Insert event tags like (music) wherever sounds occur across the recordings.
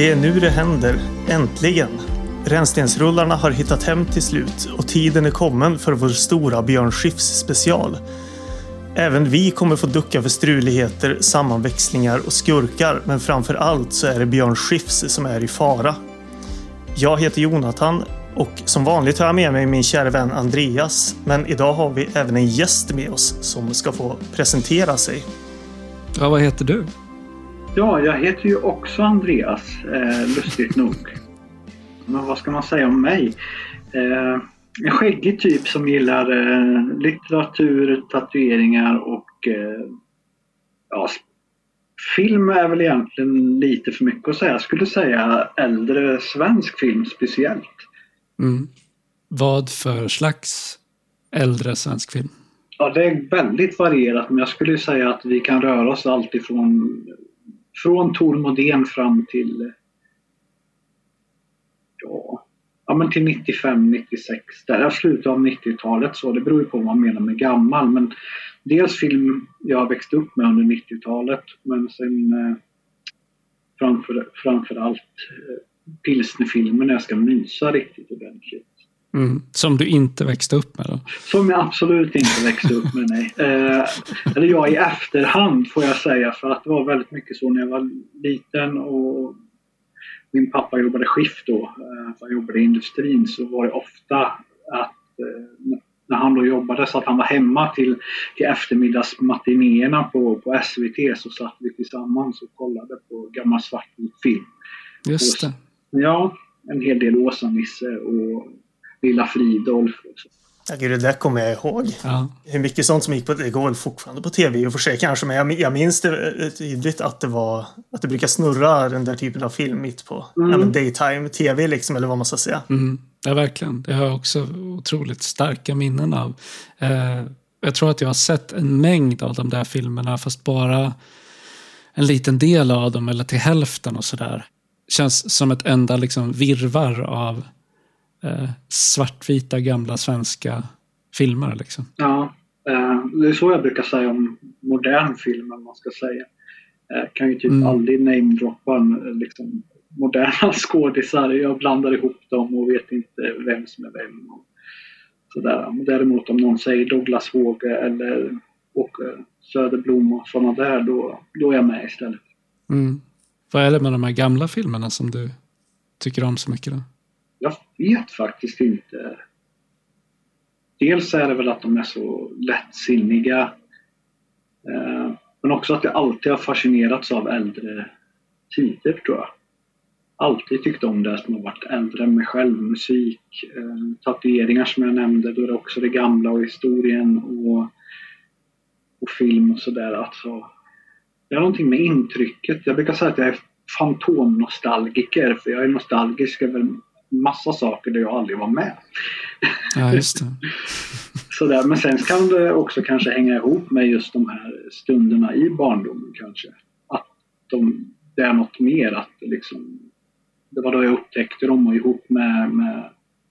Det är nu det händer. Äntligen! Rännstensrullarna har hittat hem till slut och tiden är kommen för vår stora Björn Skifs special. Även vi kommer få ducka för struligheter, sammanväxlingar och skurkar, men framför allt så är det Björn Skifs som är i fara. Jag heter Jonathan och som vanligt har jag med mig min kära vän Andreas. Men idag har vi även en gäst med oss som ska få presentera sig. Ja, vad heter du? Ja, jag heter ju också Andreas, eh, lustigt nog. Men vad ska man säga om mig? Eh, en skäggig typ som gillar eh, litteratur, tatueringar och ja, film är väl egentligen lite för mycket att säga. Jag skulle säga äldre svensk film speciellt. Mm. Vad för slags äldre svensk film? Ja, det är väldigt varierat men jag skulle säga att vi kan röra oss alltifrån från Tor Modén fram till ja, ja men till 95, 96, där slutet av 90-talet så det beror ju på vad man menar med gammal men dels film jag växte upp med under 90-talet men sen eh, framför, framförallt eh, pilsnerfilmer när jag ska mysa riktigt ordentligt. Mm. Som du inte växte upp med då? Som jag absolut inte växte upp med, nej. Eh, eller jag i efterhand får jag säga för att det var väldigt mycket så när jag var liten och min pappa jobbade skift då. Eh, han jobbade i industrin så var det ofta att eh, när han då jobbade så att han var hemma till, till eftermiddagsmatinéerna på, på SVT så satt vi tillsammans och kollade på gammal svartvit film. Just det. Ja, en hel del Åsa-Nisse och Lilla Fridolf. Ja, gud, det där kommer jag ihåg. Ja. Hur mycket sånt som gick på, det går väl fortfarande på tv i och för sig kanske, men jag, jag minns det tydligt att det var att det brukar snurra den där typen av film mitt på mm. ja, daytime tv liksom, eller vad man ska säga. Mm. Ja, verkligen. Det har jag också otroligt starka minnen av. Eh, jag tror att jag har sett en mängd av de där filmerna, fast bara en liten del av dem, eller till hälften och sådär. Känns som ett enda liksom virvar av eh, svartvita gamla svenska filmer. Liksom. Ja, eh, det är så jag brukar säga om modern film, om man ska säga. Jag kan ju typ mm. aldrig namedroppa liksom, moderna (laughs) skådisar. Jag blandar ihop dem och vet inte vem som är vem. Och sådär. Däremot om någon säger Douglas Håge eller Åke Söderblom och sådana där, då, då är jag med istället. Mm. Vad är det med de här gamla filmerna som du tycker om så mycket? Då? Jag vet faktiskt inte. Dels är det väl att de är så lättsinniga. Eh, men också att jag alltid har fascinerats av äldre tider tror jag. Alltid tyckt om det som har varit äldre än mig själv. Musik, eh, tatueringar som jag nämnde. Då är det också det gamla och historien och, och film och sådär. Alltså, det är någonting med intrycket. Jag brukar säga att jag är fantomnostalgiker för jag är nostalgisk över massa saker där jag aldrig var med. Ja, just det. (laughs) Sådär. Men sen kan det också kanske hänga ihop med just de här stunderna i barndomen kanske. Att de, det är något mer. Att liksom, det var då jag upptäckte dem och ihop med, med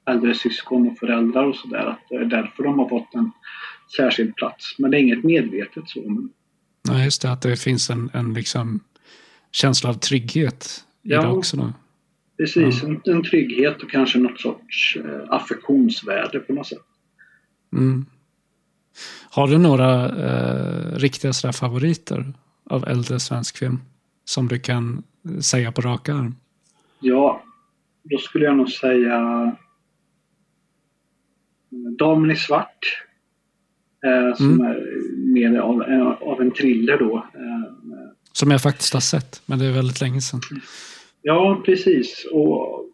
äldre syskon och föräldrar och sådär. Att det är därför de har fått en särskild plats. Men det är inget medvetet så. Ja, just det. Att det finns en, en liksom känsla av trygghet i ja. det också då. Precis, mm. en, en, trygghet och kanske något sorts eh, affektionsvärde på något sätt. Mm. Har du några eh, riktiga sådär favoriter av äldre svensk film? Som du kan säga på raka arm? Ja, då skulle jag nog säga eh, Damen i svart. Eh, som mm. är mer av, av, en thriller då. Eh, som jag faktiskt har sett, men det är väldigt länge sedan. Ja, precis. Och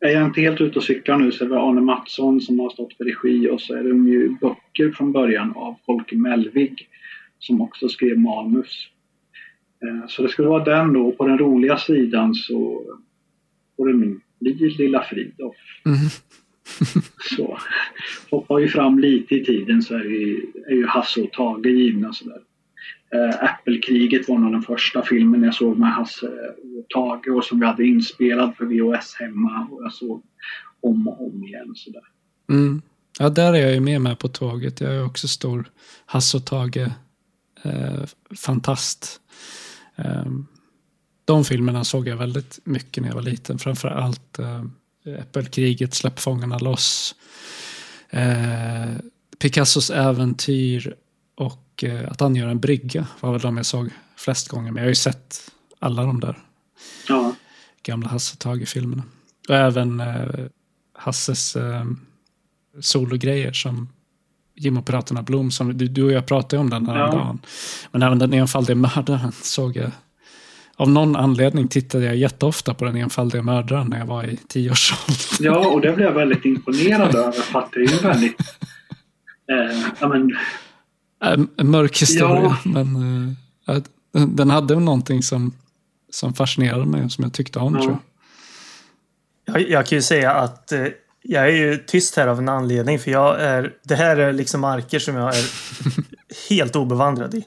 är jag inte helt ute och cyklar nu så är det Arne Mattsson som har stått för regi och så är det ju böcker från början av Folke Mellvig som också skrev manus. Eh, så det skulle vara den då. På den roliga sidan så får det bli Lilla Fridolf. Mm. (laughs) så hoppar vi fram lite i tiden så är, det, är ju Hasse och Tage givna sådär. Eh, äh, Äppelkriget var nog den första filmen jag såg med Hasse och Tage och som vi hade inspelad för VHS hemma och jag såg om och om igen. Sådär. Mm. Ja, där är jag ju med, med på tåget. Jag är också stor Hasse och Tage eh, fantast. Eh, de filmerna såg jag väldigt mycket när jag var liten. Framför allt eh, Äppelkriget, Släpp fångarna loss. Eh, Picassos äventyr och eh, Att angöra en brygga var väl de jag såg flest gånger. Men jag har ju sett alla de där Ja. gamla Hasse Tage-filmerna. Och även eh, Hasses eh, sologrejer som Jim och Piraterna Blom. Som, du, du och jag pratade om den här Ja. dagen. Men även den enfaldige mördaren såg jag. Av någon anledning tittade jag jätteofta på den enfaldige mördaren när jag var i tioårsåldern. ja, och det blev jag väldigt imponerad över för att det är ju väldigt... Eh, ja, men, En mörk historia, Ja. men att- den hade någonting som, som fascinerade mig och som jag tyckte om. Ja. Tror jag. Jag, jag kan ju säga att eh, jag är ju tyst här av en anledning. För jag är, det här är liksom marker som jag är (laughs) helt obevandrad i.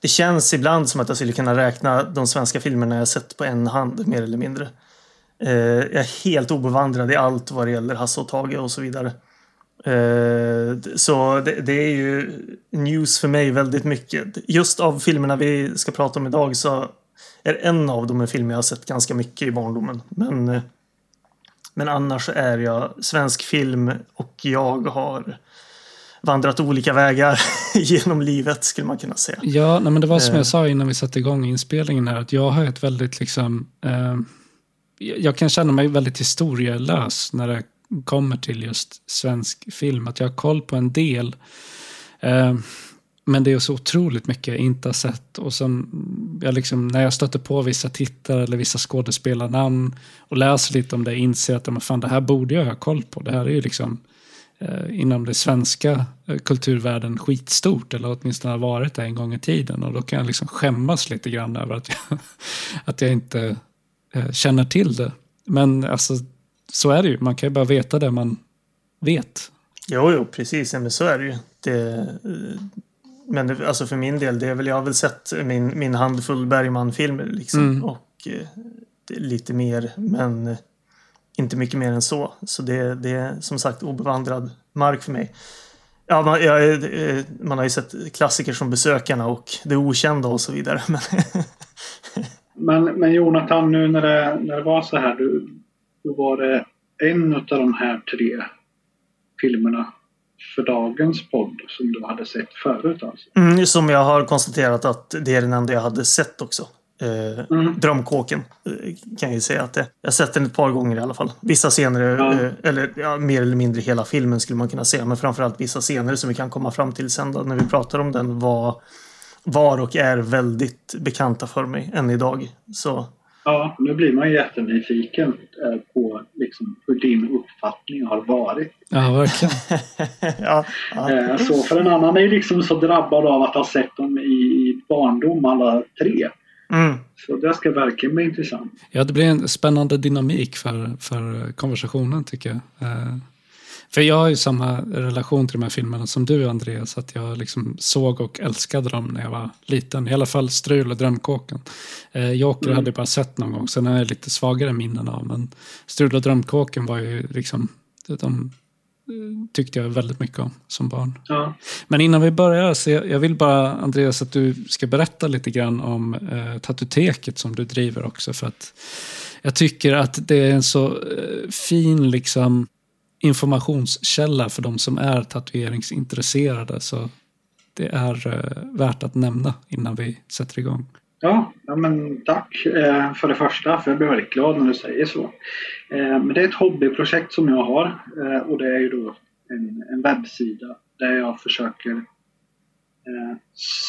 Det känns ibland som att jag skulle kunna räkna de svenska filmerna jag sett på en hand, mer eller mindre. Eh, jag är helt obevandrad i allt vad det gäller Hasse och Tage och så vidare. Eh, så det, det är ju news för mig väldigt mycket. Just av filmerna vi ska prata om idag så är en av dem en film jag har sett ganska mycket i barndomen. Men, eh, men annars är jag svensk film och jag har vandrat olika vägar (laughs) genom livet skulle man kunna säga. Ja, nej, men det var som Eh. jag sa innan vi satte igång inspelningen här, att jag har ett väldigt liksom... Eh, jag kan känna mig väldigt historielös när det kommer till just svensk film. Att jag har koll på en del. Eh, men det är så otroligt mycket jag inte har sett. Och sen, jag liksom, när jag stöter på vissa tittare eller vissa skådespelarnamn och läser lite om det, inser att men fan, det här borde jag ha koll på. Det här är ju liksom eh, inom det svenska eh, kulturvärlden skitstort. Eller åtminstone har varit det en gång i tiden. Och då kan jag liksom skämmas lite grann över att jag, (laughs) att jag inte eh, känner till det. Men alltså, så är det ju. Man kan ju bara veta det man vet. Jo, jo, precis. Ja, men så är det ju. Det, men det, alltså för min del, det är väl, jag har väl sett min, min handfull Bergman-filmer liksom. Mm. Och eh, lite mer, men eh, inte mycket mer än så. Så det, det är som sagt obevandrad mark för mig. Ja, man, jag, eh, man har ju sett klassiker som Besökarna och Det Okända och så vidare. (laughs) Men men, men Jonathan, nu när det, när det var så här, du, då var det en av de här tre filmerna för dagens podd som du hade sett förut alltså? mm, som jag har konstaterat att det är den enda jag hade sett också. Eh, Mm. Drömkåken eh, kan jag ju säga att det Jag har sett den ett par gånger i alla fall. Vissa scener, Ja. eh, eller ja, mer eller mindre hela filmen skulle man kunna säga. Men framförallt vissa scener som vi kan komma fram till sen då, när vi pratar om den var, var och är väldigt bekanta för mig än idag. Så Ja, nu blir man ju jättenyfiken eh, på liksom, hur din uppfattning har varit. Ja, verkligen. (laughs) ja, ja. Eh, Så för en annan är ju liksom så drabbad av att ha sett dem i i barndom alla tre. Mm. Så det ska verkligen bli intressant. Ja, det blir en spännande dynamik för, för konversationen tycker jag. För jag har ju samma relation till de här filmerna som du Andreas. Att jag liksom såg och älskade dem när jag var liten. I alla fall Strul och Drömkåken. Eh, Joker Mm. hade jag bara sett någon gång. Sen har jag lite svagare minnen av. Men Strul och Drömkåken var ju liksom... De eh, tyckte jag väldigt mycket om som barn. Ja, Men innan vi börjar, så jag, jag vill bara Andreas att du ska berätta lite grann om eh, Tatuteket som du driver också. För att jag tycker att det är en så eh, fin liksom, informationskälla för de som är tatueringsintresserade. Så det är eh, värt att nämna innan vi sätter igång. ja, ja men tack eh, för det första, för jag blir väldigt glad när du säger så. Eh, Men det är ett hobbyprojekt som jag har eh, och det är ju då en, en webbsida där jag försöker eh,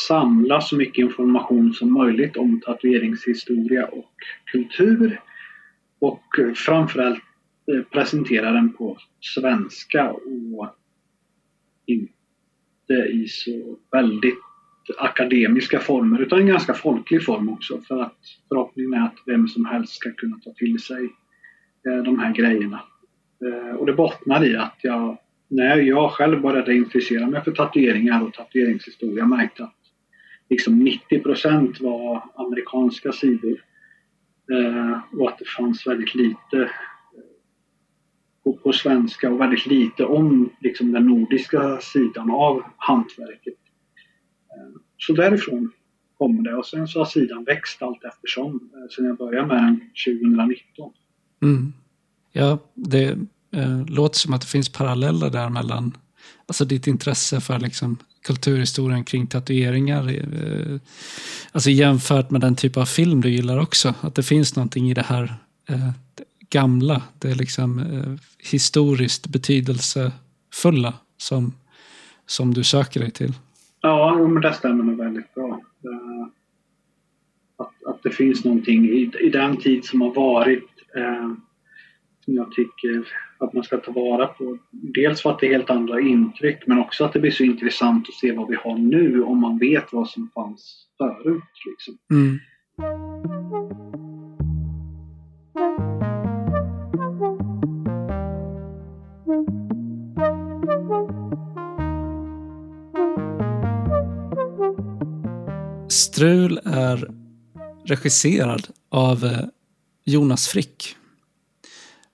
samla så mycket information som möjligt om tatueringshistoria och kultur och framförallt Eh, presentera den på svenska och inte i så väldigt akademiska former utan en ganska folklig form också för att förhoppningen är att vem som helst ska kunna ta till sig eh, de här grejerna. Eh, och det bottnar i att jag, när jag själv började intressera mig för tatueringar och tatueringshistoria märkte att liksom 90% var amerikanska sidor. Och att det fanns väldigt lite på, på svenska och väldigt lite om liksom, den nordiska sidan av hantverket. Eh, så därifrån kommer det. Och sen så har sidan växt allt eftersom. Eh, sen jag började med den 2019. Mm. Ja, det eh, låter som att det finns paralleller där mellan alltså ditt intresse för liksom kulturhistorien kring tatueringar. Eh, alltså jämfört med den typ av film du gillar också. Att det finns någonting i det här eh, gamla, det är liksom eh, historiskt betydelsefulla som, som du söker dig till. Ja, men det stämmer nog väldigt bra. Att, att det finns någonting i, i den tid som har varit eh, som jag tycker att man ska ta vara på. Dels för att det är helt andra intryck men också att det blir så intressant att se vad vi har nu om man vet vad som fanns förut. Liksom. Mm. Strul är regisserad av eh, Jonas Frick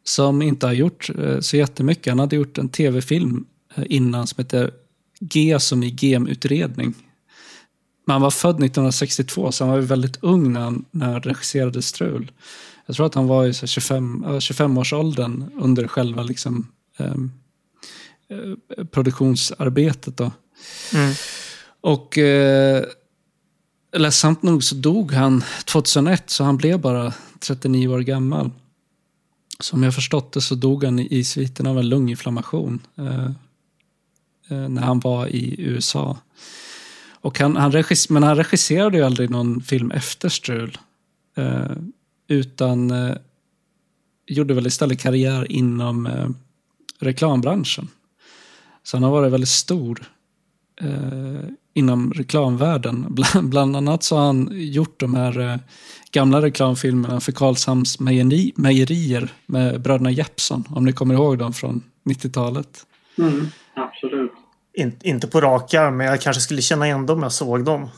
som inte har gjort eh, så jättemycket. Han hade gjort en tv-film eh, innan som heter G som i gemutredning. Men han var född 1962 så han var väldigt ung när han, när han regisserade Strul. Jag tror att han var i 25, 25-årsåldern under själva liksom, ehm, eh, produktionsarbetet. Då. Mm. Och eh, ledsamt nog så dog han 2001 så han blev bara 39 år gammal. Som jag förstått det så dog han i sviten av en lunginflammation eh, eh när han var i USA. Och han, han regis, men han regisserade ju aldrig någon film efter Strul. Eh, utan eh, gjorde väl istället karriär inom eh, reklambranschen. Så han har varit väldigt stor eh, inom reklamvärlden. (laughs) Bland, annat så har han gjort de här eh, gamla reklamfilmerna för Karlshamns mejeri, mejerier med bröderna Jeppsson. Om ni kommer ihåg dem från 90-talet. Mm, absolut. In, inte på rak arm, men jag kanske skulle känna igen dem om jag såg dem.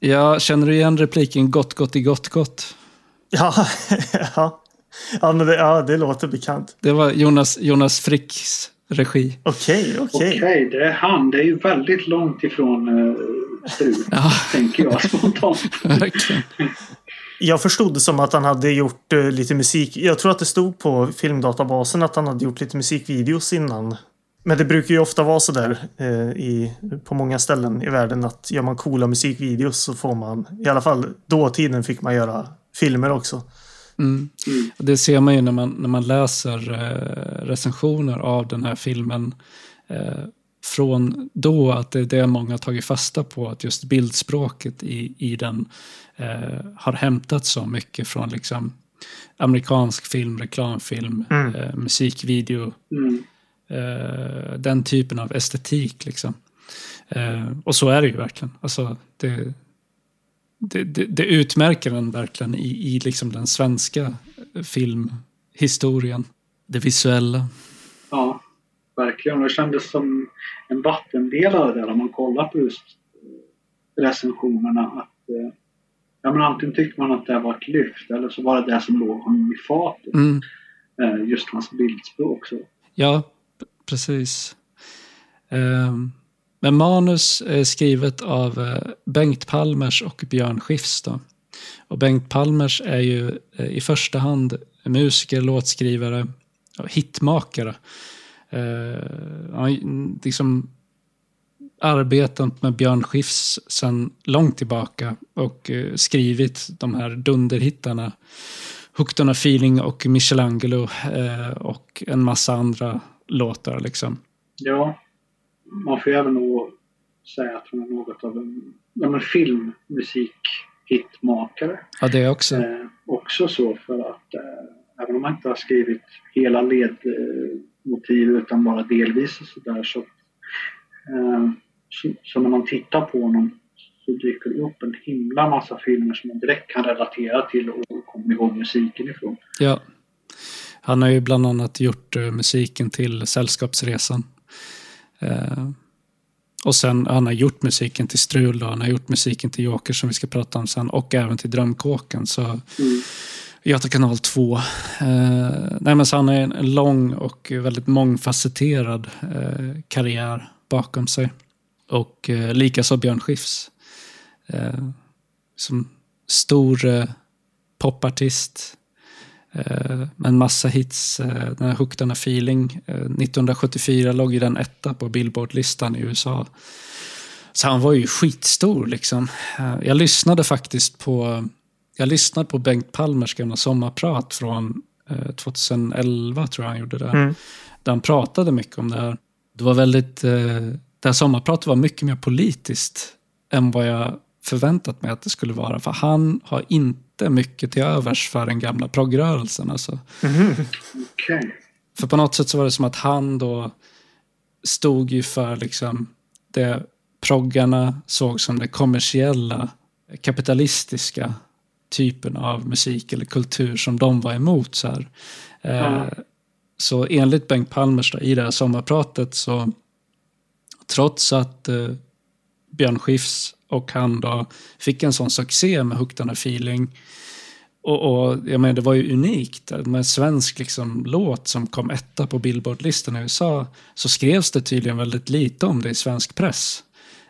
Ja, känner du igen repliken gott, gott i gott, gott? (laughs) Ja, ja. Ja, men det, ja, det låter bekant. Det var Jonas, Jonas Fricks regi. Okej, okay, okej. Okay. Okej, okay, det är han. Det är ju väldigt långt ifrån uh, strul, (laughs) ja. tänker jag spontant. (laughs) Verkligen. Jag förstod det som att han hade gjort uh, lite musik. Jag tror att det stod på filmdatabasen att han hade gjort lite musikvideos innan. Men det brukar ju ofta vara sådär uh, i, på många ställen i världen att gör man coola musikvideos så får man, i alla fall dåtiden fick man göra filmer också. Mm. Mm. Det ser man ju när man, när man läser eh, recensioner av den här filmen. Eh, från då att det är det många har tagit fasta på, att just bildspråket i, i den eh, har hämtat så mycket från liksom amerikansk film, reklamfilm, mm. eh, musikvideo. Mm. Eh, den typen av estetik. Liksom. Eh, och så är det ju verkligen. Alltså, det, det, det, det, utmärker den verkligen i, i liksom den svenska filmhistorien. Det visuella. Ja, verkligen. Det kändes som en vattendelare där om man kollar på just recensionerna. Att, eh, ja, men antingen tyckte man att det var ett lyft eller så var det det som låg honom i fatet. Mm. Eh, just hans bildspråk. Så. Ja, precis. Um, men manus är skrivet av eh, Bengt Palmers och Björn Skifs. Då. Och Bengt Palmers är ju eh, i första hand musiker, låtskrivare och hitmakare. Eh, han han mm, liksom arbetat med Björn Skifs sedan långt tillbaka och skrivit de här dunderhittarna Hooked on a feeling och Michelangelo och en massa andra låtar. Liksom. Ja, man får även nog säga att hon är något av en ja, filmmusik-hitmakare. Ja, det är också. Eh, också så för att eh, även om man inte har skrivit hela ledmotiv utan bara delvis och sådär så, eh, så, så, när man tittar på honom så dyker det upp en himla massa filmer som man direkt kan relatera till och kommer ihåg musiken ifrån. Ja. Han har ju bland annat gjort uh, musiken till Sällskapsresan. Eh, och sen, han har gjort musiken till Strul då, han har gjort musiken till Joker som vi ska prata om sen och även till Drömkåken. Så mm. Göta kanal 2. Eh, nej, men så han har en, lång och väldigt mångfacetterad eh, karriär bakom sig. Och eh, likaså Björn Skifs. Eh, som stor eh, popartist en massa hits. Eh, den här Hooked on a feeling. 1974 låg ju den etta på Billboard-listan i USA. Så han var ju skitstor liksom. Jag lyssnade faktiskt på jag lyssnade på Bengt Palmers gamla sommarprat från 2011, tror jag han gjorde det. Mm. Där han pratade mycket om det här. Det var väldigt, det här sommarpratet var mycket mer politiskt än vad jag förväntat mig att det skulle vara. För han har inte mycket till övers för den gamla progrörelsen. Alltså. Mm. Okay. För på något sätt så var det som att han då stod ju för liksom det proggarna såg som det kommersiella, kapitalistiska typen av musik eller kultur som de var emot. Så, här. Mm. så enligt Bengt Palmers i det här sommarpratet så trots att eh, Björn Skifs och han då fick en sån succé med Hooked on a feeling. Och, och jag menar, det var ju unikt. Med en svensk liksom, låt som kom etta på Billboard-listan i USA så skrevs det tydligen väldigt lite om det i svensk press.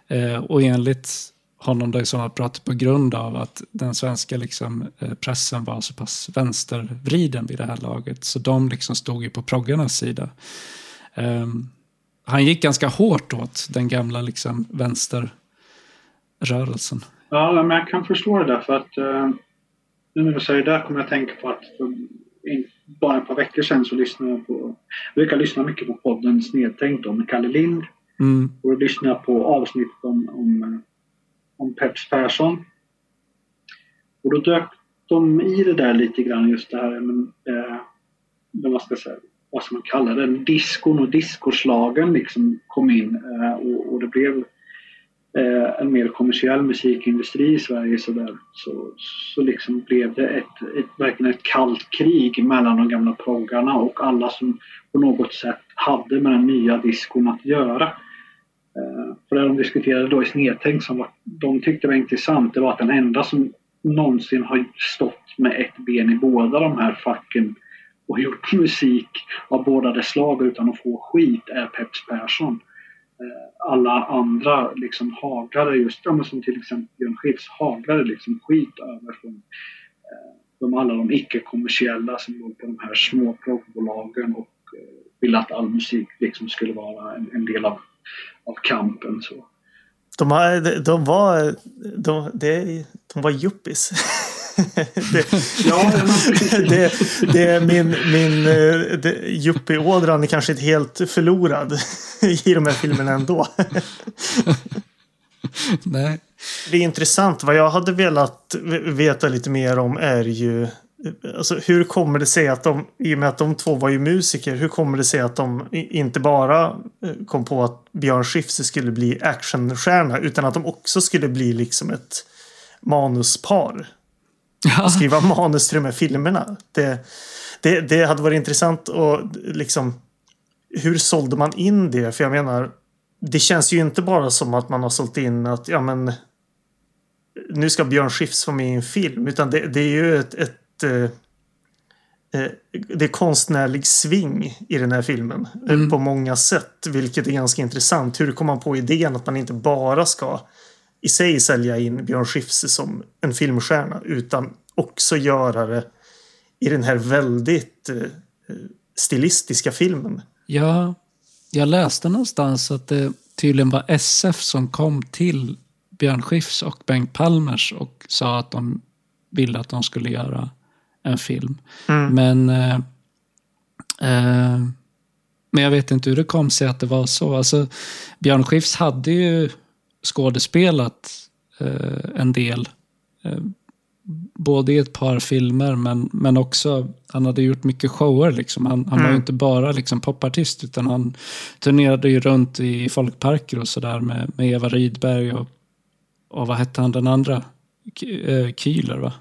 Eh, och enligt honom då i pratat på grund av att den svenska liksom, eh, pressen var så pass vänstervriden vid det här laget. Så de liksom stod ju på proggarnas sida. Um, han gick ganska hårt åt den gamla liksom, vänster rörelsen. Ja, men jag kan förstå det där för att uh, nu när du säger det kommer jag tänka på att för bara ett par veckor sedan så lyssnade jag på, jag brukar lyssna mycket på podden Snedtänkt med Kalle Lind. Mm. Och lyssnade på avsnitt om, om, om Peps Persson. Och då dök de i det där lite grann just det här men, eh, vad ska säga, vad ska man kalla det, diskon och diskoslagen liksom kom in eh, och, och det blev eh, en mer kommersiell musikindustri i Sverige så, där, så, så liksom blev det ett, ett, verkligen ett kallt krig mellan de gamla proggarna och alla som på något sätt hade med den nya diskon att göra. Eh, för det de diskuterade då i Snedtänk som var, de tyckte var intressant det var att den enda som någonsin har stått med ett ben i båda de här facken och gjort musik av båda dess slag utan att få skit är Peps Persson. Eh, alla andra liksom haglade just, ja, som till exempel Björn Skifs, haglade liksom skit över från eh, de, alla de icke-kommersiella som låg på de här små proggbolagen och eh, ville att all musik liksom skulle vara en, en del av, av kampen. Så. De, de var, de, de, de var yuppies. (laughs) det, ja, det, det, är min, min yuppie-ådran är kanske inte helt förlorad (laughs) i de här filmerna ändå. (laughs) Nej. Det är intressant. Vad jag hade velat veta lite mer om är ju Alltså, hur kommer det sig att de, i och med att de två var ju musiker, hur kommer det sig att de inte bara eh, kom på att Björn Skifs skulle bli actionstjärna utan att de också skulle bli liksom ett manuspar? Och skriva manus till de här filmerna. Det, det, det hade varit intressant och liksom hur sålde man in det? För jag menar, det känns ju inte bara som att man har sålt in att ja men nu ska Björn Skifs vara med i en film utan det, det är ju ett, ett eh, eh det är konstnärlig sving i den här filmen eh, mm. på många sätt, vilket är ganska intressant. Hur kom man på idén att man inte bara ska i sig sälja in Björn Skifs som en filmstjärna utan också göra det i den här väldigt eh, stilistiska filmen. Ja, jag läste någonstans att det tydligen var SF som kom till Björn Skifs och Bengt Palmers och sa att de ville att de skulle göra en film. Mm. Men, eh, eh, men jag vet inte hur det kom sig att det var så. Alltså, Björn Skifs hade ju skådespelat eh, en del. Eh, både i ett par filmer men, men också, han hade gjort mycket shower liksom. Han, han mm. var ju mm. inte bara liksom popartist utan han turnerade ju runt i folkparker och sådär med, med Eva Rydberg och, och vad hette han den andra? Eh, Kühler va?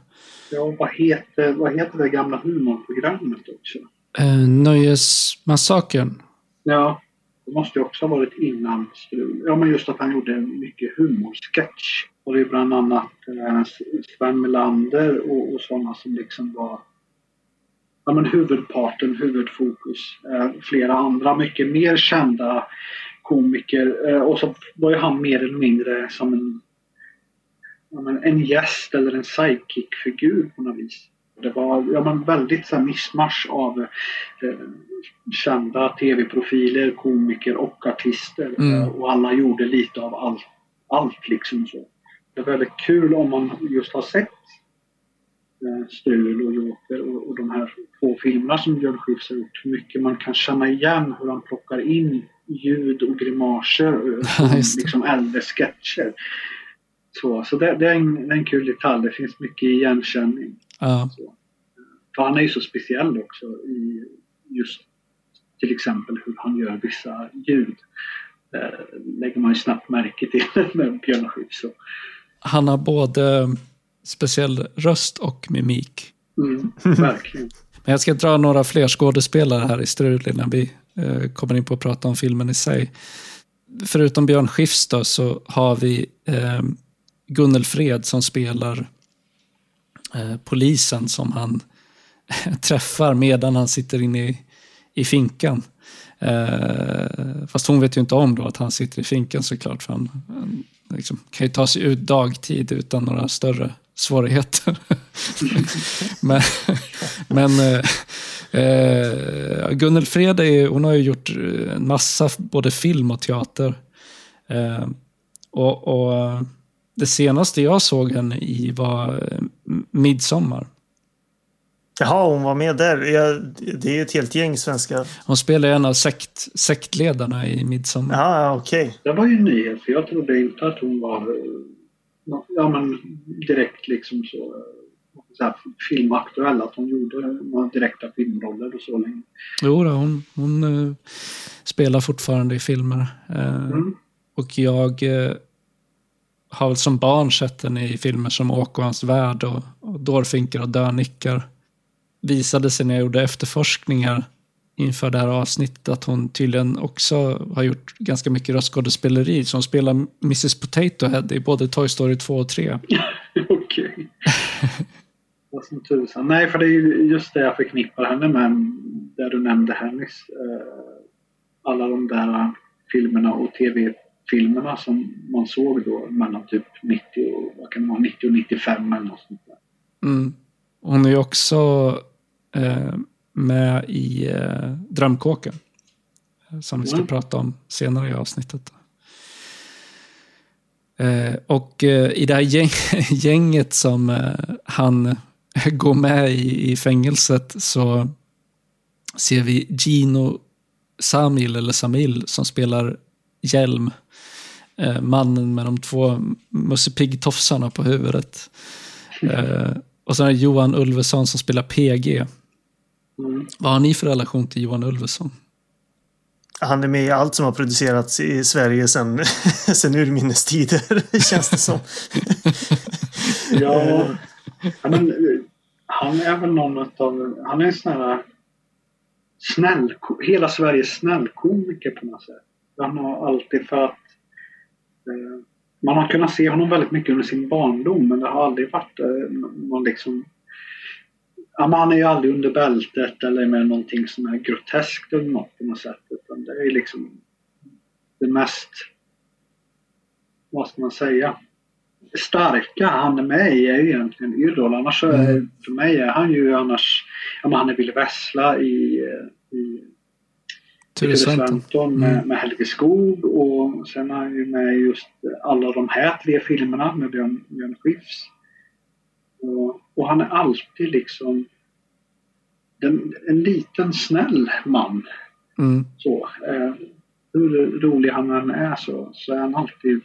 Ja, vad heter, vad heter det gamla humorprogrammet också? Eh, Nöjesmassakern. Ja, det måste ju också ha varit innan Strul. Ja, men just att han gjorde mycket humorsketch. Och det är bland annat eh, Sven Melander och, och sådana som liksom var ja, men huvudparten, huvudfokus. Eh, flera andra mycket mer kända komiker. Eh, och så var ju han mer eller mindre som en ja, men en gäst eller en sidekick-figur på något vis. Det var ja, men väldigt så här, missmasch av eh, kända tv-profiler, komiker och artister. Mm. Och alla gjorde lite av allt. allt liksom så. Det är väldigt kul om man just har sett eh, Strul och Joker och, och de här två filmerna som Björn Skifs har gjort. Hur mycket man kan känna igen hur han plockar in ljud och grimaser eh, (laughs) det. liksom äldre sketcher. Så, så det, det, är en, en kul detalj. Det finns mycket igenkänning. Ja. Så. För han är ju så speciell också i just till exempel hur han gör vissa ljud. Eh, lägger man ju snabbt märke till (laughs) med Björn Skifs. Han har både speciell röst och mimik. Mm, (laughs) verkligen. Men jag ska dra några fler skådespelare här i Strul innan vi eh, kommer in på att prata om filmen i sig. Förutom Björn Skifs då, så har vi eh, Gunnel Fred som spelar Eh, polisen som han (laughs) träffar medan han sitter inne i, i finkan. Eh, fast hon vet ju inte om då att han sitter i finkan såklart. För han, han liksom, kan ju ta sig ut dagtid utan några större svårigheter. (laughs) men men eh, eh, Gunnel Fred är, hon har ju gjort eh, en massa både film och teater. Eh, och, och det senaste jag såg henne i var eh, Midsommar. Jaha, hon var med där. Ja, det är ju ett helt gäng svenska. Hon spelar en av sekt, sektledarna i Midsommar. Ja, ja, okej. Det var ju en nyhet för jag trodde inte att hon var eh, ja, men direkt liksom så, eh, så här, filmaktuell. Att hon gjorde några direkta filmroller och så länge. Jo, då, hon, hon spelar fortfarande i filmer. Mm. Och jag har väl som barn sett henne i filmer som Åke och hans värld och, och Dårfinkar och Dönickar. Visade sig när jag gjorde efterforskningar inför det här avsnittet att hon tydligen också har gjort ganska mycket röstskådespeleri. Så hon spelar Mrs Potato Head i både Toy Story 2 och 3. (laughs) Okej. Vad som tusan. Nej, för det är just det jag förknippar henne med. Det du nämnde här nyss. Eh, alla de där filmerna och tv tv-filmerna som man såg då mellan typ 90 och, vad kan det vara, 90 och 95 eller något sånt där. Mm. Hon är ju också eh, med i eh, Drömkåken. eh, Som vi ska Mm. prata om senare i avsnittet. Eh, och eh, i det här gäng, (laughs) gänget som eh, han (laughs) går med i, i fängelset så ser vi Gino Samil, eller Samil, som spelar Hjelm. Eh, mannen med de två Musse Pigg-tofsarna på huvudet. Eh, och sen är det Johan Ulveson som spelar PG. Mm. Vad har ni för relation till Johan Ulveson? Han är med i allt som har producerats i Sverige sen, (laughs) sen urminnes tider, (laughs) känns det som. (laughs) Ja, men, han är väl någon av, han är en sån här snäll, hela Sveriges snällkomiker på något sätt. Han har alltid för att man har kunnat se honom väldigt mycket under sin barndom men det har aldrig varit eh, någon liksom Ja, men han är ju aldrig under bältet eller med någonting som är groteskt eller något på något sätt. Utan det är liksom det mest, vad ska man säga, starka han är med i är ju egentligen Yrrol. Annars Mm. för mig är han ju annars, ja, men han är Ville Vessla i, i Ture Sventon. med, Mm. med Helge Skog och sen är han ju med just alla de här tre filmerna med Björn, Björn Skifs. Och, och han är alltid liksom den, en liten snäll man. Mm. Så, eh, hur rolig han än är så, så är han alltid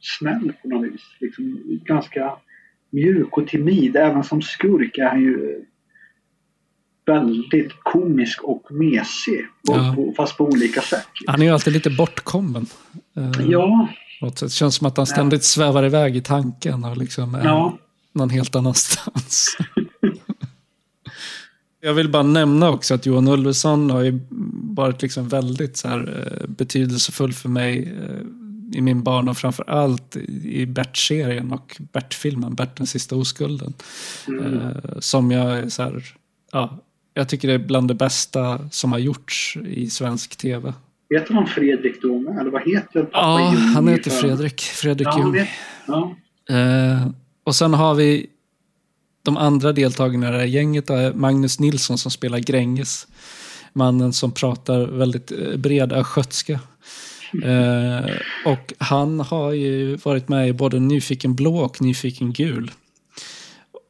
snäll på något vis. Liksom, ganska mjuk och timid. Även som skurk är han ju väldigt komisk och mesig. Ja. på, fast på olika sätt. Han är ju alltid lite bortkommen. Eh, Ja. Det känns som att han ständigt svävar iväg i tanken och liksom är ja. någon helt annanstans. (laughs) Jag vill bara nämna också att Johan Ulveson har ju varit liksom väldigt så här, eh, betydelsefull för mig eh, i min barndom, framför allt i Bert-serien och Bert-filmen, Bert den sista oskulden. Mm. Som jag är så här, ja, jag tycker det är bland det bästa som har gjorts i svensk tv. Heter han Fredrik då med? Eller vad heter pappa Ja, Jimmy han heter för- Fredrik. Fredrik Ja, Ljung. ja. Eh, och sen har vi de andra deltagarna i det här gänget. Då, Magnus Nilsson som spelar Gränges. Mannen som pratar väldigt eh, bred östgötska. Eh, och han har ju varit med i både Nyfiken blå och Nyfiken gul.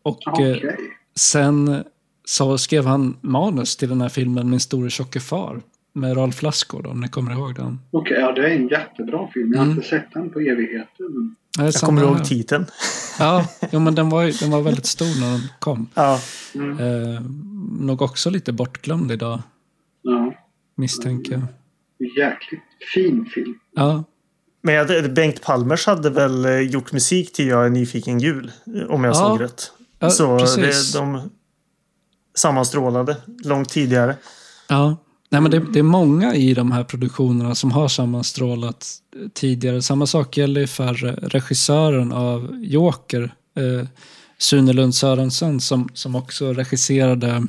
Och eh, Okej. sen så skrev han manus till den här filmen Min store tjocke far. Med Rolf Lassgård om ni kommer ihåg den. Okej, ja det är en jättebra film. Jag har Mm. inte sett den på evigheter. Men... Jag kommer ihåg titeln. Ja, jo, men den var, ju- den var väldigt stor när den kom. Ja. Mm. Eh, nog också lite bortglömd idag, Ja, misstänker jag. jäkligt fin film. Ja, Men jag- Bengt Palmers hade väl eh, gjort musik till Jag är nyfiken gul. Om jag Ja. såg rätt. ja Så precis. det, de sammanstrålade långt tidigare. Ja. Nej, men det, det är många i de här produktionerna som har sammanstrålat tidigare. Samma sak gäller för regissören av Joker, eh, Sune Lund Sörensen, som, som också regisserade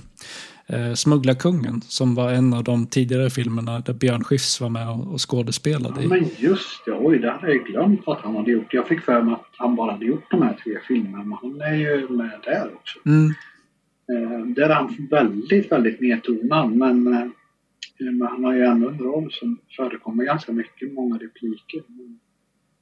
eh, Smugglarkungen, som var en av de tidigare filmerna där Björn Skifs var med och, och skådespelade Ja, i. men just det, oj det hade jag glömt att han hade gjort. Jag fick för mig att han bara hade gjort de här tre filmerna, men han är ju med där också. Mm, där är han väldigt, väldigt nedtonad, men, eh, men han har ju ändå en roll som förekommer ganska mycket, många repliker.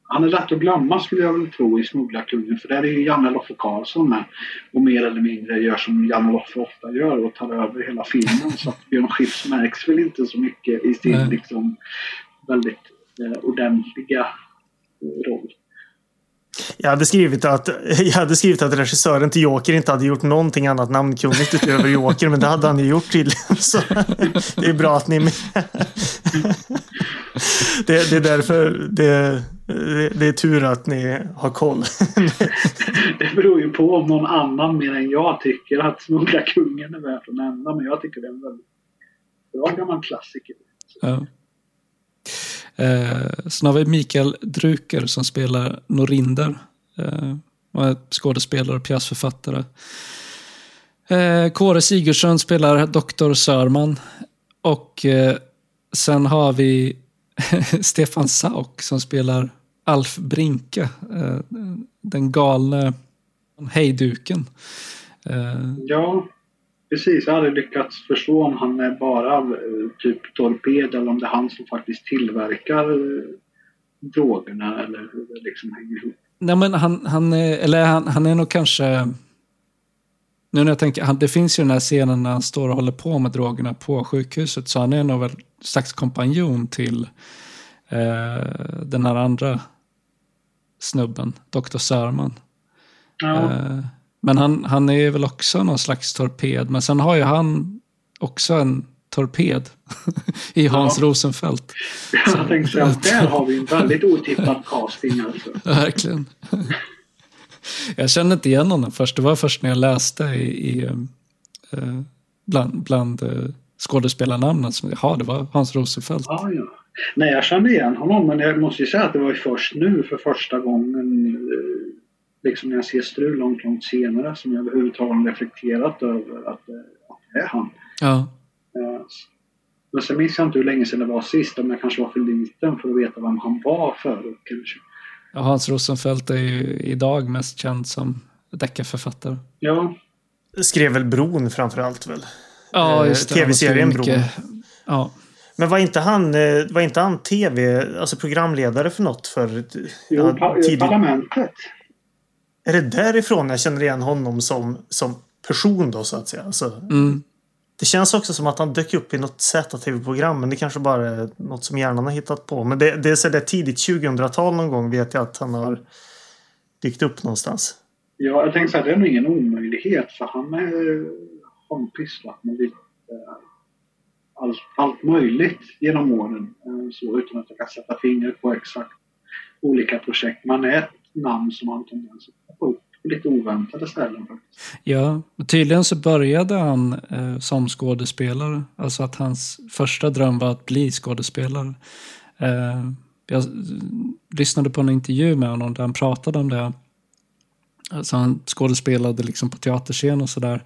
Han är lätt att glömma skulle jag väl tro i Smugglarkungen, för där är ju Janne Loffe Karlsson med och mer eller mindre gör som Janne Loffe ofta gör och tar över hela filmen. så att Björn Skifs märks väl inte så mycket i sin liksom väldigt eh, ordentliga eh, roll. Jag hade, skrivit att, (laughs) jag hade skrivit att regissören till Joker inte hade gjort någonting annat namnkunnigt utöver Joker, men det hade han ju gjort tydligen. (laughs) Så det är bra att ni är med. Det, det är därför det, det, det är tur att ni har koll. (laughs) Det beror ju på om någon annan mer än jag tycker att Smugglarkungen är värt att nämna. Men jag tycker det är en väldigt bra gammal klassiker. ja. Eh, sen har vi Mikael Drucker som spelar Norinder. Eh, skådespelare och pjäsförfattare. Eh, Kåre Sigurdsson spelar Dr. Sörman. Och eh, sen har vi (laughs) Stefan Sauk som spelar Alf Brinke. Eh, den galne hejduken. Eh, Ja, precis. Jag hade lyckats förstå om han är bara eh, typ torped eller om det är han som faktiskt tillverkar eh, drogerna eller hur det liksom hänger ihop. Nej, men han, han, eller han, han är nog kanske... Nu när jag tänker, han, det finns ju den här scenen när han står och håller på med drogerna på sjukhuset. Så han är nog väl slags kompanjon till eh, den här andra snubben, Dr. Sörman. Ja, Eh, men han, han är väl också någon slags torped. Men sen har ju han också en torped (laughs) i Hans Ja. Rosenfeldt. jag tänkte att där har vi en väldigt otippad (laughs) casting alltså. Verkligen. Jag kände inte igen honom först. Det var först när jag läste i, i eh, bland, bland eh, skådespelarnamnen som, jaha, det var Hans Rosenfeldt. Ja, ja. Nej, jag kände igen honom men jag måste ju säga att det var först nu för första gången eh, liksom när jag ser Strul långt, långt senare som jag överhuvudtaget reflekterat över att, eh, att det är han. Ja, Eh, Men sen minns jag inte hur länge sedan det var sist, om jag kanske var för liten för att veta vem han var förut kanske. ja, Hans Rosenfeldt är ju idag mest känd som deckarförfattare. Ja, Skrev väl Bron framför allt väl? Ja, Eh, just det. TV-serien mycket- Ja, Men var inte han, var inte han tv, alltså programledare för något för jo, ja, tidigt? parlamentet. Är det därifrån jag känner igen honom som, som person då så att säga? Alltså, mm. det känns också som att han dök upp i något Z-tv-program men det kanske bara är något som hjärnan har hittat på. Men det, det är så där tidigt 2000-tal någon gång vet jag att han har dykt upp någonstans. Ja, jag tänkte säga det är nog ingen omöjlighet för han är, har pysslat med lite eh, allt, allt möjligt genom åren. eh, Så utan att jag kan sätta fingret på exakt olika projekt. Man är ett namn som har en tendens att lite oväntade ställen faktiskt. Ja, och tydligen så började han eh, som skådespelare. Alltså att hans första dröm var att bli skådespelare. Eh, jag lyssnade på en intervju med honom där han pratade om det. Alltså han skådespelade liksom på teaterscen och sådär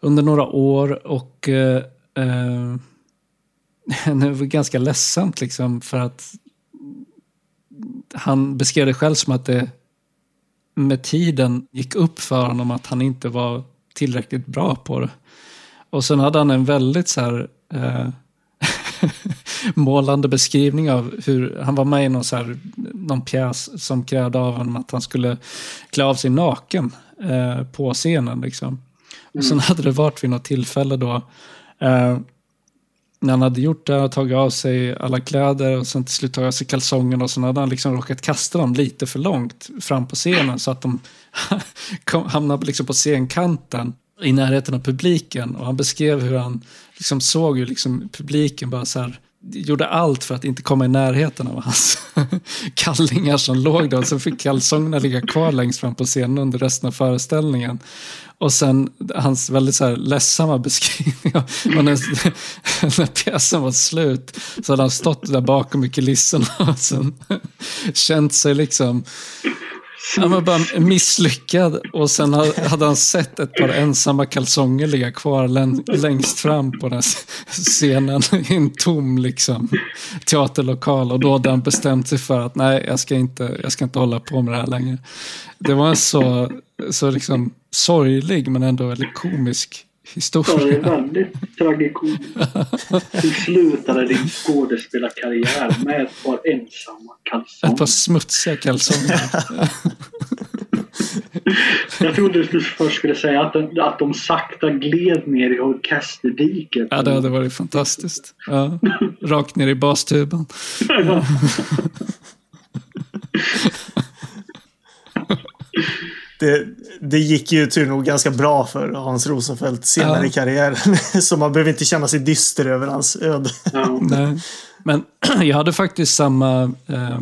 under några år och eh, eh (laughs) det var ganska ledsamt liksom för att han beskrev det själv som att det med tiden gick upp för honom att han inte var tillräckligt bra på det. Och sen hade han en väldigt så här, eh, (laughs) målande beskrivning av hur han var med i någon, så här, någon pjäs som krävde av honom att han skulle klä av sig naken eh, på scenen. Liksom. Och sen hade det varit vid något tillfälle då eh, när han hade gjort det, tagit av sig alla kläder och sen till slut tagit av sig kalsongerna och sen hade han liksom råkat kasta dem lite för långt fram på scenen så att de (laughs) kom, hamnade liksom på scenkanten i närheten av publiken. Och han beskrev hur han liksom såg hur liksom publiken bara så här gjorde allt för att inte komma i närheten av hans (laughs) kallingar som låg där. Sen så fick kalsongerna ligga kvar längst fram på scenen under resten av föreställningen. Och sen hans väldigt så här ledsamma beskrivning. av (laughs) när, (laughs) när pjäsen var slut så hade han stått där bakom i kulisserna och sen känt sig liksom han var bara misslyckad och sen hade han sett ett par ensamma kalsonger ligga kvar längst fram på den scenen i en tom liksom, teaterlokal. Och då hade han bestämt sig för att nej, jag ska inte, jag ska inte hålla på med det här längre. Det var en så, så liksom sorglig men ändå väldigt komisk historia. Det är väldigt tragikomiskt. Du slutade din skådespelarkarriär med ett par ensamma kalsonger. Ett par smutsiga kalsonger. Jag trodde du först skulle säga att, de, att de sakta gled ner i orkesterdiket. Ja, det hade varit fantastiskt. Ja, rakt ner i bastuben. Det, det gick ju tur nog ganska bra för Hans Rosenfeldt senare ja. i karriären. (laughs) Så man behöver inte känna sig dyster över hans öde. Ja. (laughs) Nej. Men (clears throat) jag hade faktiskt samma, eh,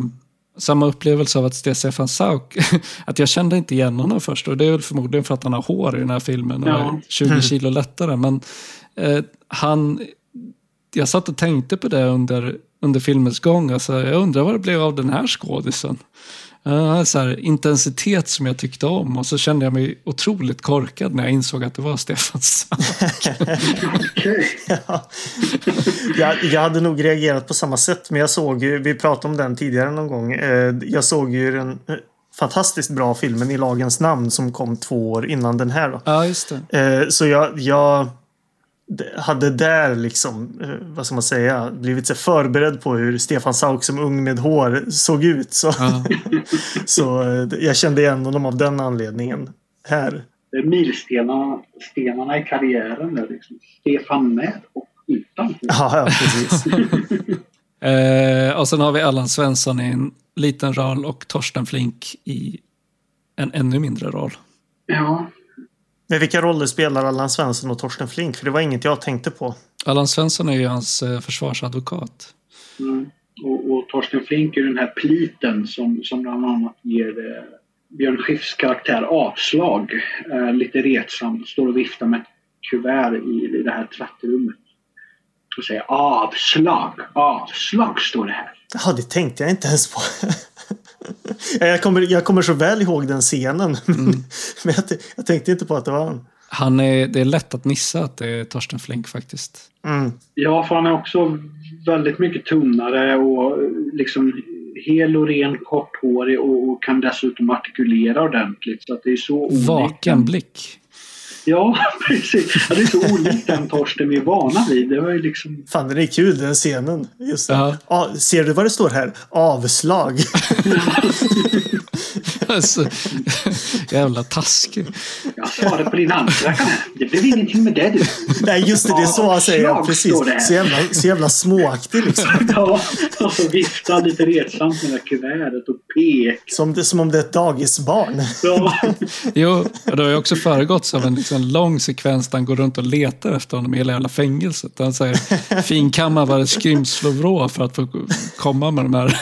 samma upplevelse av att Stefan Sauk, (laughs) att jag kände inte igen honom först. Och det är väl förmodligen för att han har hår i den här filmen och ja. är 20 kilo lättare. Men eh, han, jag satt och tänkte på det under, under filmens gång. Alltså, jag undrar vad det blev av den här skådisen. Uh, så här, intensitet som jag tyckte om och så kände jag mig otroligt korkad när jag insåg att det var Stefan (laughs) ja. jag, jag hade nog reagerat på samma sätt men jag såg ju, vi pratade om den tidigare någon gång. Uh, jag såg ju den uh, fantastiskt bra filmen I lagens namn som kom två år innan den här. Då. Ja, just det. Så jag, jag hade där liksom, eh, vad ska man säga, blivit så förberedd på hur Stefan Sauk som ung med hår såg ut. Så, ja. (laughs) så eh, jag kände igen honom av den anledningen här. Det är milstenarna i karriären där liksom. Stefan med och utan. Ja, ja precis. (laughs) eh, och sen har vi Allan Svensson i en liten roll och Torsten Flink i en ännu mindre roll. Ja, men vilka roller spelar Allan Svensson och Torsten Flink? För det var inget jag tänkte på. Allan Svensson är ju hans eh, försvarsadvokat. Mm. Och, och Torsten Flink är den här pliten som, som bland annat ger eh, Björn Skifs karaktär avslag. Eh, lite retsamt, står och viftar med ett kuvert i, i det här tvättrummet. Och säger avslag, avslag står det här. Ja, det tänkte jag inte ens på. (laughs) jag, kommer, jag kommer så väl ihåg den scenen. Mm. (laughs) Men jag, jag, tänkte inte på att det var han. han är, det är lätt att missa att det är Torsten Flink faktiskt. Mm. Ja, för han är också väldigt mycket tunnare och liksom hel och ren, korthårig och, och kan dessutom artikulera ordentligt. Så att det är så Vaken blick. Ja, (laughs) precis. Ja, det är så olikt den Torsten vi är vana vid. Det var ju liksom... Fan, den är kul den scenen. Just det. Ja. ser du vad det står här? Avslag. (laughs) (laughs) alltså, jävla taskig. Jag svarade på din ansökan Det blev ingenting med det du. Nej, just det. Det är så han säger. Precis. Så jävla, så jävla småaktig liksom. (laughs) ja, och så viftar lite retsamt med det kuvertet och pek. Som, det, som om det är ett dagisbarn. ja. Jo, det har ju också föregåtts av en liksom lång sekvens där han går runt och letar efter honom i hela jävla fängelset. Han säger finkamma var ett skrymslovrå för att få komma med de här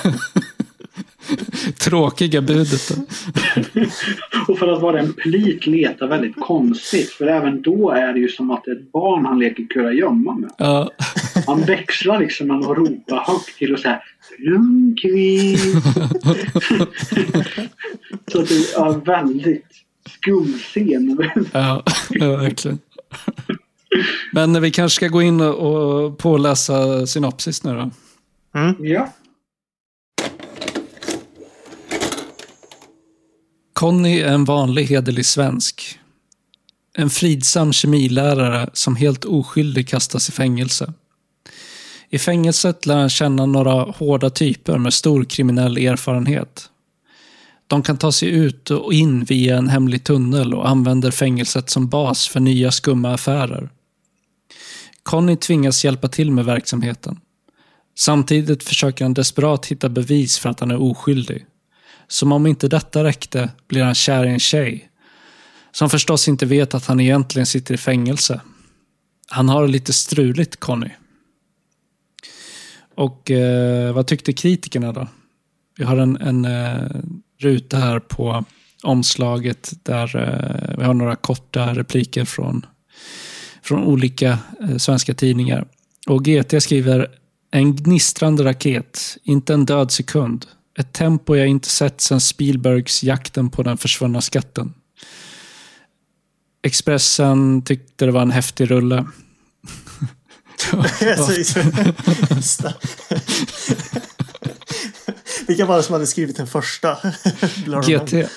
(laughs) tråkiga budet. (laughs) och för att vara en plit leta väldigt konstigt. För även då är det ju som att ett barn han leker kurragömma med. Ja. (laughs) Han växlar liksom mellan att ropa högt till och säga Lundqvist. Så det är väldigt skum scen. ja, ja, verkligen. Men vi kanske ska gå in och påläsa synopsis nu då. Mm. Ja. Conny är en vanlig hederlig svensk. En fridsam kemilärare som helt oskyldig kastas i fängelse. I fängelset lär han känna några hårda typer med stor kriminell erfarenhet. De kan ta sig ut och in via en hemlig tunnel och använder fängelset som bas för nya skumma affärer. Conny tvingas hjälpa till med verksamheten. Samtidigt försöker han desperat hitta bevis för att han är oskyldig. Som om inte detta räckte blir han kär i en tjej. Som förstås inte vet att han egentligen sitter i fängelse. Han har det lite struligt, Conny. Och eh, vad tyckte kritikerna då? Vi har en, en eh, ruta här på omslaget där eh, vi har några korta repliker från, från olika eh, svenska tidningar. Och GT skriver en gnistrande raket, inte en död sekund. Ett tempo jag inte sett sedan Spielbergs Jakten på den försvunna skatten. Expressen tyckte det var en häftig rulle. (laughs) (laughs) Vilka var det som hade skrivit den första? (laughs) GT.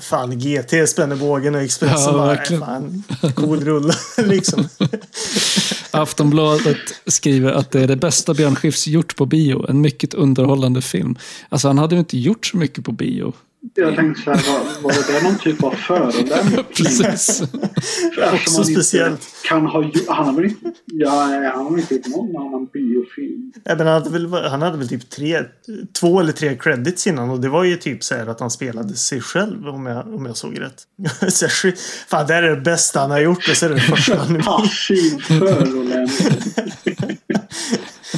fan, GT spänner bågen och Expressen ja, bara, fan, cool rulle (laughs) liksom. Aftonbladet skriver att det är det bästa Björn Skifs gjort på bio. En mycket underhållande film. Alltså han hade ju inte gjort så mycket på bio. Jag tänkte så här, var, var det någon typ av förolämpning? (laughs) Precis. Också speciellt. Kan ha, han har väl inte, ja, han har inte gjort någon annan biofilm. Ja, men han, hade väl, han hade väl typ tre, två eller tre credits innan och det var ju typ så här att han spelade sig själv om jag, om jag såg rätt. (laughs) Fan, det är det bästa han har gjort och så är det det första han (laughs) Passiv förolämpning.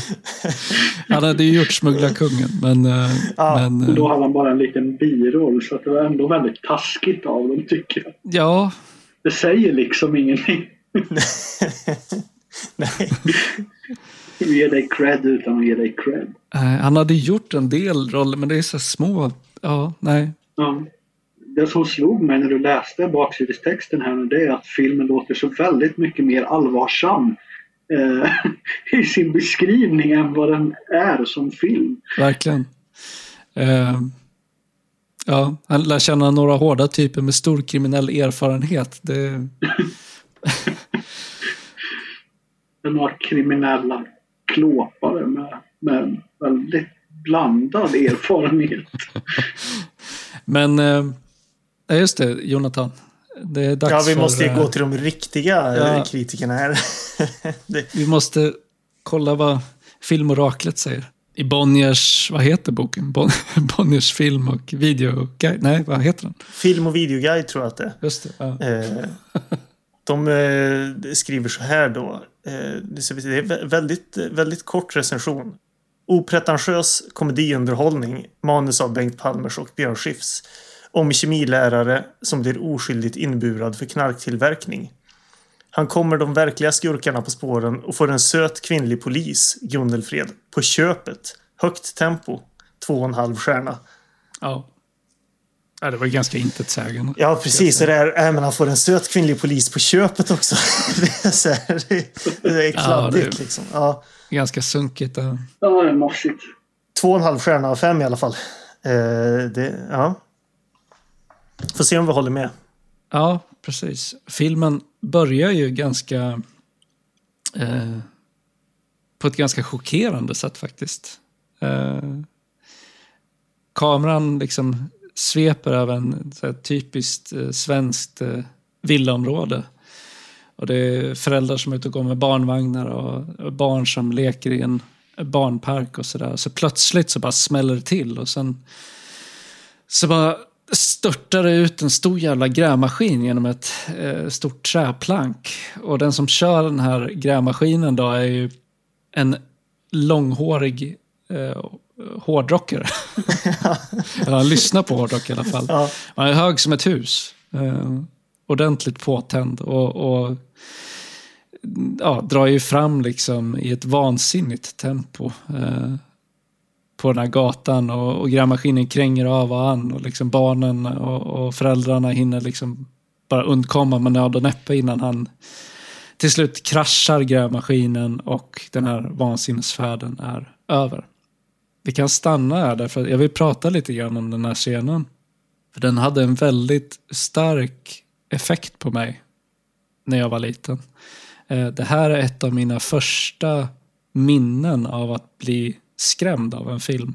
(laughs) Han hade ju gjort Smugglarkungen, men... Eh, ja, men, och då hade han bara en liten biroll, så att det var ändå väldigt taskigt av dem, tycker jag. Ja. Det säger liksom ingenting. (laughs) Nej. Vi ger dig cred utan att ge dig cred. Han hade gjort en del roller, men det är så små. Ja, nej. Ja. Det som slog mig när du läste baksidestexten här nu, det är att filmen låter så väldigt mycket mer allvarsam eh, (laughs) i sin beskrivning än vad den är som film. Verkligen. Eh, ja, han lär känna några hårda typer med stor kriminell erfarenhet. Det... (laughs) några kriminella klåpare med, med väldigt blandad erfarenhet. (laughs) Men, eh, just det, Jonathan. Det är dags ja, vi för, måste uh, gå till de riktiga ja, kritikerna här. (laughs) Vi måste kolla vad filmoraklet säger. I Bonniers, vad heter boken? Bon, (laughs) Bonniers film och videoguide? Nej, vad heter den? Film och videoguide tror jag att det är. Just det. Ja. Eh, de eh, skriver så här då. Eh, det är väldigt, väldigt kort recension. Opretentiös komediunderhållning, manus av Bengt Palmers och Björn Skifs om kemilärare som blir oskyldigt inburad för knarktillverkning. Han kommer de verkliga skurkarna på spåren och får en söt kvinnlig polis, Gunnelfred, på köpet. Högt tempo. Två och en halv stjärna. Ja. Ja, det var ganska intetsägande. Ja, precis. Det är, äh, men han får en söt kvinnlig polis på köpet också. (laughs) det, är så här, det, det är kladdigt ja, det är liksom. Ja. Ganska sunkigt. Ja, ja det är mossigt. Två och en halv stjärna av fem i alla fall. Eh, det, ja. Får se om vi håller med. Ja, precis. Filmen börjar ju ganska... Eh, på ett ganska chockerande sätt faktiskt. Eh, kameran liksom sveper över en så här, typiskt eh, svenskt eh, villaområde. Och det är föräldrar som är ute och går med barnvagnar och barn som leker i en barnpark och sådär. Så plötsligt så bara smäller det till och sen så bara störtar det ut en stor jävla grävmaskin genom ett eh, stort träplank. Och den som kör den här grävmaskinen då är ju en långhårig eh, hårdrockare. (laughs) Eller han lyssnar på hårdrock i alla fall. Ja. Han är hög som ett hus. Eh, ordentligt påtänd och, och ja, drar ju fram liksom i ett vansinnigt tempo. Eh, på den här gatan och, och grävmaskinen kränger av och an och liksom barnen och, och föräldrarna hinner liksom bara undkomma med nöd och näppe innan han till slut kraschar grävmaskinen och den här vansinnesfärden är över. Vi kan stanna här därför jag vill prata lite grann om den här scenen. För den hade en väldigt stark effekt på mig när jag var liten. Eh, det här är ett av mina första minnen av att bli skrämd av en film.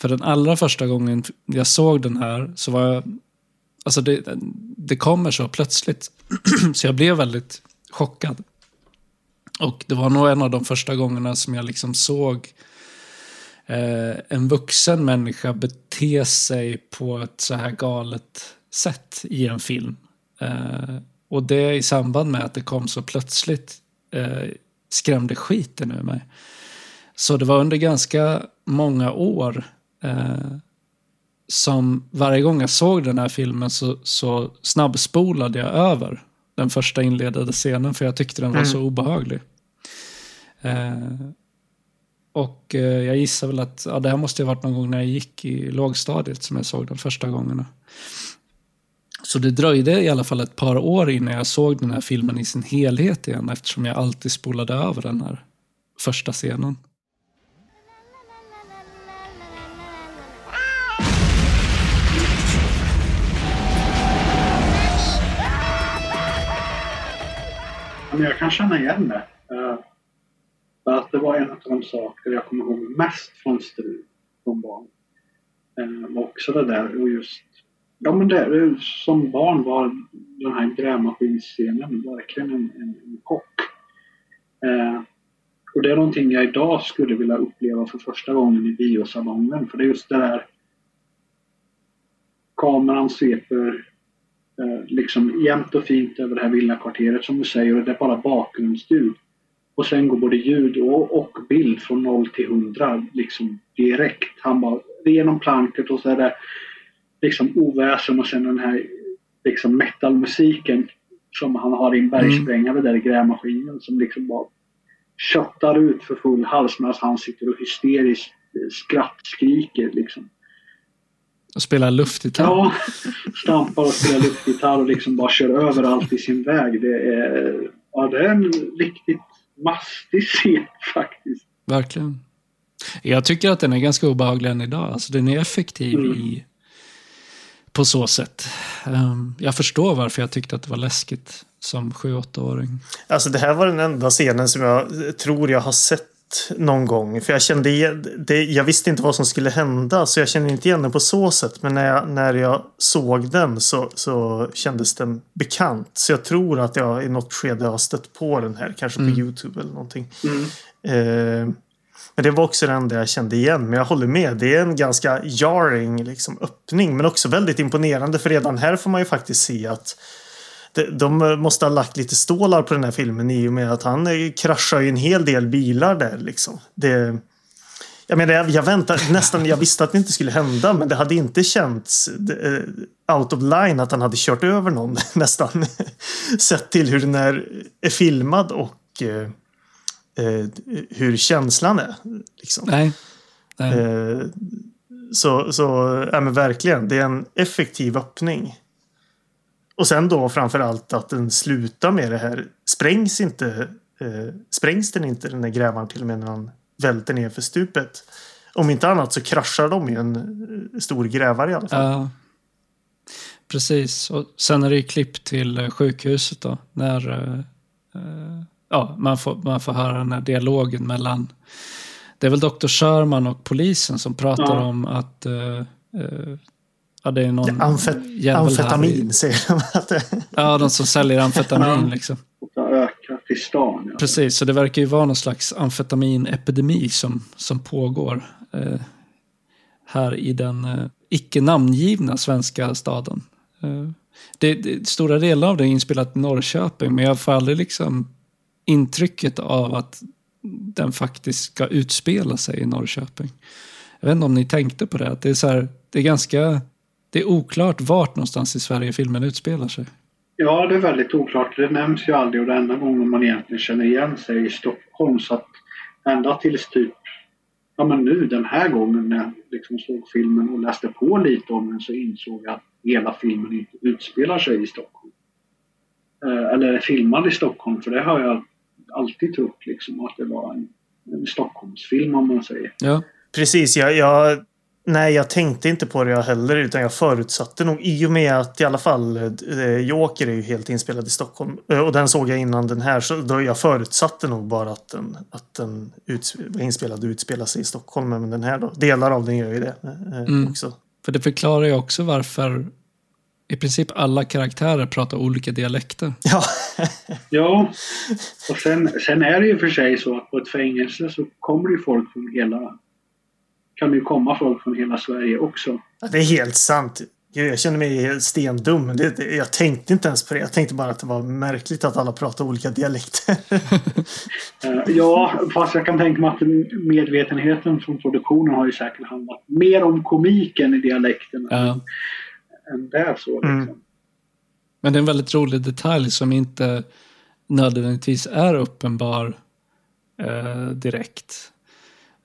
För den allra första gången jag såg den här så var jag... Alltså det, det kommer så plötsligt. (clears throat) så jag blev väldigt chockad. Och det var nog en av de första gångerna som jag liksom såg eh, en vuxen människa bete sig på ett så här galet sätt i en film. Eh, och det i samband med att det kom så plötsligt eh, skrämde skiten ur mig. Så det var under ganska många år eh, som varje gång jag såg den här filmen så, så snabbspolade jag över den första inledande scenen för jag tyckte den var mm. så obehaglig. Eh, och eh, jag gissar väl att ja, det här måste ha varit någon gång när jag gick i lågstadiet som jag såg den första gångerna. Så det dröjde i alla fall ett par år innan jag såg den här filmen i sin helhet igen eftersom jag alltid spolade över den här första scenen. Jag kan känna igen det. Uh, att det var en av de saker jag kommer ihåg mest från Strul som barn. Uh, också det där och just Ja men det, som barn var den här grävmaskinsscenen verkligen en, en, en chock. Uh, och det är någonting jag idag skulle vilja uppleva för första gången i biosalongen. För det är just det där kameran sveper liksom jämnt och fint över det här villakvarteret som du säger och det är bara bakgrundsljud. Och sen går både ljud och, och bild från 0 till 100 liksom direkt. Han bara genom planket och så är det liksom oväsen och sen den här liksom metalmusiken som han har i en bergsprängare mm. där i grävmaskinen som liksom bara köttar ut för full hals medan han sitter och hysteriskt skrattskriker liksom. Och spelar luftgitarr. Ja, stampar och spelar luftgitarr och liksom bara kör över allt i sin väg. Det är, ja, det är en riktigt mastig scen faktiskt. Verkligen. Jag tycker att den är ganska obehaglig än idag. Alltså, den är effektiv mm. i, på så sätt. Um, jag förstår varför jag tyckte att det var läskigt som 7-8-åring. Alltså det här var den enda scenen som jag tror jag har sett någon gång. För jag kände det, jag visste inte vad som skulle hända så jag kände inte igen den på så sätt. Men när jag, när jag såg den så, så kändes den bekant. Så jag tror att jag i något skede har stött på den här. Kanske på mm. Youtube eller någonting. Mm. Eh, men det var också den enda jag kände igen. Men jag håller med. Det är en ganska jarring liksom, öppning. Men också väldigt imponerande. För redan här får man ju faktiskt se att de måste ha lagt lite stålar på den här filmen i och med att han eh, kraschar ju en hel del bilar där liksom. Det, jag menar, jag, jag väntade (laughs) nästan, jag visste att det inte skulle hända men det hade inte känts out of line att han hade kört över någon (laughs) nästan. (laughs) Sett till hur den är, är filmad och uh, hur känslan är. Liksom. Nej. Nej. så, så ja men verkligen, det är en effektiv öppning. Och sen då framför allt att den slutar med det här. Sprängs inte eh, sprängs den inte den där grävaren till och med när han välter ner för stupet. Om inte annat så kraschar de i en eh, stor grävare i alla fall. Ja. Precis, och sen är det ju klipp till eh, sjukhuset då. När eh, eh, ja, man, får, man får höra den här dialogen mellan det är väl Dr. Sherman och polisen som pratar ja. om att eh, Ja, det är någon ja, amfet amfetamin säger de. Att (laughs) det... Ja, de som säljer amfetamin liksom. Ja. Precis, så det verkar ju vara någon slags amfetaminepidemi som, som pågår eh, här i den eh, icke namngivna svenska staden. Eh, det, det, stora delar av det är inspelat i Norrköping, men jag får aldrig liksom intrycket av att den faktiskt ska utspela sig i Norrköping. Jag vet inte om ni tänkte på det, att det är, så här, det är ganska det är oklart vart någonstans i Sverige filmen utspelar sig. Ja, det är väldigt oklart. Det nämns ju aldrig och det enda gången man egentligen känner igen sig i Stockholm. Så att ända tills typ, ja men nu den här gången när jag liksom såg filmen och läste på lite om den så insåg jag att hela filmen inte utspelar sig i Stockholm. Eh, eller är filmad i Stockholm, för det har jag alltid trott liksom att det var en, en Stockholmsfilm om man säger. Ja. Precis, jag, jag Nej, jag tänkte inte på det jag heller, utan jag förutsatte nog i och med att i alla fall eh, Joker är ju helt inspelad i Stockholm eh, och den såg jag innan den här, så då jag förutsatte nog bara att den, att den var inspelad och utspelar sig i Stockholm, men den här då, delar av den gör ju det eh, Mm. också. För det förklarar ju också varför i princip alla karaktärer pratar olika dialekter. (laughs) Ja, Ja, och sen, sen är det ju för sig så att på ett fängelse så kommer det ju folk från hela... kan det ju komma folk från hela Sverige också. Det är helt sant. Gud, Jag känner mig helt stendum. Det, det, jag tänkte inte ens på det. Jag tänkte bara att det var märkligt att alla pratar olika dialekter. (laughs) Eh, Ja, fast jag kan tänka mig att medvetenheten från produktionen har ju säkert handlat mer om komiken i dialekten Ja. än det så. Liksom. Mm. Men det är en väldigt rolig detalj som inte nödvändigtvis är uppenbar eh, direkt.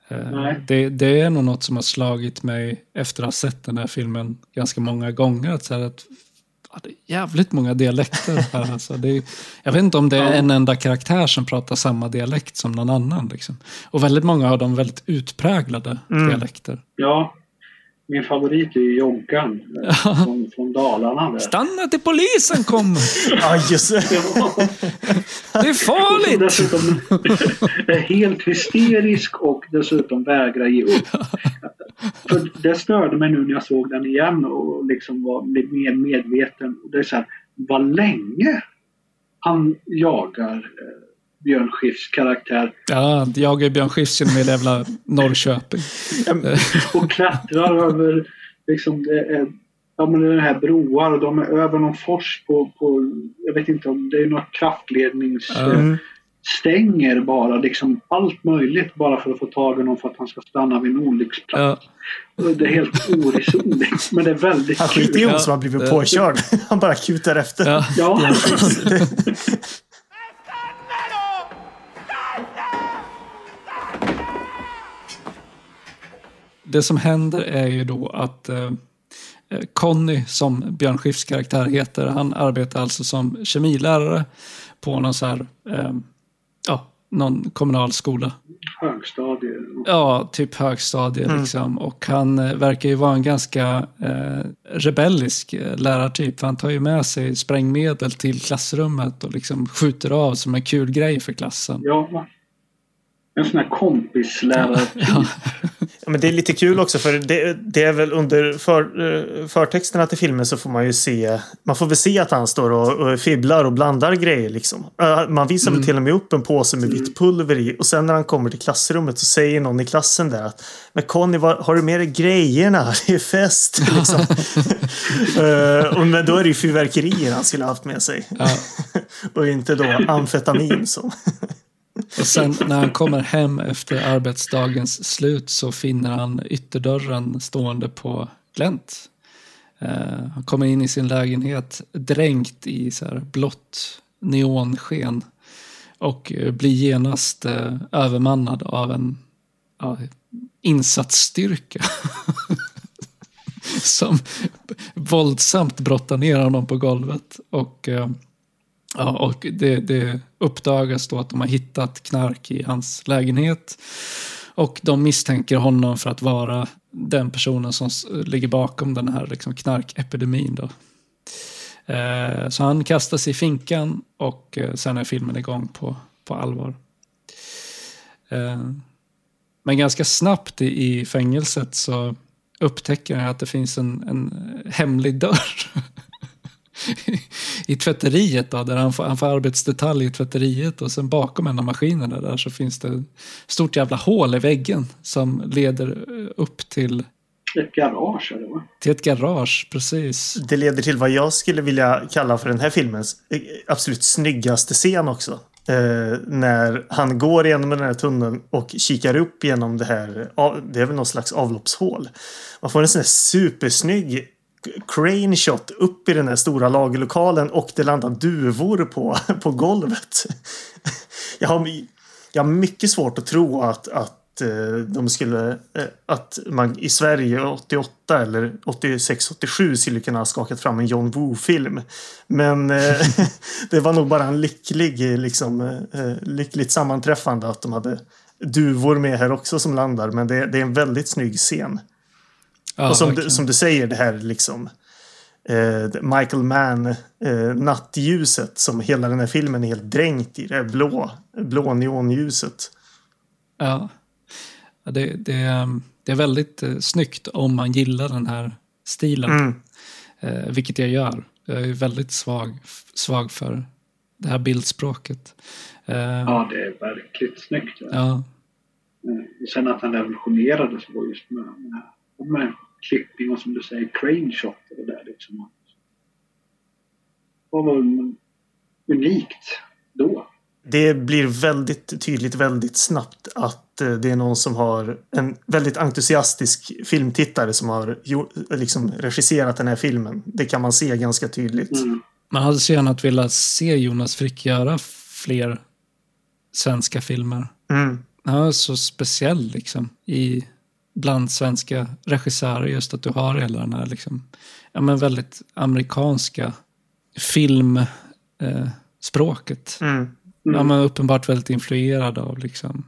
Eh, det, det är nog något som har slagit mig efter att ha sett den här filmen ganska många gånger. Att, så att ja, det är jävligt många dialekter här. (laughs) Alltså, det är, jag vet inte om det är en enda karaktär som pratar samma dialekt som någon annan. Liksom. Och väldigt många av dem väldigt utpräglade Mm. dialekter. Ja, min favorit är ju Joggan eh, från, från Dalarna. Där. Stanna till polisen kommer! (laughs) ja, just det. Det är farligt! dessutom (laughs) är helt hysterisk och dessutom vägrar ge upp. För det störde mig nu när jag såg den igen och liksom var lite mer medveten. Det är så här, vad länge han jagar eh, Björn Skifs karaktär Ja, jag är Björn Skifs genom hela jävla Norrköping. och klättrar över liksom det är, ja, men det är här broar och de är över någon fors på, på jag vet inte om det är några kraftledningsstänger Mm. stänger bara liksom allt möjligt bara för att få tag i någon för att han ska stanna vid en olycksplats. Ja, Det är helt oresonligt men det är väldigt Han skiter i kul. hon som har blivit påkörd. Han bara kutar efter. ja. Ja, (laughs) Det som händer är ju då att eh, eh, Conny, som Björn Skifs karaktär heter, han arbetar alltså som kemilärare på någon så här, eh, ja, någon kommunal skola. högstadie. Ja, typ högstadie liksom. Och han eh, verkar ju vara en ganska eh, rebellisk eh, lärartyp. För han tar ju med sig sprängmedel till klassrummet och liksom skjuter av som en kul grej för klassen. Ja? En sån här kompislärare. (laughs) Ja, men det är lite kul också för det, det är väl under för, eh, förtexterna till filmen så får man ju se Man får väl se att han står och, och fibblar och blandar grejer liksom. Eh, Man visar väl till och med upp en påse med vitt pulver i och sen när han kommer till klassrummet så säger någon i klassen där att Men Conny, vad, har du med dig grejerna? (laughs) Det är fest! (laughs) liksom. Eh, och, men då är det ju fyrverkerier han skulle ha haft med sig. ja. och inte då amfetamin som och sen när han kommer hem efter arbetsdagens slut så finner han ytterdörren stående på glänt. Uh, han kommer in i sin lägenhet dränkt i så här blått neonsken. Och eh, blir genast uh, övermannad av en uh, insatsstyrka. (laughs) Som våldsamt brottar ner honom på golvet. Och Ja, och det, det uppdagas då att de har hittat knark i hans lägenhet. Och de misstänker honom för att vara den personen som ligger bakom den här liksom knarkepidemin. Då. Eh, så han kastas i finkan och eh, sen är filmen igång på, på allvar. Eh, men ganska snabbt i, i fängelset så upptäcker han att det finns en, en hemlig dörr. (laughs) i tvätteriet då, där han får, han får arbetsdetalj i tvätteriet och sen bakom en av maskinerna där så finns det ett stort jävla hål i väggen som leder eh, upp till, Ett garage är det va? till ett garage, precis. Det leder till vad jag skulle vilja kalla för den här filmens eh, absolut snyggaste scen också. Eh, när han går igenom den här tunneln och kikar upp genom det här. Det är väl någon slags avloppshål. Man får en sån här supersnygg crane shot upp i den här stora lagerlokalen och det landar duvor på, (laughs) på golvet. Jag har, jag har mycket svårt att tro att, att eh, de skulle eh, att man i Sverige 88 eller 86 87 skulle kunna ha skakat fram en John Woo-film. Men eh, (laughs) det var nog bara en lycklig liksom lyckligt sammanträffande att de hade duvor med här också som landar. Men det, det är en väldigt snygg scen. Ja, och som du, som du säger, det här liksom eh, Michael Mann, eh, nattljuset som hela den här filmen är helt dränkt i. Det blå, blå neonljuset. Ja, det, det, det är väldigt eh, snyggt om man gillar den här stilen. Mm. Eh, vilket jag gör. Jag är väldigt svag, svag för det här bildspråket. Eh, ja, det är verkligt snyggt. Ja. ja. Sen att han revolutionerade så var just med, med, med klippning och som du säger crane shot och det där liksom. Det var unikt då. Det blir väldigt tydligt väldigt snabbt att eh, det är någon som har en väldigt entusiastisk filmtittare som har liksom regisserat den här filmen. Det kan man se ganska tydligt. Mm. Man hade så gärna velat se Jonas Frick göra fler svenska filmer. Mm. Han är så speciell liksom i bland svenska regissörer just att du har hela den här liksom, ja, men väldigt amerikanska filmspråket. Eh, mm. Ja, men uppenbart väldigt influerad av liksom,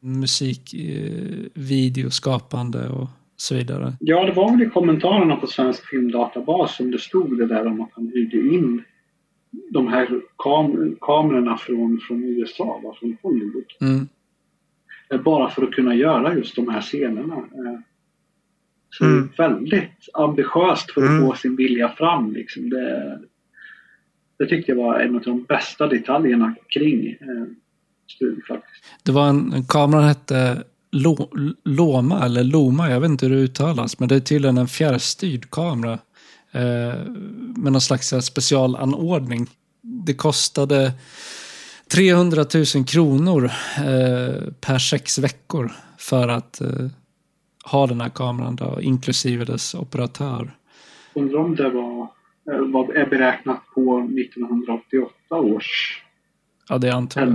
musik, eh, videoskapande och så vidare. Ja, det var väl i kommentarerna på Svensk Filmdatabas som det stod det där om att han hyrde in de här kam kamerorna från, från USA, va, från Hollywood. Mm. Eh, bara för att kunna göra just de här scenerna. Eh, så mm. väldigt ambitiöst för att mm. få sin vilja fram. Liksom. Det, det tyckte jag var en av de bästa detaljerna kring eh, studion faktiskt. Det var en, en kamera hette Loma eller Loma, jag vet inte hur det uttalas, men det är tydligen en fjärrstyrd kamera eh, med någon slags specialanordning. Det kostade 300 000 kronor eh, per sex veckor för att eh, ha den här kameran då, inklusive dess operatör. Undrar om det var, eh, var, är beräknat på 1988 års Ja, det antar jag.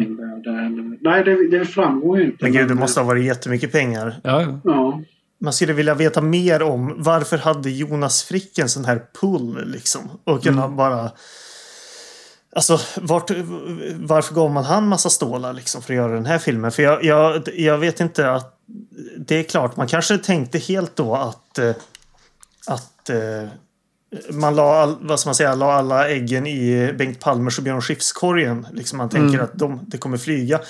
Nej, det, det framgår ju inte. Men gud, det måste ha varit jättemycket pengar. Ja, ja. ja. Man skulle vilja veta mer om varför hade Jonas Frick en sån här pull liksom? Och kunna mm. bara Alltså vart, varför gav man han massa stålar liksom för att göra den här filmen? För jag, jag, jag vet inte att det är klart, man kanske tänkte helt då att eh, att eh, man la, all, vad ska man säga, la alla äggen i Bengt Palmers och Björn Skifs korgen. Liksom man tänker mm. att de, det kommer flyga.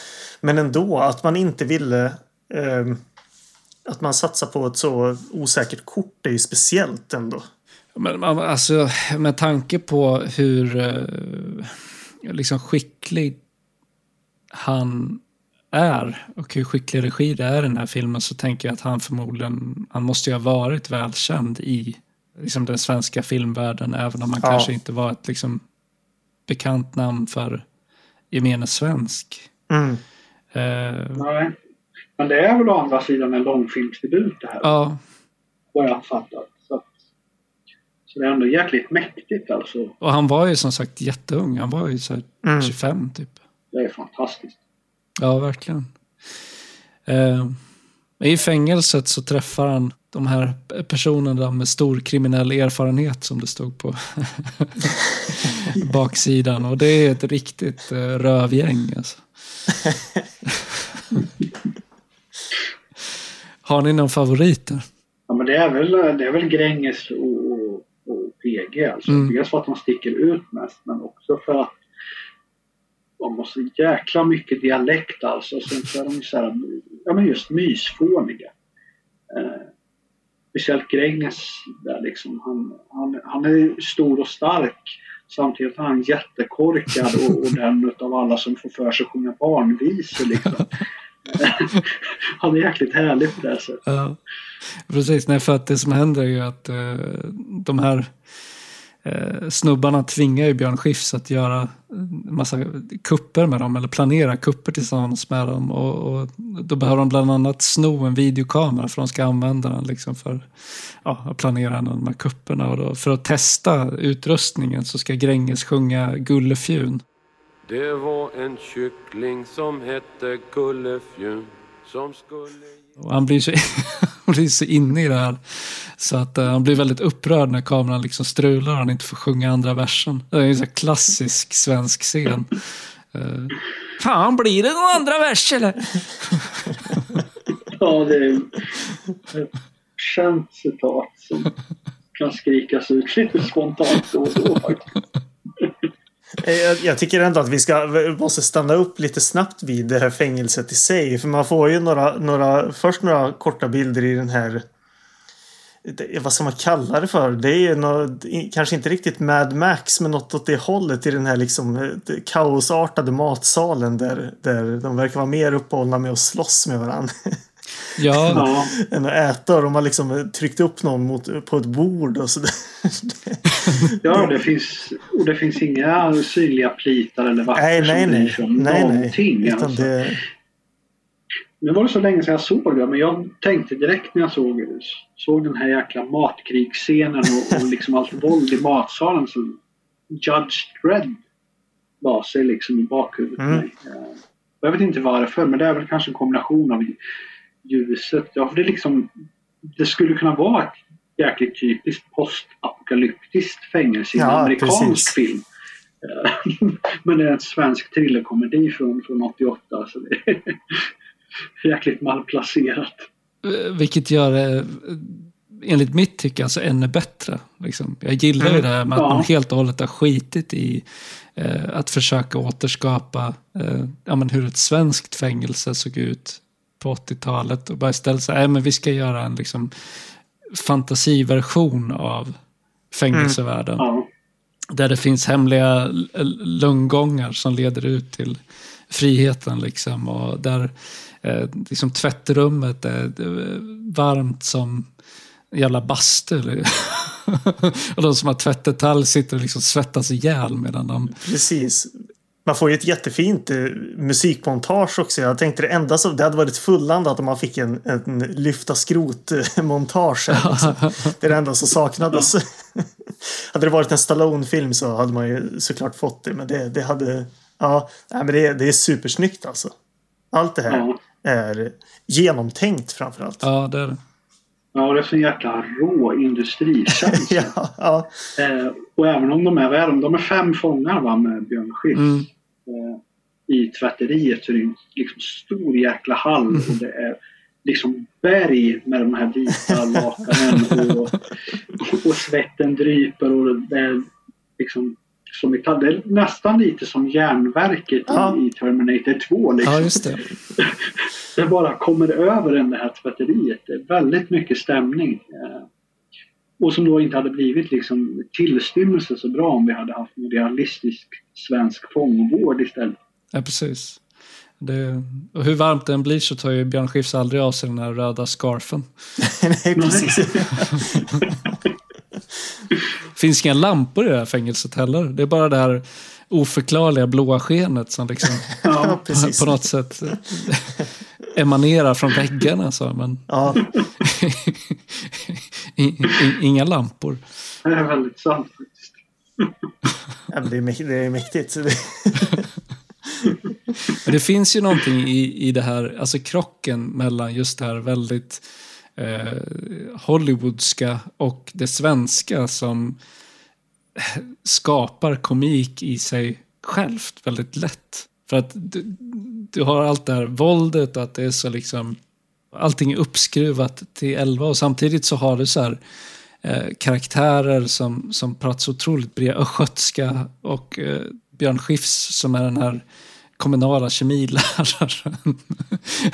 Men ändå att man inte ville eh, att man satsar på ett så osäkert kort är ju speciellt ändå. Men alltså med tanke på hur eh, liksom skicklig han är och hur skicklig regi det är i den här filmen så tänker jag att han förmodligen, han måste ju ha varit välkänd i liksom den svenska filmvärlden även om han ja. kanske inte var ett liksom bekant namn för gemene svensk. Mm. Uh, Nej, men det är väl å andra sidan en långfilmsdebut det här. Ja. Vad jag fattat. Så det är ändå jäkligt mäktigt alltså. Och han var ju som sagt jätteung. Han var ju så mm. 25 typ. Det är fantastiskt. Ja, verkligen. Eh, I fängelset så träffar han de här personerna med stor kriminell erfarenhet som det stod på (laughs) baksidan. Och det är ett riktigt eh, rövgäng alltså. (laughs) Har ni någon favoriter? Ja, men det är väl, det är väl Gränges och PG. Alltså. Mm. Dels för att de sticker ut mest men också för att de har så jäkla mycket dialekt alltså. Sen så är de så här, ja men just mysfåniga. Eh, speciellt Gränges där liksom. Han, han, han är stor och stark. Samtidigt är han jättekorkad och, och den av alla som får för sig att sjunga barnvisor liksom. (laughs) (laughs) han är jäkligt härlig på det sättet. Ja, precis. Nej, för att det som händer är ju att eh, de här eh, snubbarna tvingar ju Björn Skifs att göra en massa kupper med dem, eller planera kupper tillsammans med dem. Och, och då behöver de bland annat sno en videokamera för de ska använda den liksom för ja, att planera de här kupperna. Och då, för att testa utrustningen så ska Gränges sjunga Gullefjun. Det var en kyckling som hette Gullefjun som skulle... Han blir så, (laughs) han blir så inne i det här. Så att uh, han blir väldigt upprörd när kameran liksom strular och han inte får sjunga andra versen. Det är en så klassisk svensk scen. Uh, Fan, blir det någon andra vers eller? ja, det är känt citat som kan skrikas ut lite spontant då och då. Eh, jag, jag tycker ändå att vi ska, måste stanna upp lite snabbt vid det här fängelset i sig. För man får ju några, några, först några korta bilder i den här vad ska man kalla det för? Det är något, kanske inte riktigt Mad Max men något åt det hållet i den här liksom eh, kaosartade matsalen där, där de verkar vara mer uppehållna med att slåss med varandra. (laughs) Ja. än att äta och de har liksom tryckt upp någon mot, på ett bord och sådär. (laughs) ja, det finns, och det finns inga synliga plitar eller vakter nej, nej, som nej. från nej, någonting. Nej. Alltså. Det... Nu var det så länge sedan jag såg det men jag tänkte direkt när jag såg, såg den här jäkla matkrigsscenen och, och liksom allt våld i matsalen så Judge Dredd la sig liksom i bakhuvudet mm. mig. Jag vet inte varför men det är väl kanske en kombination av ljuset. Ja, för det, liksom, det skulle kunna vara ett jäkligt typiskt postapokalyptiskt fängelse i en ja, amerikansk precis. film. (laughs) Men det är en svensk thrillerkomedi från, från 88 så det är (laughs) jäkligt malplacerat. Eh, vilket gör det enligt mitt tycke alltså ännu bättre. Liksom. Jag gillar mm. ju det här med att ja. man helt och hållet har skitit i eh, att försöka återskapa eh, ja, men hur ett svenskt fängelse såg ut på 80-talet och bara istället säga att vi ska göra en liksom, fantasiversion av fängelsevärlden. Mm. Ja. Där det finns hemliga lönngångar som leder ut till friheten. Liksom, och där eh, liksom, tvättrummet är varmt som en jävla bastu. (laughs) och de som har tvättetalj sitter och liksom svettas ihjäl medan de... Precis. Man får ju ett jättefint eh, musikmontage också. Jag tänkte det enda som det hade varit fullandat om man fick en, en lyfta skrot-montage. Liksom. (laughs) det är det enda som saknades. (laughs) hade det varit en Stallone-film så hade man ju såklart fått det. Men det, det hade... Ja, nej, men det, det är supersnyggt alltså. Allt det här är genomtänkt framförallt. Ja, det är det. Ja, det är så jäkla rå industrikänsla. (laughs) ja, ja. Eh, och även om de är, vad är de? De är fem fångar va, med Björn Skifs. Mm. Eh, I tvätteriet så är det en liksom, stor jäkla hall mm. och det är liksom berg med de här vita lakanen (laughs) och, och svetten dryper och det är liksom som metall. Det är nästan lite som järnverket ja. i Terminator 2. Liksom. Ja, just det. (laughs) det bara kommer över en det här tvätteriet. Det är väldigt mycket stämning. Eh, och som då inte hade blivit liksom tillstymmelse så bra om vi hade haft en realistisk svensk fångvård istället. Ja, precis. Det, och hur varmt den blir så tar ju Björn Skifs aldrig av sig den här röda scarfen. (laughs) Nej, precis. (laughs) finns inga lampor i det här fängelset heller. Det är bara det här oförklarliga blåa skenet som liksom (laughs) ja, (laughs) på något sätt emanerar från väggarna. Så, men ja. (laughs) inga lampor. Det är väldigt sant faktiskt. ja, det, är, det är mäktigt. Men det finns ju någonting i, i det här, alltså krocken mellan just det här väldigt eh, Hollywoodska och det svenska som (sighs) skapar komik i sig självt väldigt lätt. För att du, du har allt det här våldet och att det är så liksom allting är uppskruvat till 11 och samtidigt så har du så här eh, karaktärer som, som pratar så otroligt bred östgötska och eh, Björn Skifs som är den här kommunala kemiläraren.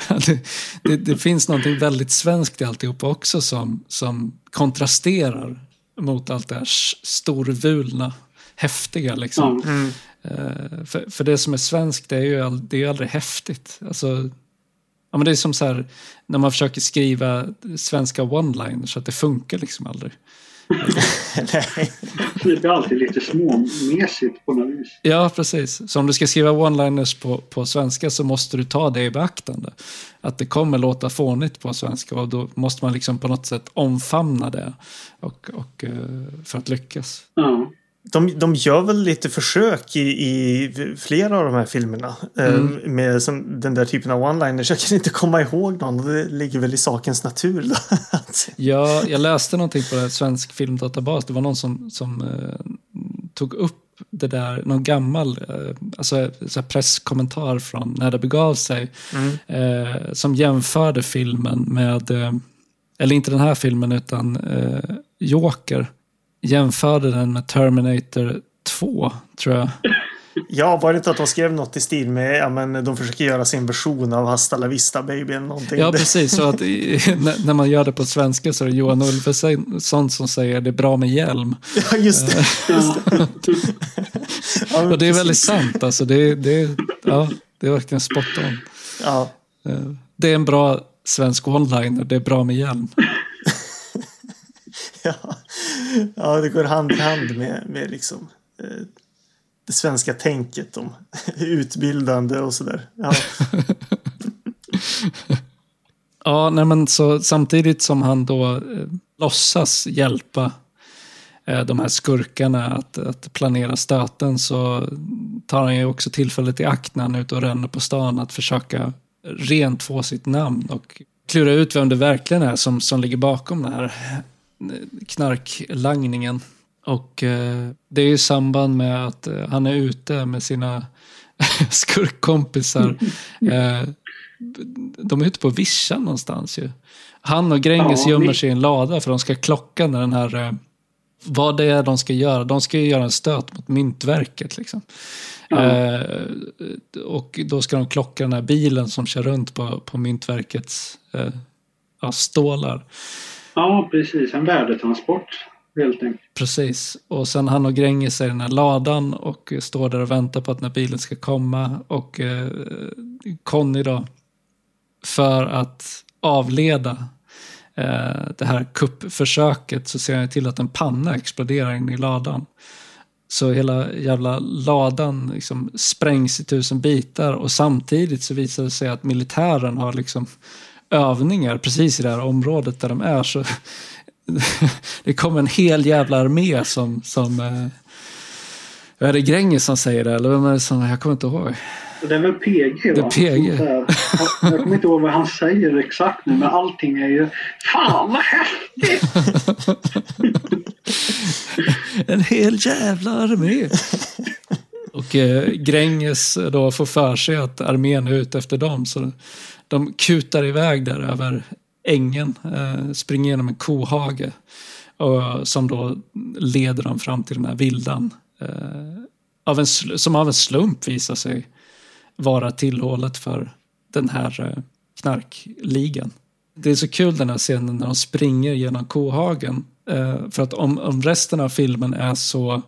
(laughs) det, det, det, finns något väldigt svenskt i alltihop också som, som kontrasterar mot allt det här storvulna, häftiga. Liksom. Mm. Uh, för, för det som är svenskt det är ju all, det är aldrig häftigt. Alltså, ja, men det är som så här, när man försöker skriva svenska one-liners så att det funkar liksom aldrig. Det blir alltid lite småmesigt på något vis. Ja, precis. Så om du ska skriva one-liners på, på svenska så måste du ta det i beaktande. Att det kommer låta fånigt på svenska och då måste man liksom på något sätt omfamna det och, och, eh, för att lyckas. Ja de, de gör väl lite försök i, i flera av de här filmerna. Eh, mm. med som, den där typen av one-liners. Jag kan inte komma ihåg någon. Det ligger väl i sakens natur. (laughs) Ja, jag läste någonting på det svensk filmdatabas. Det var någon som, som eh, tog upp det där, någon gammal eh, alltså, så presskommentar från när det begav sig. Mm. Eh, som jämförde filmen med eh, eller inte den här filmen utan eh, Joker, jämförde den med Terminator 2, tror jag. Ja, var det inte att de skrev något i stil med ja, men de försöker göra sin version av Hasta la vista baby eller någonting. Ja, precis. Så att i, (laughs) när man gör det på svenska så är det Johan Ulveson som säger det är bra med hjälm. (laughs) Ja, just det. (laughs) Just det. ja, och det är väldigt sant. Alltså, det, det, ja, det är verkligen spot on. Ja. Eh, det är en bra svensk one-liner. Det är bra med hjälm ja. ja, det går hand i hand med, med liksom, eh, det svenska tänket om utbildande och sådär. Ja. ja, nej men så samtidigt som han då eh, låtsas hjälpa eh, de här skurkarna att, att planera stöten så tar han ju också tillfället i akt när han är ute och ränner på stan att försöka rent få sitt namn och klura ut vem det verkligen är som, som ligger bakom det här knarklangningen. Och eh, det är i samband med att eh, han är ute med sina (laughs) skurkkompisar. (laughs) Eh, de är ute på vischan någonstans ju. Han och Gränges ja, gömmer sig i en lada för de ska klocka när den här... Eh, vad det är de ska göra. De ska ju göra en stöt mot Myntverket liksom. Ja. Eh, och då ska de klocka den här bilen som kör runt på, på Myntverkets eh, stålar. Ja, precis. En värdetransport helt enkelt. Precis. Och sen han och Gränges är i den här ladan och eh, står där och väntar på att den här bilen ska komma. Och eh, Conny då, för att avleda eh, det här kuppförsöket så ser han till att en panna exploderar in i ladan. Så hela jävla ladan liksom sprängs i tusen bitar och samtidigt så visar det sig att militären har liksom övningar precis i det här området där de är. Så (laughs) det kommer en hel jävla armé som, som eh, är det Gränges som säger det eller vem är det som, jag kommer inte ihåg. Det är väl PG va? Det är PG. Jag kommer inte ihåg vad han säger exakt nu men allting är ju Fan vad häftigt! (laughs) en hel jävla armé. Och eh, Gränges då får för sig att armén är ute efter dem. Så de kutar iväg där över ängen, eh, springer genom en kohage. Och, som då leder dem fram till den här villan. Eh, av en, som av en slump visar sig vara tillhållet för den här eh, knarkligan. Det är så kul den här scenen när de springer genom kohagen. Eh, för att om, om resten av filmen är så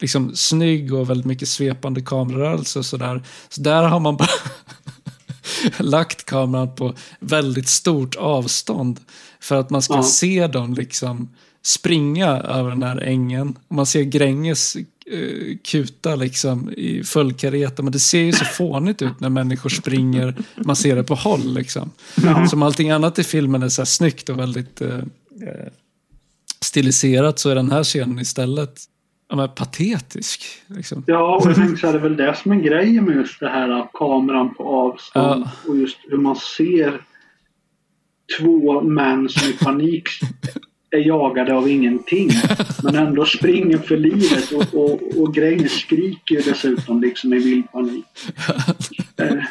liksom snygg och väldigt mycket svepande kamerarörelser och sådär. Så där har man bara (laughs) (laughs) lagt kameran på väldigt stort avstånd. För att man ska ja. se dem liksom springa över den här ängen. Man ser Gränges uh, kuta liksom i full kareta. Men det ser ju så (laughs) fånigt ut när människor springer. Man ser det på håll liksom. Ja. Som allting annat i filmen är så här snyggt och väldigt uh, stiliserat så är den här scenen istället ja, patetisk. Liksom. Ja, och jag tänkte så här, det är väl det som är grejen med just det här kameran på avstånd ja. och just hur man ser två män som i panik är jagade av ingenting men ändå springer för livet och, och, och Gränges skriker dessutom liksom i vild panik. (laughs)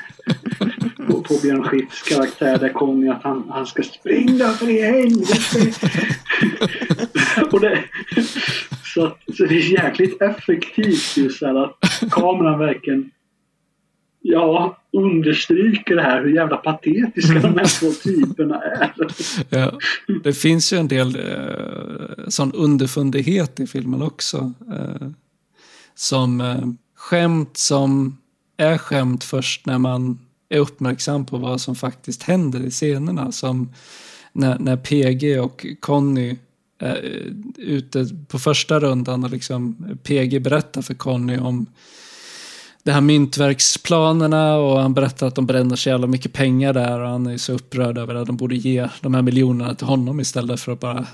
På, på Björn Skifs karaktär där Conny ju att han, han ska springa för i helvete. (laughs) och det, så, att, så det är jäkligt effektivt just så att kameran verkligen ja, understryker det här hur jävla patetiska de här två typerna är. Ja, det finns ju en del eh, sån underfundighet i filmen också. Eh, som eh, skämt som är skämt först när man är uppmärksam på vad som faktiskt händer i scenerna. Som när, när PG och Conny är ute på första rundan och liksom PG berättar för Conny om det här myntverksplanerna och han berättar att de bränner så jävla mycket pengar där och han är så upprörd över att de borde ge de här miljonerna till honom istället för att bara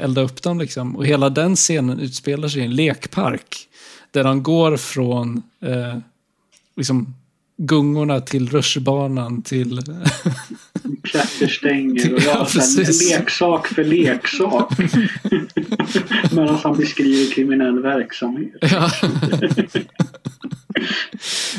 elda upp dem liksom. Och hela den scenen utspelar sig i en lekpark där han går från eh, liksom gungorna till rutschbanan till... Klätterstänger och (laughs) ja, leksak för leksak. (laughs) Medan han beskriver kriminell verksamhet. (laughs) ja.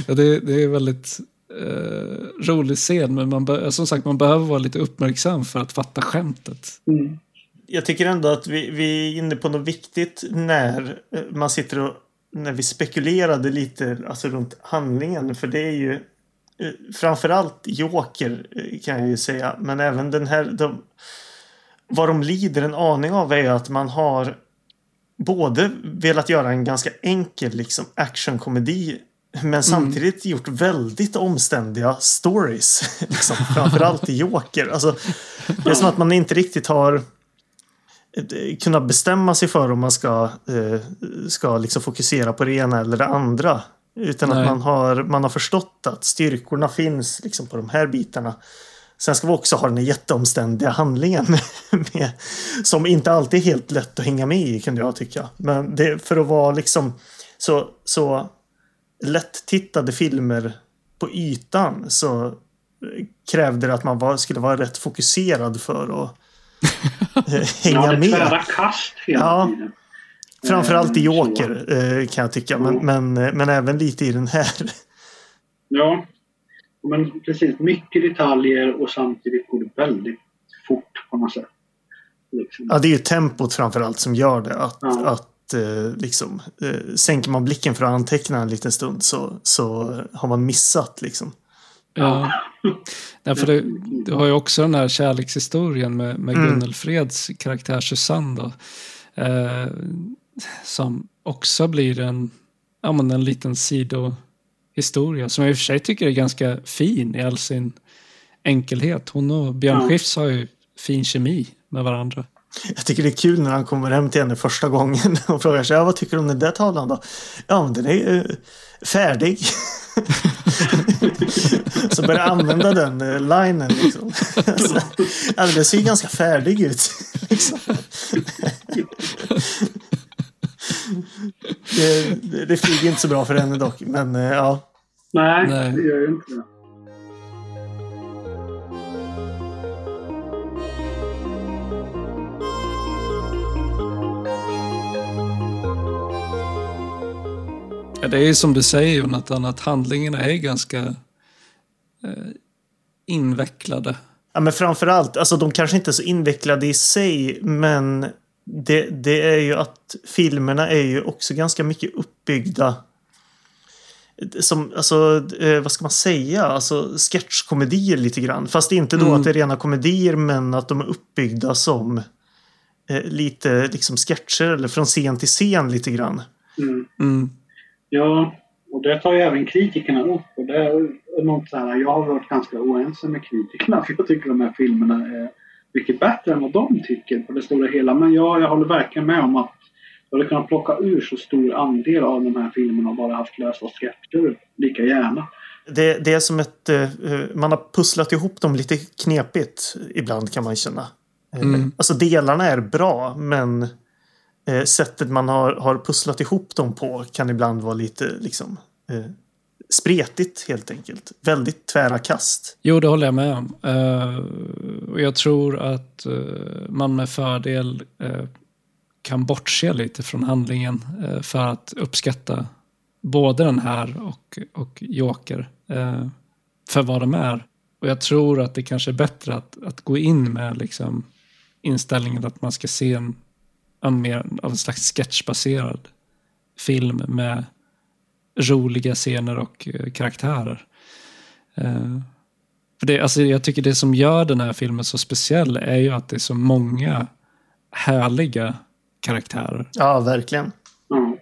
ja det, det, är väldigt eh, rolig scen, men man be- som sagt man behöver vara lite uppmärksam för att fatta skämtet. Mm. Jag tycker ändå att vi, vi är inne på något viktigt när eh, man sitter och när vi spekulerade lite alltså runt handlingen. För det är ju eh, framförallt Joker eh, kan jag ju säga. Men även den här. De, vad de lider en aning av är att man har både velat göra en ganska enkel liksom actionkomedi men samtidigt gjort väldigt omständiga stories. (laughs) liksom, framförallt i Joker. Alltså, det är som att man inte riktigt har eh, kunnat bestämma sig för om man ska, eh, ska liksom fokusera på det ena eller det andra. Utan Nej. att man har, man har förstått att styrkorna finns liksom på de här bitarna. Sen ska vi också ha den här jätteomständiga handlingen. (laughs) Med, som inte alltid är helt lätt att hänga med i kan jag tycka. Men det, för att vara liksom så, så lätt tittade filmer på ytan så krävde det att man var, skulle vara rätt fokuserad för att hänga Ja, med. tvära kast hela Ja. tiden. Framförallt i Eh, Joker eh, kan jag tycka. Men, men, eh, men även lite i den här. Ja, men precis. Mycket detaljer och samtidigt går det väldigt fort på något sätt. Liksom. Ja, det är ju tempot framförallt som gör det. Att, Ja. att eh, liksom, eh, sänker man blicken för att anteckna en liten stund så, så har man missat liksom. Ja. Ja, för det, du har ju också den här kärlekshistorien med, med Mm. Gunnel Freds karaktär Susanne då, eh, som också blir en, ja, men en liten sidohistoria som jag i och för sig tycker är ganska fin i all sin enkelhet. Hon och Björn Ja. Skifs har ju fin kemi med varandra. Jag tycker det är kul när han kommer hem till henne första gången och frågar sig ja, vad tycker du om den där tavlan då? Ja, men den är eh, färdig. (laughs) så börjar jag använda den eh, linen. Liksom. så, alltså, den ser ju ganska färdig ut. liksom. det, det, det flyger inte så bra för henne dock, men eh, ja. Nej, Nej. det gör ju inte det. Ja, det är som du säger Jonathan, att handlingarna är ganska invecklade. Ja, men framförallt, alltså de kanske inte är så invecklade i sig, men det, det är ju att filmerna är ju också ganska mycket uppbyggda som, alltså, eh, vad ska man säga, alltså sketchkomedier lite grann. Fast inte då Mm. att det är rena komedier, men att de är uppbyggda som eh, lite liksom sketcher eller från scen till scen lite grann. Mm. Mm. Ja, och det tar ju även kritikerna upp. Och det är något så här, jag har varit ganska oense med kritikerna för jag tycker de här filmerna är mycket bättre än vad de tycker på det stora hela. Men ja, jag håller verkligen med om att jag hade kunnat plocka ur så stor andel av de här filmerna och bara haft lösa sketcher lika gärna. Det, det är som ett, eh, man har pusslat ihop dem lite knepigt ibland kan man känna. Eh, Mm. Alltså delarna är bra, men eh, sättet man har, har pusslat ihop dem på kan ibland vara lite liksom spretigt helt enkelt. Väldigt tvära kast. Jo, det håller jag med om. Uh, och jag tror att uh, man med fördel uh, kan bortse lite från handlingen för att uppskatta både den här och, och Joker för vad de är. Och jag tror att det kanske är bättre att, att gå in med liksom, inställningen att man ska se en, en mer av en slags sketchbaserad film med roliga scener och eh, karaktärer. Eh, för det, alltså, jag tycker det som gör den här filmen så speciell är ju att det är så många härliga karaktärer. Ja, verkligen. Ja.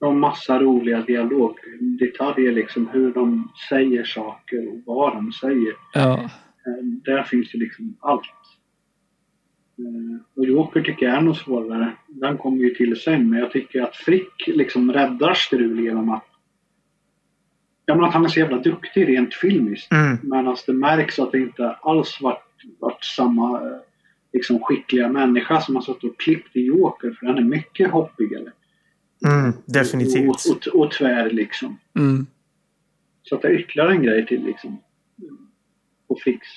Och massa roliga dialogdetaljer liksom hur de säger saker och vad de säger. Ja, Eh, Där finns ju liksom allt. Och Joker tycker jag är nog svårare. Den kommer ju till sen, men jag tycker att Frick liksom räddar Strul genom att Ja men att han är så jävla duktig rent filmiskt. Mm. Medan det märks att det inte alls varit, varit samma eh, liksom skickliga människa som har suttit och klippt i Joker. För den är mycket hoppigare. Mm, definitivt. Och, och, och tvär liksom. mm, Så att det är ytterligare en grej till liksom. På Fricks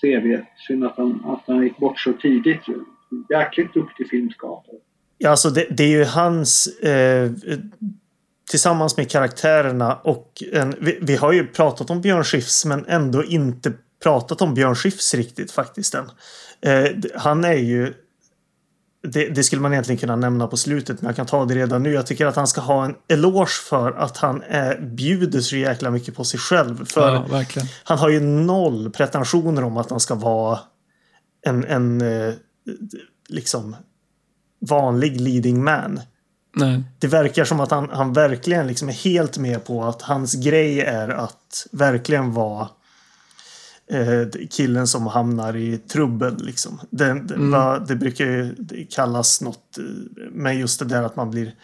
CV. Synd att han, att han gick bort så tidigt. Jäkligt duktig filmskapare. Ja, alltså det, det är ju hans... Eh, tillsammans med karaktärerna och en, vi, vi, har ju pratat om Björn Skifs men ändå inte pratat om Björn Skifs riktigt faktiskt än. Eh, han är ju det, det, skulle man egentligen kunna nämna på slutet men jag kan ta det redan nu. Jag tycker att han ska ha en eloge för att han är, bjuder så jäkla mycket på sig själv. För ja, han har ju noll pretensioner om att han ska vara en, en eh, liksom vanlig leading man. Nej. Det verkar som att han, han verkligen liksom är helt med på att hans grej är att verkligen vara eh, killen som hamnar i trubbel. Liksom. Det, mm. va, det brukar ju kallas något eh, med just det där att man blir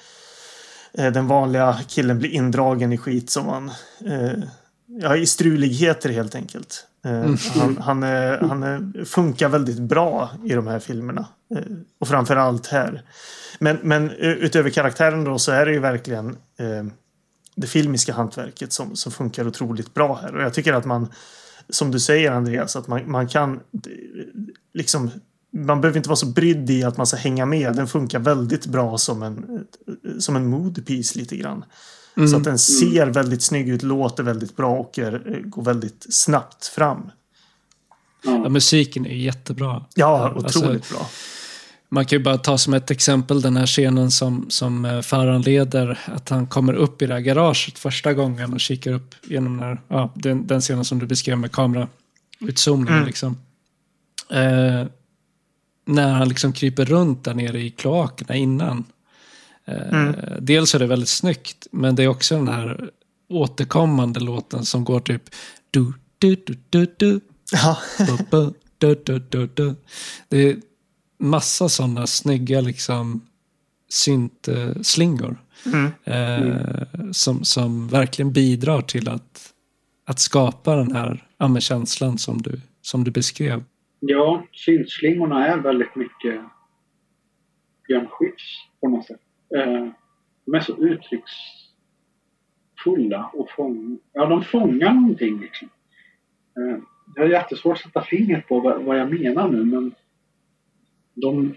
eh, den vanliga killen blir indragen i skit som man eh, ja, i struligheter helt enkelt. Mm. Han, han, han funkar väldigt bra i de här filmerna. Och framförallt här. Men, men utöver karaktären då så är det ju verkligen eh, det filmiska hantverket som, som funkar otroligt bra här. Och jag tycker att man, som du säger Andreas, att man, man kan liksom man behöver inte vara så brydd i att man ska hänga med. Den funkar väldigt bra som en, som en moodpiece lite grann. Mm. Så att den ser väldigt snygg ut, låter väldigt bra och är, går väldigt snabbt fram. Ja, musiken är jättebra. Ja, otroligt alltså, bra. Man kan ju bara ta som ett exempel den här scenen som, som eh, föranleder att han kommer upp i det här garaget första gången och kikar upp genom den, ja, den, den scenen som du beskrev med kamerautzoomningen. Mm. Liksom. Eh, när han liksom kryper runt där nere i kloakerna innan. Eh, mm. Dels är det väldigt snyggt, men det är också den här återkommande låten som går typ du, du, du, du, du. Ja. du, du, du, du. Det är massa sådana snygga liksom syntslingor. Mm. Eh, som, som verkligen bidrar till att, att skapa den här ja, känslan som du, som du beskrev. Ja, syntslingorna är väldigt mycket Björn Skifs på något sätt. Eh, de är så uttrycksfulla och fång, ja, de fångar någonting. Liksom. Eh, jag har jättesvårt att sätta fingret på vad, vad jag menar nu men de,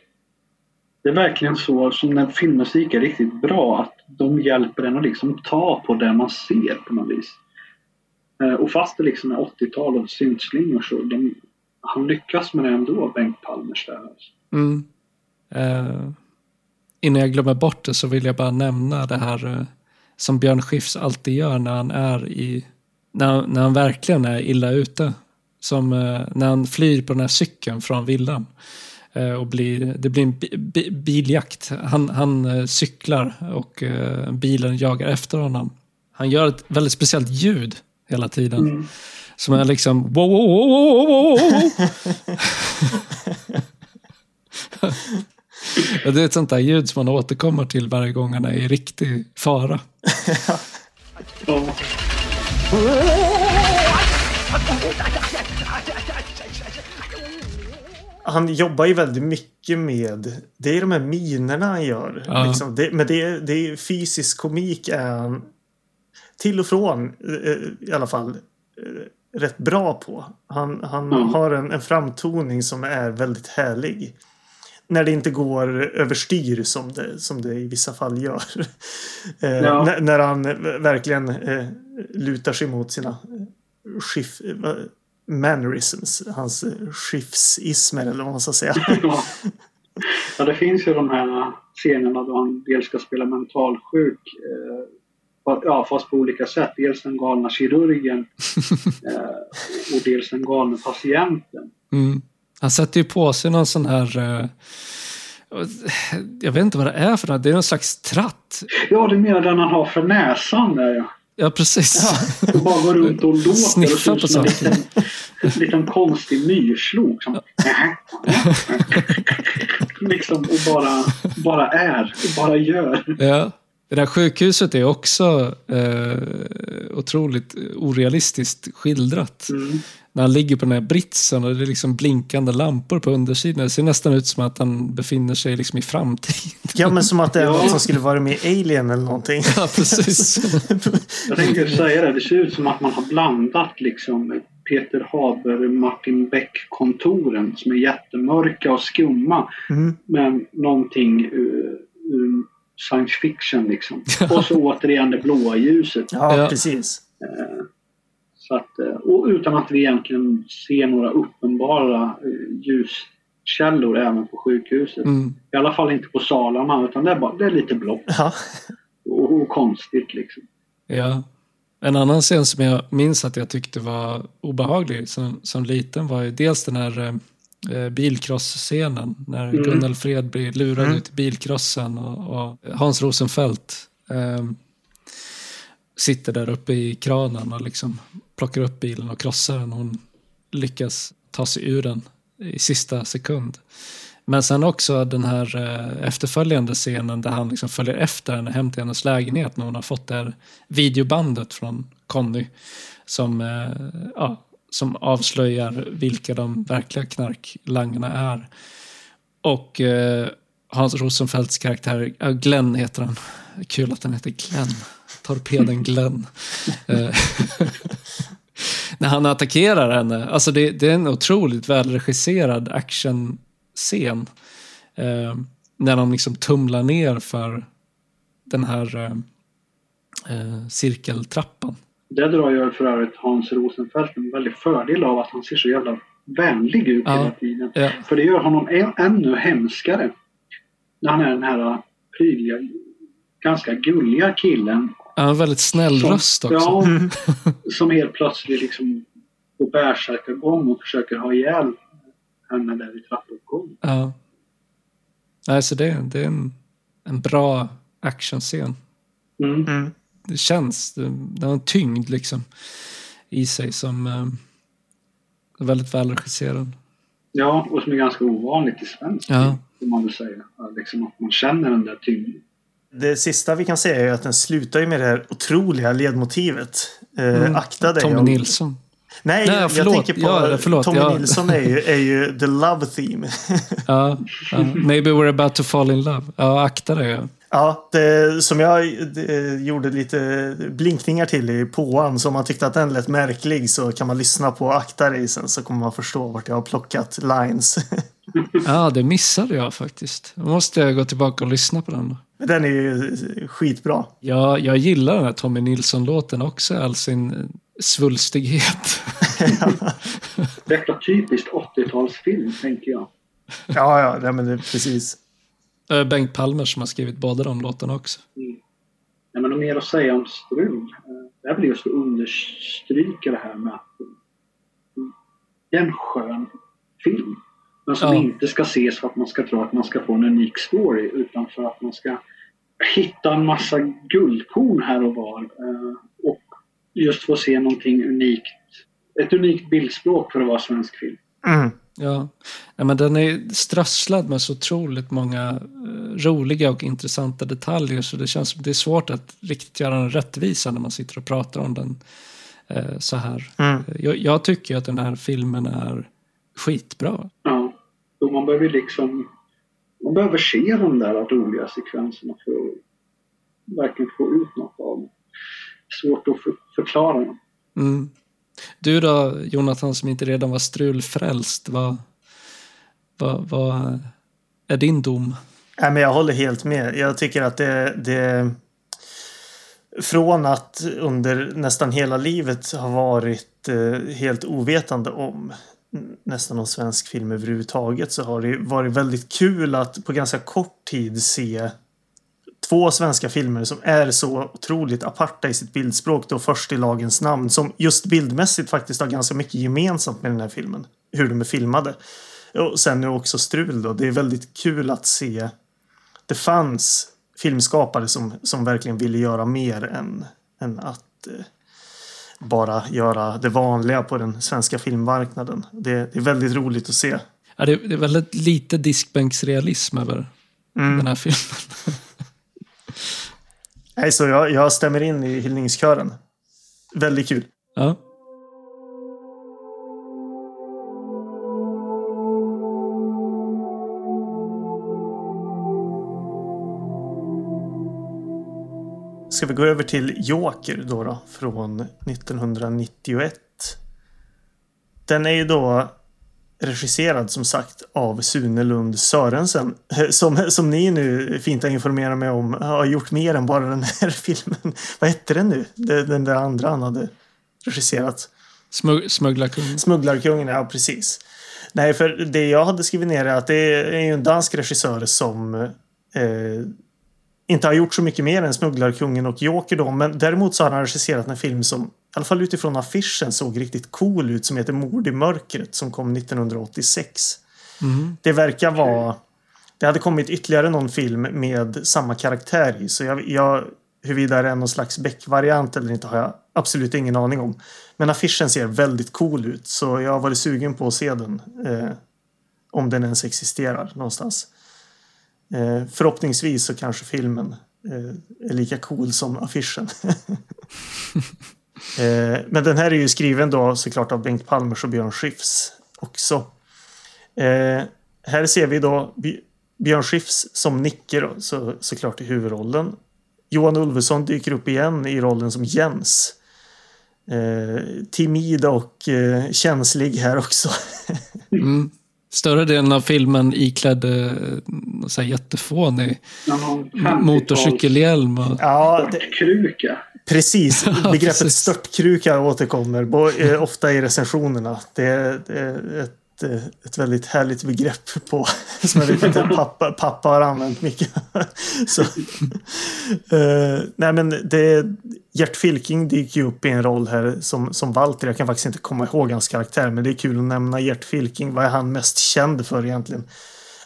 det är verkligen så som när filmmusik är riktigt bra att de hjälper en att liksom ta på det man ser på något vis. Eh, och fast det liksom är 80-tal och syntslingor så de, han lyckas med det ändå, Bengt Palmers där. Alltså. Mm. Eh, innan jag glömmer bort det så vill jag bara nämna det här eh, som Björn Skifs alltid gör när han är i när, när han verkligen är illa ute. Som eh, när han flyr på den här cykeln från villan. Eh, och blir, det blir en biljakt. Han, han eh, cyklar och eh, bilen jagar efter honom. Han gör ett väldigt speciellt ljud hela tiden. Mm. Som är liksom wow, wow, wow, wow, wow, wow. Det är ett sånt där ljud som man återkommer till varje gång han är i riktig fara. ja han jobbar ju väldigt mycket med det är de här minerna han gör. Ja. Liksom. Det, men det är, det är fysisk komik är han till och från eh, i alla fall eh, rätt bra på. Han, han mm. har en, en framtoning som är väldigt härlig. När det inte går överstyr som det, som det i vissa fall gör. (laughs) Eh, ja. när, när, han verkligen eh, lutar sig mot sina skiff, mannerisms, hans skifsismer eller vad man ska säga. (laughs) ja, det finns ju de här scenerna då han dels ska spela mentalsjuk eh, Ja, fast på olika sätt. Dels den galna kirurgen (laughs) eh, och dels den galna patienten. Mm. Han sätter ju på sig någon sån här eh, jag vet inte vad det är för något. Det är någon slags tratt. Ja, du menar den han har för näsan där ja. Ja, precis. Ja, bara går runt och låter Sniffa och (laughs) ut som en liten, en liten konstig myrslok. Som, (laughs) liksom, och bara, bara är, bara gör. Ja. Det där sjukhuset är också eh, otroligt orealistiskt skildrat. Mm när han ligger på den här britsen och det är liksom blinkande lampor på undersidan. Det ser nästan ut som att han befinner sig liksom i framtiden. Ja, men som att det är något som skulle vara med i Alien eller någonting. Ja, precis. Jag tänkte säga det. Det ser ut som att man har blandat liksom Peter Haber, Martin Beck-kontoren som är jättemörka och skumma. Mm. Men någonting ur, ur science fiction liksom. Och så återigen det blåa ljuset. Ja, Ja. precis. Eh, Så att, eh, och utan att vi egentligen ser några uppenbara eh, ljuskällor även på sjukhuset. Mm. I alla fall inte på salarna utan det är, bara, det är lite blått Ja. och, och konstigt liksom. Ja. En annan scen som jag minns att jag tyckte var obehaglig som, som liten var ju dels den här eh, bilcross-scenen när Mm. Gunnel Fred blir lurad Mm. ut i bilcrossen och, och Hans Rosenfeldt eh, sitter där uppe i kranen och liksom plockar upp bilen och krossar den. Hon lyckas ta sig ur den i sista sekund. Men sen också den här eh, efterföljande scenen där han liksom följer efter henne hem till hennes lägenhet när hon har fått det här videobandet från Conny som, eh, ja, som avslöjar vilka de verkliga knarklangarna är. Och eh, Hans Rosenfeldts karaktär, Glenn heter han. Kul att han heter Glenn. Torpeden Glenn. Eh, (laughs) när han attackerar henne. Alltså det, det är en otroligt välregisserad actionscen. Eh, när de liksom tumlar ner för den här eh, eh, cirkeltrappan. Det drar ju för övrigt Hans Rosenfeldt en väldig fördel av att han ser så jävla vänlig ut Ja. hela tiden. Ja, För det gör honom ännu hemskare. När han är den här prydliga, ganska gulliga killen. Har en väldigt snäll Som- röst också. Ja, (laughs) som helt plötsligt liksom på bärsärkagång och försöker ha ihjäl henne där i trappuppgången. Ja. Nej, så det, det är en, en bra actionscen. Mm. Mm. Det känns, det, det har en tyngd liksom i sig som eh, är väldigt välregisserad. Ja, och som är ganska ovanligt i svensk Ja. man väl säga. Ja, Liksom att man känner den där tyngden. Det sista vi kan säga är att den slutar ju med det här otroliga ledmotivet. Eh, Mm. Akta dig. Tommy om- Nilsson. Nej, Nej, jag förlåt. tänker på Ja, förlåt. Tommy Ja. Nilsson är ju, är ju the love theme. (laughs) Ja, ja. Maybe we're about to fall in love. Ja, akta dig. Ja. Ja, det, som jag det, gjorde lite blinkningar till i påan. Så om man tyckte att den lät märklig så kan man lyssna på Akta dig sen så kommer man förstå vart jag har plockat lines. (laughs) (laughs) ja, det missade jag faktiskt. Då måste jag gå tillbaka och lyssna på den. Men den är ju skitbra. Ja, jag gillar den här Tommy Nilsson-låten också, all sin eh, svulstighet. (laughs) Detta typiskt 80-talsfilm, tänker jag. Ja, ja, nej, men det, precis. Eh, Bengt Palmer som har skrivit båda de låtarna också. Nej, men mer att säga om Strul. Det är väl just att understryka det här med att mm, det är en skön film. Men som Ja. inte ska ses för att man ska tro att man ska få en unik story utan för att man ska hitta en massa guldkorn här och var. eh, Och just få se någonting unikt. Ett unikt bildspråk för att vara svensk film. Mm. Ja, ja men den är strösslad med så otroligt många eh, roliga och intressanta detaljer så det känns som det är svårt att riktigt göra den rättvisa när man sitter och pratar om den eh, så här. Mm. Jag, jag tycker att den här filmen är skitbra. Ja. Och man behöver liksom man behöver se de där roliga sekvenserna för att verkligen få ut något av dem. Svårt att för, förklara dem. Mm. Du då, Jonathan, som inte redan var strulfrälst, vad, vad, vad är din dom? Nej, men jag håller helt med. Jag tycker att det, det... Från att under nästan hela livet ha varit eh, helt ovetande om nästan någon svensk film överhuvudtaget så har det varit väldigt kul att på ganska kort tid se två svenska filmer som är så otroligt aparta i sitt bildspråk. Då först i lagens namn som just bildmässigt faktiskt har ganska mycket gemensamt med den här filmen. Hur de är filmade. Och sen nu också Strul då. Det är väldigt kul att se. Det fanns filmskapare som, som verkligen ville göra mer än, än att eh, bara göra det vanliga på den svenska filmmarknaden. Det, är väldigt roligt att se. Ja, det, det är väldigt lite diskbänksrealism över Mm. den här filmen. (laughs) Nej, så jag, jag stämmer in i hyllningskören. Väldigt kul. Ja. Ska vi gå över till Joker då, då från 1991. Den är ju då regisserad som sagt av Sune Lund Sörensen. Som, som ni nu fint har informerat mig om har gjort mer än bara den här (laughs) filmen. Vad hette den nu? Den där andra han hade regisserat. Smug Smugglarkungen. Smugglarkungen, ja precis. Nej, för det jag hade skrivit ner är att det är en dansk regissör som eh, inte har gjort så mycket mer än Smugglarkungen och Joker då. Men däremot så har han regisserat en film som, i alla fall utifrån affischen, såg riktigt cool ut. Som heter Mord i mörkret som kom 1986. Mm. Det verkar vara... Det hade kommit ytterligare någon film med samma karaktär i. Så jag, jag, huruvida det är någon slags Beck-variant eller inte har jag absolut ingen aning om. Men affischen ser väldigt cool ut. Så jag har varit sugen på att se den. Eh, om den ens existerar någonstans. Eh, förhoppningsvis så kanske filmen eh, är lika cool som affischen. (laughs) eh, men den här är ju skriven då såklart av Bengt Palmers och Björn Skifs också. Eh, här ser vi då Björn Skifs som Nicke då, så, såklart i huvudrollen. Johan Ulveson dyker upp igen i rollen som Jens. Eh, timid och eh, känslig här också. mm större delen av filmen iklädd eh, så här jättefånig motorcykelhjälm. Och... Ja, Störtkruka. Precis, (laughs) begreppet störtkruka återkommer eh, ofta i recensionerna. Det är, det ett ett, väldigt härligt begrepp på som jag vet att (laughs) pappa, pappa har använt mycket. Så, uh, nej men det, Gert Fylking dyker ju upp i en roll här som, som Walter. Jag kan faktiskt inte komma ihåg hans karaktär men det är kul att nämna Gert Fylking. Vad är han mest känd för egentligen?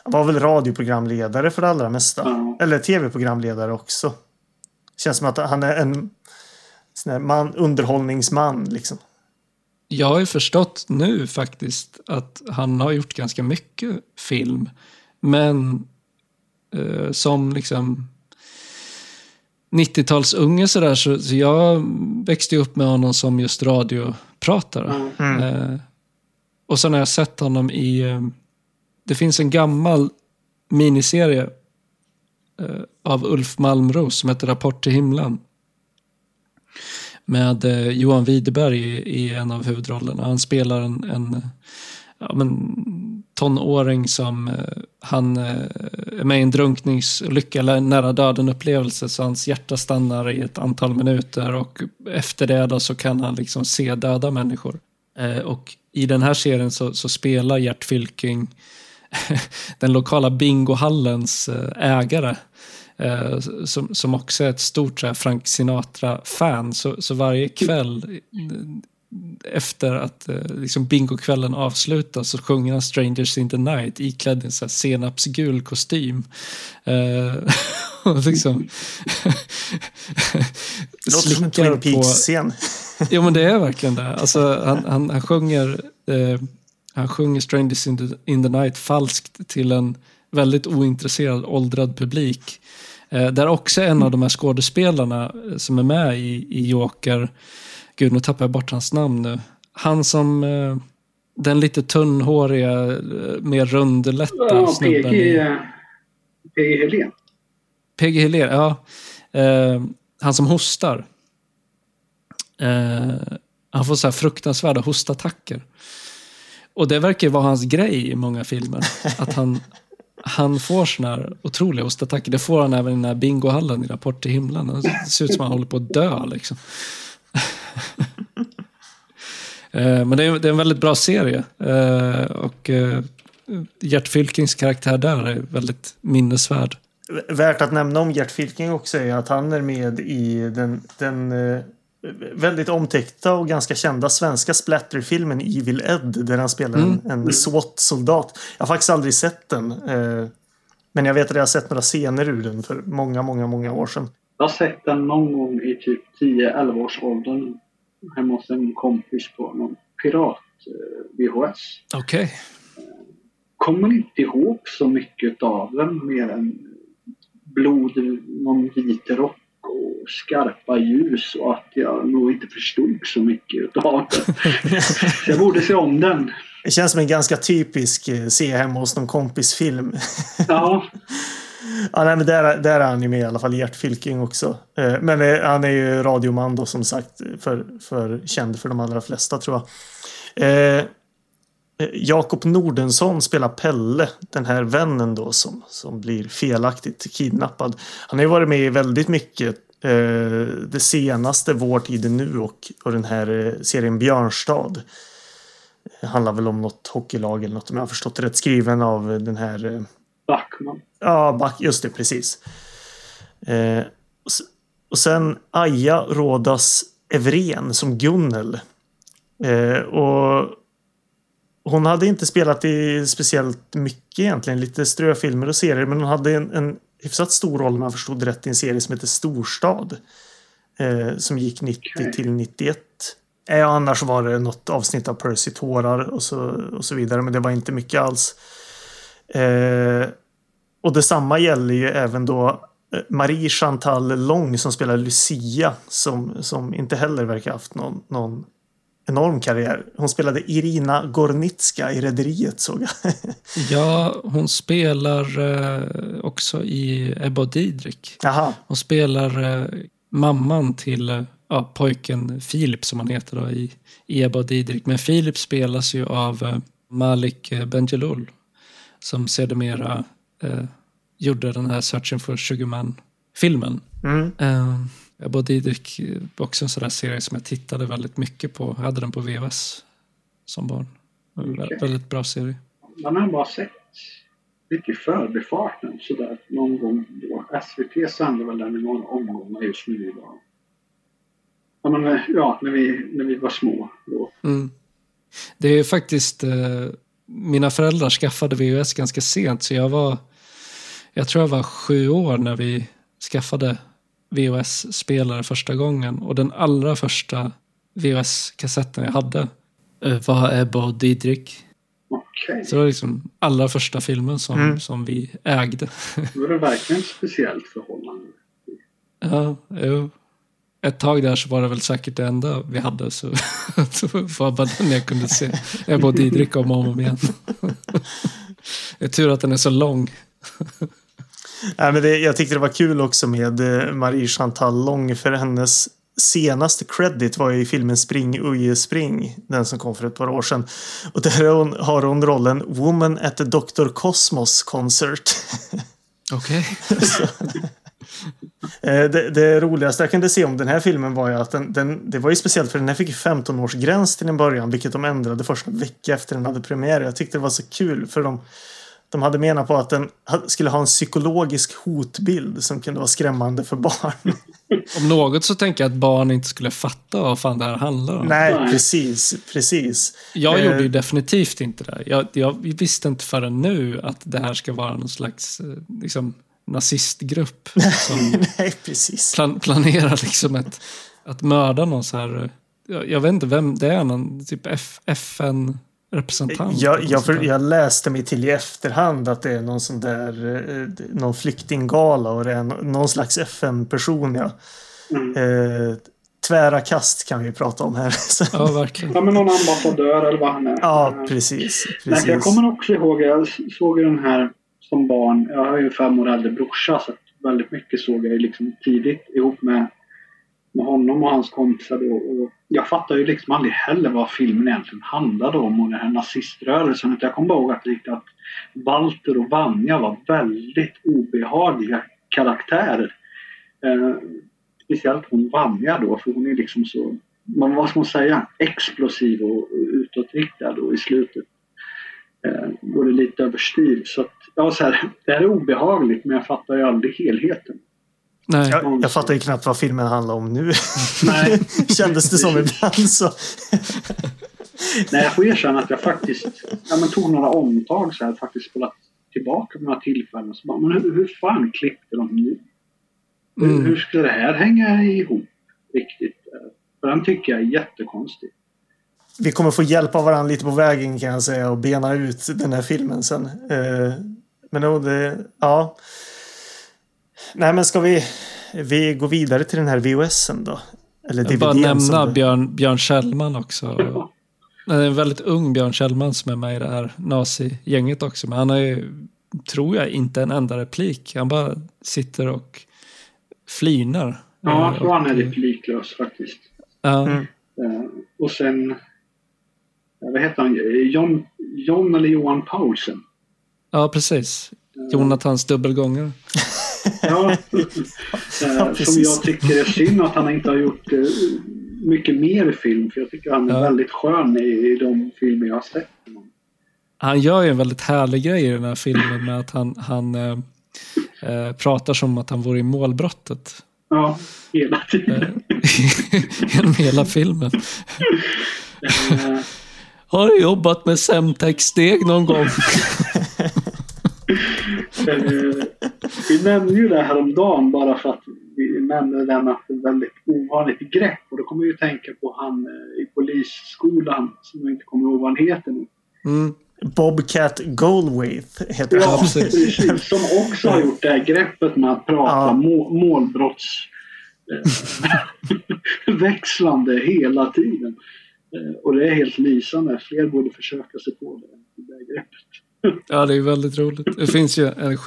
Han var väl radioprogramledare för det allra mesta. Mm. Eller tv-programledare också. Känns som att han är en sån man, underhållningsman liksom. Jag har ju förstått nu faktiskt att han har gjort ganska mycket film. Men eh, som liksom 90-talsunge sådär så, så jag växte upp med honom som just radiopratare. Mm. Eh, och sen har jag sett honom i... Eh, det finns en gammal miniserie eh, av Ulf Malmros som heter Rapport till himlen med eh, Johan Widerberg i, i, en av huvudrollerna. Han spelar en, en ja, men, tonåring som eh, han eh, är med i en drunkningsolycka eller nära döden upplevelse så hans hjärta stannar i ett antal minuter och efter det då så kan han liksom se döda människor. Eh, och i den här serien så, så spelar Gert Fylking (laughs) den lokala bingohallens eh, ägare eh, som, som också är ett stort här, Frank Sinatra-fan. Så, så varje kväll eh, efter att eh, liksom bingokvällen avslutas så sjunger han Strangers in the night iklädd en senapsgul kostym. Eh, (laughs) och liksom det låter som en Twin Peaks-scen. (laughs) jo men det är verkligen det. Alltså, han, han, han sjunger eh, han sjunger Strangers in the, in the night falskt till en väldigt ointresserad åldrad publik. Eh, där också en av de här skådespelarna eh, som är med i, i Joker, gud nu tappar jag bort hans namn nu. Han som, eh, den lite tunnhåriga, mer rundlätta ja, snubben. PG, PG Helén. PG Helén, ja. Eh, han som hostar. Eh, han får så här fruktansvärda hostattacker. Och det verkar vara hans grej i många filmer. Att han, (laughs) han får såna här otroliga hostattacker. Det får han även i den här bingohallen i Rapport till himlen. Det ser ut som att han håller på att dö liksom. (laughs) Eh, men det är, en väldigt bra serie. Eh, och eh, Gert Fylkings karaktär där är väldigt minnesvärd. Värt att nämna om Gert Fylking också är att han är med i den, den väldigt omtäckta och ganska kända svenska splatterfilmen Evil Ed där han spelar mm. en, en SWAT-soldat. Jag har faktiskt aldrig sett den. Eh, men jag vet att jag har sett några scener ur den för många, många, många år sedan. Jag har sett den någon gång i typ 10-11 års åldern hemma hos en kompis på någon pirat-VHS. Eh, Okej. Okay. Kommer inte ihåg så mycket av den mer än blod, någon vit rock och skarpa ljus och att jag nog inte förstod så mycket utav det. så (laughs) jag borde se om den. Det känns som en ganska typisk eh, se hemma hos någon kompis film. ja. (laughs) Ja, nej, men där, där är han ju med i alla fall, Gert Fylking också. Eh, men eh, han är ju radioman då som sagt, för, för känd för de allra flesta tror jag. Eh, Jakob Nordensson spelar Pelle, den här vännen då som, som blir felaktigt kidnappad. Han har ju varit med i väldigt mycket. Eh, det senaste, Vår tid nu och, och den här eh, serien Björnstad. Det handlar väl om något hockeylag eller något om jag har förstått det rätt. Skriven av den här... Eh, Backman. Ja, Back, just det, precis. Eh, och, sen Aja Rådas Evren som Gunnel. Eh, och hon hade inte spelat i speciellt mycket egentligen. Lite ströfilmer och serier. Men hon hade en, en hyfsat stor roll om jag förstod rätt i en serie som heter Storstad. Eh, som gick 90 Okej. till 91. Eh, annars var det något avsnitt av Percy Tårar och så, och så vidare. Men det var inte mycket alls. Eh, och detsamma gäller ju även då eh, Marie Chantal Lång som spelar Lucia som, som inte heller verkar haft någon, någon enorm karriär. Hon spelade Irina Gornitska i Rederiet såg jag. (laughs) Ja, hon spelar eh, också i Ebba och Didrik. Jaha, Hon spelar eh, mamman till eh, ja, pojken Filip som han heter då, i, i Ebba Didrik. Men Filip spelas ju av Malik Bendjelloul som sedermera eh, gjorde den här Searching for Sugarman-filmen. mm. Eh, Ebba Didrik var också en sån där serie som jag tittade väldigt mycket på. Jag hade den på VHS som barn. Okej. Väldigt bra serie. Man har bara sett lite i förbifarten sådär någon gång då. SVT sände väl den i några omgångar just nu idag. Ja, men, ja när, vi, när vi var små då. Mm. Det är faktiskt... Eh, mina föräldrar skaffade VHS ganska sent så jag var... Jag tror jag var sju år när vi skaffade VHS-spelare första gången. Och den allra första VHS-kassetten jag hade eh, var Ebba och Didrik. Okej. Så det var liksom allra första filmen som, Mm. som vi ägde. Då är det verkligen ett speciellt förhållande. Ja, jo. Ett tag där så var det väl säkert det enda vi hade. Så (laughs) så var bara den jag kunde se. Ebba och Didrik om och om igen. (laughs) Det är tur att den är så lång. Nej, men det, jag tyckte det var kul också med eh, Marie Chantal Lång för hennes senaste credit var i filmen Spring Uje Spring. Den som kom för ett par år sedan. Och där har hon, har hon rollen Woman at the Dr. Cosmos Concert. (laughs) Okej. Eh, Det, det roligaste jag kunde se om den här filmen var ju att den, den, det var ju speciellt för den här fick ju 15-årsgräns till en början, vilket de ändrade först en vecka efter den hade premiär. Jag tyckte det var så kul för de, de hade menat på att den skulle ha en psykologisk hotbild som kunde vara skrämmande för barn. (laughs) Om något så tänker jag att barn inte skulle fatta vad fan det här handlar om. Nej, precis, precis. Jag Eh, gjorde ju definitivt inte det. Jag, jag visste inte förrän nu att det här ska vara någon slags eh, liksom, nazistgrupp (laughs) som Nej, precis. plan, planerar liksom ett, att mörda någon så här... eh, Jag, jag vet inte vem det är, någon typ F, FN-representant. Jag, jag, för, jag läste mig till i efterhand att det är någon sån där eh, någon flyktinggala och det är någon slags FN-person. Ja. Mm. Eh, tvära kast kan vi prata om här. (laughs) Ja, verkligen. Ja, men någon ambassadör eller vad han är. Ja, precis. För jag precis. kommer också ihåg, jag såg ju den här som barn. Jag har ju en fem år äldre brorsa så väldigt mycket såg jag ju liksom tidigt ihop med, med honom och hans kompisar. Då. Och jag fattar ju liksom aldrig heller vad filmen egentligen handlade om och den här naziströrelsen. Jag kommer bara ihåg att, att Walter och Vanja var väldigt obehagliga karaktärer. Eh, speciellt hon Vanja då, för hon är liksom så, man, vad ska man säga, explosiv och, utåtriktad då i slutet eh, går det lite överstyr. Så att, ja, så här, det här är obehagligt men jag fattar ju aldrig helheten. Nej. Jag, jag fattar ju knappt vad filmen handlar om nu. Nej. (laughs) Kändes det som ibland så. (laughs) Nej, jag får erkänna att jag faktiskt ja, men tog några omtag så här, faktiskt spelat tillbaka på några tillfällen. Så bara, men hur, hur fan klippte de nu? Hur, Mm. hur ska det här hänga ihop riktigt? För den tycker jag är jättekonstig. Vi kommer få hjälp av varandra lite på vägen kan jag säga och bena ut den här filmen sen. Eh, men då, det, ja. Nej men ska vi, vi gå vidare till den här VHSen då? Eller Jag vill bara DVDn nämna det- Björn, Björn Kjellman också. Det är en väldigt ung Björn Kjellman som är med i det här nazi-gänget också. Men han har ju, tror jag, inte en enda replik. Han bara sitter och flinar. Ja, jag tror han är repliklös faktiskt. Ja, Mm. Eh, och sen, vad heter han, John, John eller Johan Paulsen. Ja, precis. Jonathans dubbelgångare. (laughs) Ja, (laughs) eh, som precis. jag tycker är synd att han inte har gjort eh, mycket mer film. För jag tycker han är Ja. väldigt skön i, i de filmer jag har sett. Han gör ju en väldigt härlig grej i den här filmen med att han, han eh, eh, pratar som att han vore i målbrottet. Ja, hela tiden. (laughs) Genom hela filmen. Har du jobbat med Semtex-steg någon gång? (laughs) Vi nämnde ju det här om dagen bara för att vi nämnde det med att det är ett väldigt ovanligt grepp. Och då kommer vi ju tänka på han eh, i polisskolan som jag inte kommer ihåg vad han heter nu. Mm. Bobcat Goldwaith heter Ja, han. precis. (laughs) Som också har gjort det här greppet med att prata Ja. må, målbrotts... Eh, (laughs) växlande hela tiden. Eh, och det är helt lysande. Fler borde försöka sig på det, det här greppet. Ja, det är väldigt roligt. Det finns ju en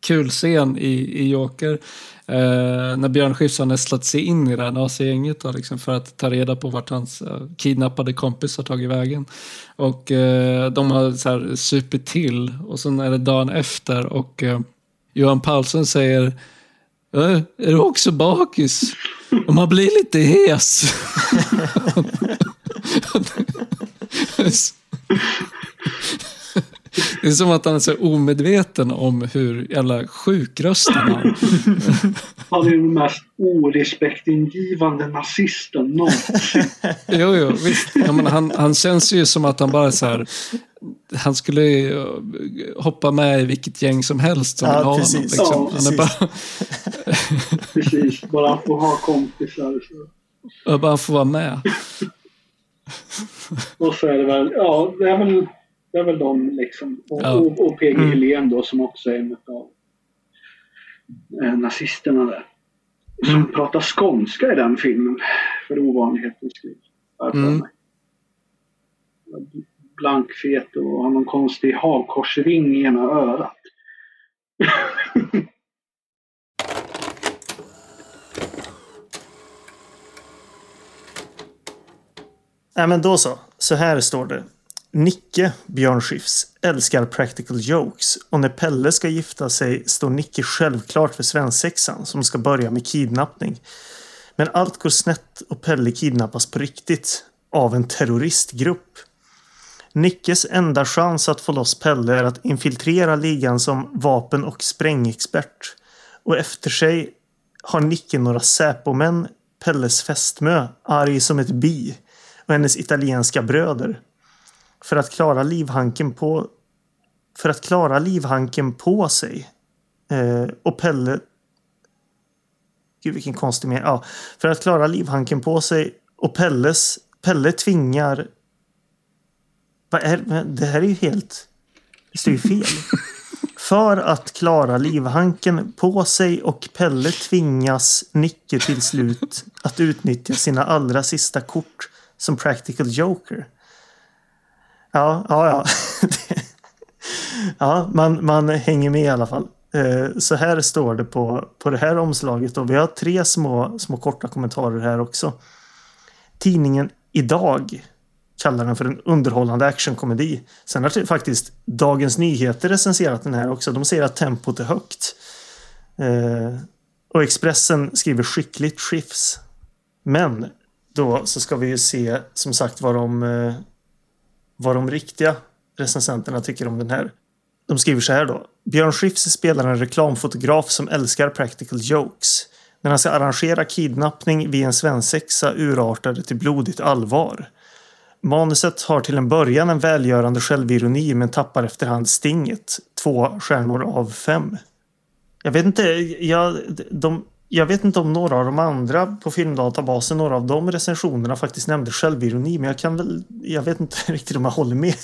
skitkul scen i, i Joker. Eh, när Björn Skifs har nästlat sig in i det här nazi-gänget liksom, för att ta reda på vart hans eh, kidnappade kompis har tagit vägen. Och eh, de har så här supit till och sen är det dagen efter och eh, Johan Paulsen säger "Eh, Är du också bakis? Och man blir lite hes. (laughs) (laughs) Det är som att han är så omedveten om hur jävla sjuk rösten han har. Han är den mest orespektingivande nazisten någonsin. Jo, jo, visst. Ja, men han, han känns ju som att han bara är så här... Han skulle ju hoppa med i vilket gäng som helst som Ja, vill ha precis. honom. Liksom. Ja, han är bara, Precis, bara få ha kompisar. Så. bara får vara med. Och så är det väl, ja, det är väl, det är väl de liksom. Och, Ja. och, och PG Mm. Helén då som också är en av eh, nazisterna där. Som Mm. pratar skånska i den filmen. För ovanlighetens skull. Mm. Blankfet och har någon konstig hakkorsring i ena örat. (laughs) Nej men då så. Så här står det. Nicke, Björn Skifs, älskar practical jokes och när Pelle ska gifta sig står Nicke självklart för svensexan som ska börja med kidnappning. Men allt går snett och Pelle kidnappas på riktigt av en terroristgrupp. Nickes enda chans att få loss Pelle är att infiltrera ligan som vapen och sprängexpert. Och efter sig har Nicke några Säpomän, Pelles fästmö, arg som ett bi och hennes italienska bröder. För att klara livhanken på för att klara livhanken på sig. Eh, och Pelle Gud vilken konstig mening. Ja, för att klara livhanken på sig och Pelles Pelle tvingar vad är det här är ju helt det står ju fel. (laughs) För att klara livhanken på sig och Pelle tvingas Nicke till slut att utnyttja sina allra sista kort som practical joker. Ja, ja, ja. (laughs) ja, man, man hänger med i alla fall. Eh, så här står det på, på det här omslaget och vi har tre små, små korta kommentarer här också. Tidningen Idag kallar den för en underhållande actionkomedi. Sen har faktiskt Dagens Nyheter recenserat den här också. De säger att tempot är högt. Eh, och Expressen skriver skickligt skifs. Men då så ska vi ju se som sagt vad de, vad de riktiga recensenterna tycker om den här. De skriver så här då. Björn Skifs spelar en reklamfotograf som älskar practical jokes. När han ska arrangera kidnappning vid en svensexa urartar det till blodigt allvar. Manuset har till en början en välgörande självironi men tappar efterhand stinget. Två stjärnor av fem. Jag vet inte, jag, de, jag vet inte om några av de andra på filmdatabasen, några av de recensionerna faktiskt nämnde självironi men jag kan väl, jag vet inte (laughs) riktigt om jag håller med.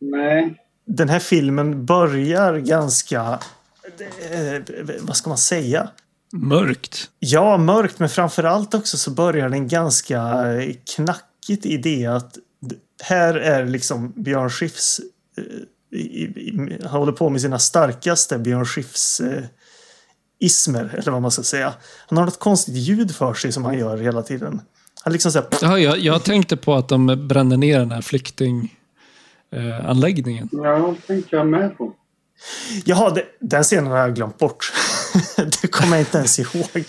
Nej, Den här filmen börjar ganska, eh, vad ska man säga? Mörkt. Ja, mörkt, men framförallt också så börjar den ganska eh, knackigt i det att här är liksom Björn eh, i, han håller på med sina starkaste Björn eh, ismer, eller vad man ska säga. Han har något konstigt ljud för sig som han gör hela tiden. Han liksom säger Ja, jag, jag tänkte på att de brände ner den här flykting... militäranläggningen. Ja, det tänkte jag med på. Jaha, det, den scenen har jag glömt bort. (laughs) det kommer jag inte ens ihåg.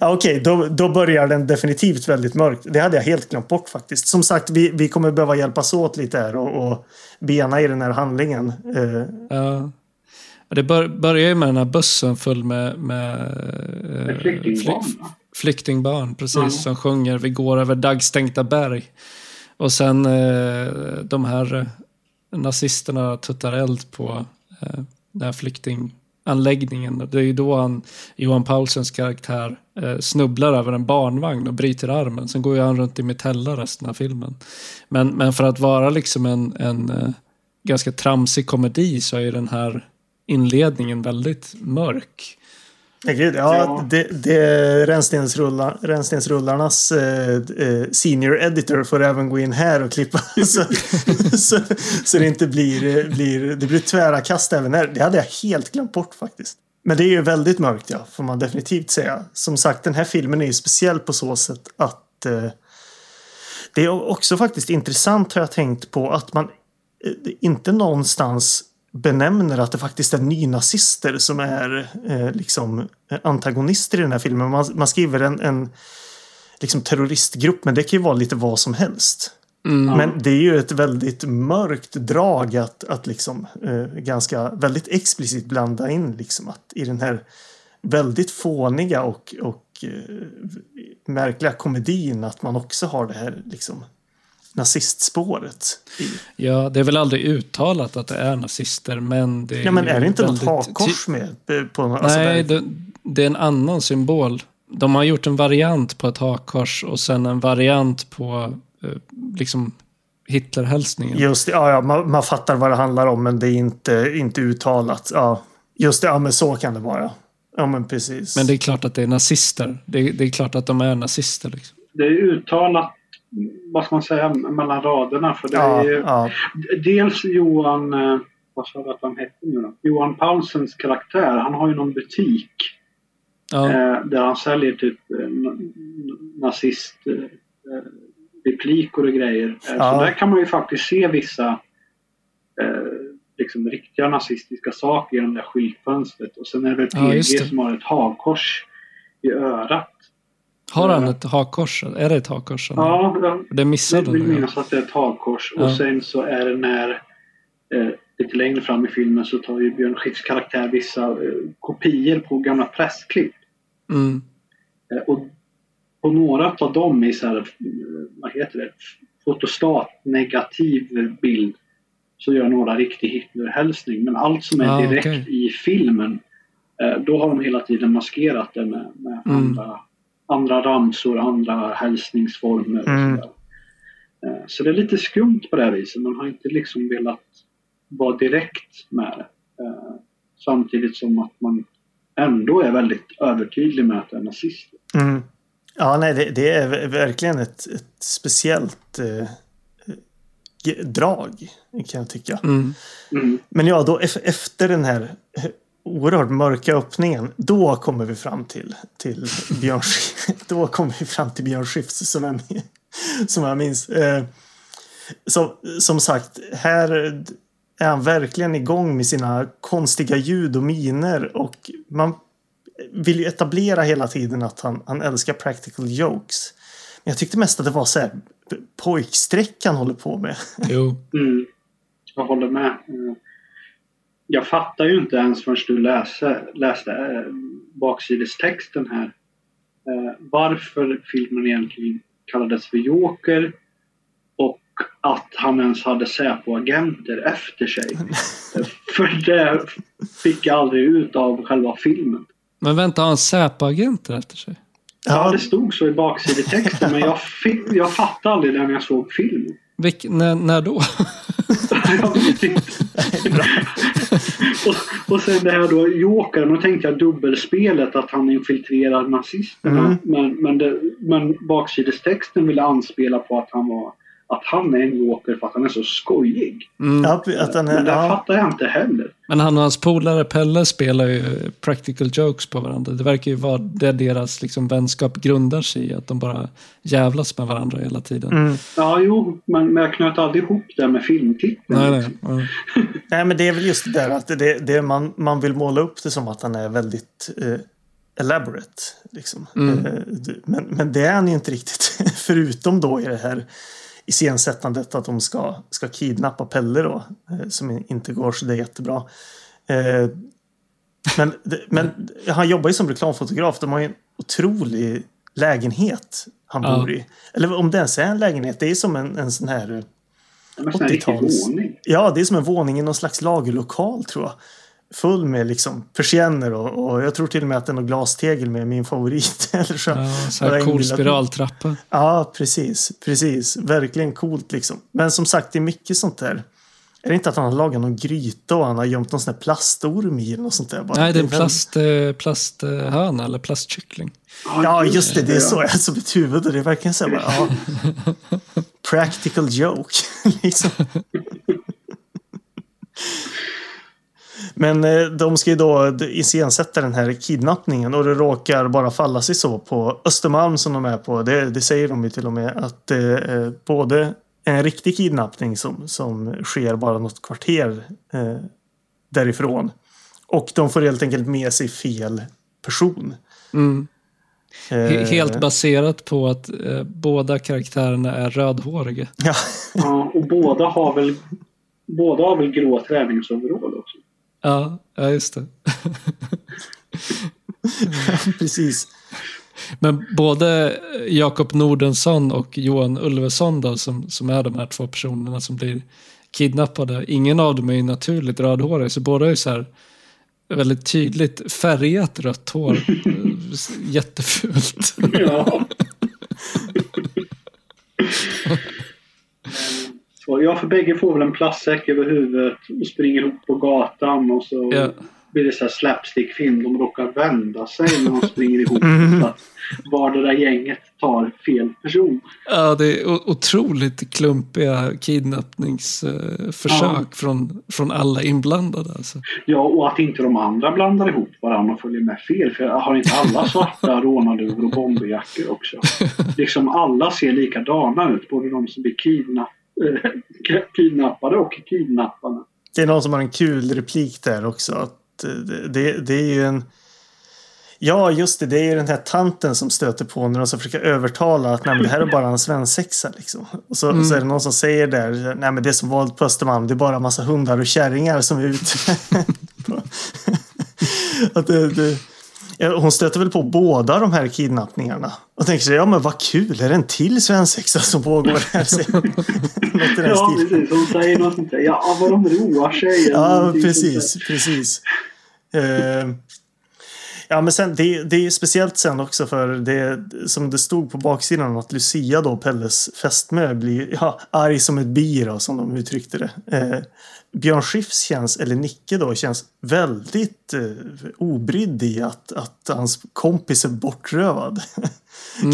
Ja, Okej, då, då börjar den definitivt väldigt mörkt. Det hade jag helt glömt bort faktiskt. Som sagt, vi, vi kommer behöva hjälpas åt lite här och, och bena i den här handlingen. Eh, Ja. Och Det bör, börjar ju med den här bussen full med, med, eh, Med flyktingbarn, fly- flyktingbarn precis, Ja. som sjunger Vi går över daggstänkta berg. Och sen eh, de här eh, nazisterna tuttar eld på eh, den här flyktinganläggningen. Det är ju då han, Johan Paulsens karaktär eh, snubblar över en barnvagn och bryter armen. Sen går ju han runt i metella resten av filmen. Men, men för att vara liksom en, en eh, ganska tramsig komedi så är ju den här inledningen väldigt mörk. Ja, gud, ja, Ja. Det, det rännstensrullar, rännstensrullarnas eh, eh, senior editor får även gå in här och klippa. (laughs) så, så, så det inte blir, eh, blir, det blir tvära kast även här. Det hade jag helt glömt bort faktiskt. Men det är ju väldigt mörkt, ja, får man definitivt säga. Som sagt, den här filmen är ju speciell på så sätt att eh, det är också faktiskt intressant har jag tänkt på att man eh, inte någonstans benämner att det faktiskt är nynazister som är eh, liksom eh, antagonister i den här filmen. Man, man skriver en, en liksom terroristgrupp, men det kan ju vara lite vad som helst. Mm. Men det är ju ett väldigt mörkt drag att, att liksom eh, ganska väldigt explicit blanda in liksom att i den här väldigt fåniga och, och eh, märkliga komedin att man också har det här liksom nazistspåret. I. Ja, det är väl aldrig uttalat att det är nazister, men det är Ja, men är det inte något hakkors med? På, alltså Nej, där- det, det är en annan symbol. De har gjort en variant på ett hakkors och sen en variant på eh, liksom Hitlerhälsningen. Just det, ja, ja man, man fattar vad det handlar om men det är inte, inte uttalat. Ja, just det, ja men så kan det vara. Ja men precis. Men det är klart att det är nazister. Det, det är klart att de är nazister. Liksom. Det är uttalat, vad ska man säga, mellan raderna. För det ja, är ju, ja, Dels Johan, eh, vad sa du att han hette nu då? Johan Paulsens karaktär, han har ju någon butik Ja, eh, där han säljer typ eh, nazist eh, eh, repliker och grejer. Eh, Ja. Så där kan man ju faktiskt se vissa eh, liksom riktiga nazistiska saker genom det där skyltfönstret. Och sen är det PG som har ett hakkors i örat. Har han ett hakkors? Är det ett hakkors? Ja, jag Det missade Jag vill minnas att det är ett hakkors. Ja. Och sen så är det när eh, lite längre fram i filmen så tar ju Björn Skifs karaktär vissa eh, kopior på gamla pressklipp. Mm. Eh, och på några av dem i så här, eh, vad heter det, fotostat negativ bild så gör några riktig Hitlerhälsning. Men allt som är Ah, direkt okej. i filmen eh, då har de hela tiden maskerat det med, med Mm. andra, andra ramsor, andra hälsningsformer. Och Mm. sådär. Eh, Så det är lite skumt på det här viset. Man har inte liksom velat vara direkt med det. Eh, Samtidigt som att man ändå är väldigt övertydlig med att det är nazister. mm. ja nej, det, det är ver- verkligen ett, ett speciellt eh, ge- drag kan jag tycka. Mm. Mm. Men ja, då ef- efter den här eh, oerhört mörka öppningen, då kommer vi fram till, till Björn (laughs) Då kommer vi fram till Björn Skifs som jag, (laughs) som jag minns. Eh, som, som sagt, här är han verkligen igång med sina konstiga ljud och miner och man vill ju etablera hela tiden att han, han älskar practical jokes. Men jag tyckte mest att det var så här pojkstreck han håller på med. Jo. Mm. Jag håller med. Eh, Jag fattar ju inte ens förrän du läste, läste eh, baksidestexten här eh, varför filmen egentligen kallades för Joker och att han ens hade Säpo-agenter efter sig. (laughs) För det fick jag aldrig ut av själva filmen. Men vänta, har han Säpo-agenter efter sig? Ja, det stod så i baksidetexten men jag, fick, jag fattade aldrig det när jag såg filmen. Vilk, när, när då? (laughs) Och, och sen det här då Jokern, då tänkte jag dubbelspelet att han infiltrerar nazisterna. Mm. Men, men, det, men baksidestexten ville anspela på att han var att han är en joker för att han är så skojig. Mm. Att han är, Men det ja, fattar jag inte heller. Men han och hans polare Pelle spelar ju practical jokes på varandra. Det verkar ju vara det deras liksom, vänskap grundar sig i. Att de bara jävlas med varandra hela tiden. mm. Ja, jo, men, men jag knöt aldrig ihop det med filmtiteln. Nej, nej. liksom. Ja. (laughs) Nej, men det är väl just det där att det, det man, man vill måla upp det som att han är väldigt eh, elaborate. Liksom. Mm. Eh, men, men det är han ju inte riktigt. (laughs) Förutom då i det här iscensättandet att de ska, ska kidnappa Pelle då. Eh, som inte går så det är jättebra. Eh, men, men han jobbar ju som reklamfotograf. De har ju en otrolig lägenhet han Ja. bor i. Eller om det ens är en lägenhet. Det är som en, en sån här... Det är en sån här riktig 80-tals. våning. Ja, det är som en våning i någon slags lagerlokal tror jag. Full med liksom persienner och, och jag tror till och med att det är någon glastegel med min favorit. (laughs) Eller så. Ja, så här cool spiraltrappa. Ja, precis. Precis. Verkligen coolt liksom. Men som sagt, det är mycket sånt där. Är det inte att han har lagat någon gryta och han har gömt någon sån där plastorm i eller något sånt där? Bara, Nej, det är en plast, eh, plasthöna eller plastkyckling. Ja, just det. Det är så jag som ett huvud och det är verkligen så här, bara, ja. (laughs) Practical joke. (laughs) liksom. Men eh, de ska ju då iscensätta den här kidnappningen och det råkar bara falla sig så på Östermalm som de är på. Det, det säger de ju till och med att det är både en riktig kidnappning som, som sker bara något kvarter eh, därifrån. Och de får helt enkelt med sig fel person. Mm. Eh, Helt baserat på att eh, båda karaktärerna är rödhåriga. Ja, Ja, och båda har väl Båda har väl grå träningsoverall också. Ja, ja just det. (laughs) precis. Men både Jakob Nordensson och Johan Ulveson då, som, som är de här två personerna som blir kidnappade. Ingen av dem är ju naturligt rödhårig, så båda är så här väldigt tydligt färgat rött hår. (laughs) Jättefult. Ja. (laughs) Så, ja, för bägge får väl en plastsäck över huvudet och springer ihop på gatan och så Ja. blir det så här slapstick-film. De råkar vända sig när de springer ihop. (laughs) Så att vardera gänget tar fel person. Ja, det är otroligt klumpiga kidnappningsförsök Ja. från, från alla inblandade. Alltså. Ja, och att inte de andra blandar ihop varandra och följer med fel. För har inte alla svarta (laughs) rånarluvor och bomberjackor också? Liksom alla ser likadana ut. Både de som blir kidnapp, eh, (laughs) kidnappade och kidnapparna. Det är någon som har en kul replik där också. Att eh, det, det, det är ju en... Ja, just det. Det är ju den här tanten som stöter på när de ska försöka övertala att nej, det här är bara en svensexa. Liksom. Och så, så är det någon som säger där, nej men det är som våld på Östermalm, det är bara en massa hundar och kärringar som är ute. (laughs) att det, det, hon stöter väl på båda de här kidnappningarna. Och tänker sig, ja men vad kul, är det en till svensexa som pågår här? (laughs) Något i den Ja, stilen. precis. Hon säger något sånt där. Ja, vad de roar sig. Ja, precis. precis. Eh, ja, men sen, det, det är speciellt sen också för det som det stod på baksidan att Lucia då, Pelles fästmö, blir ja, arg som ett bi då, som de uttryckte det. Eh, Björn Skifs känns, eller Nicke då, känns väldigt eh, obrydd i att, att hans kompis är bortrövad.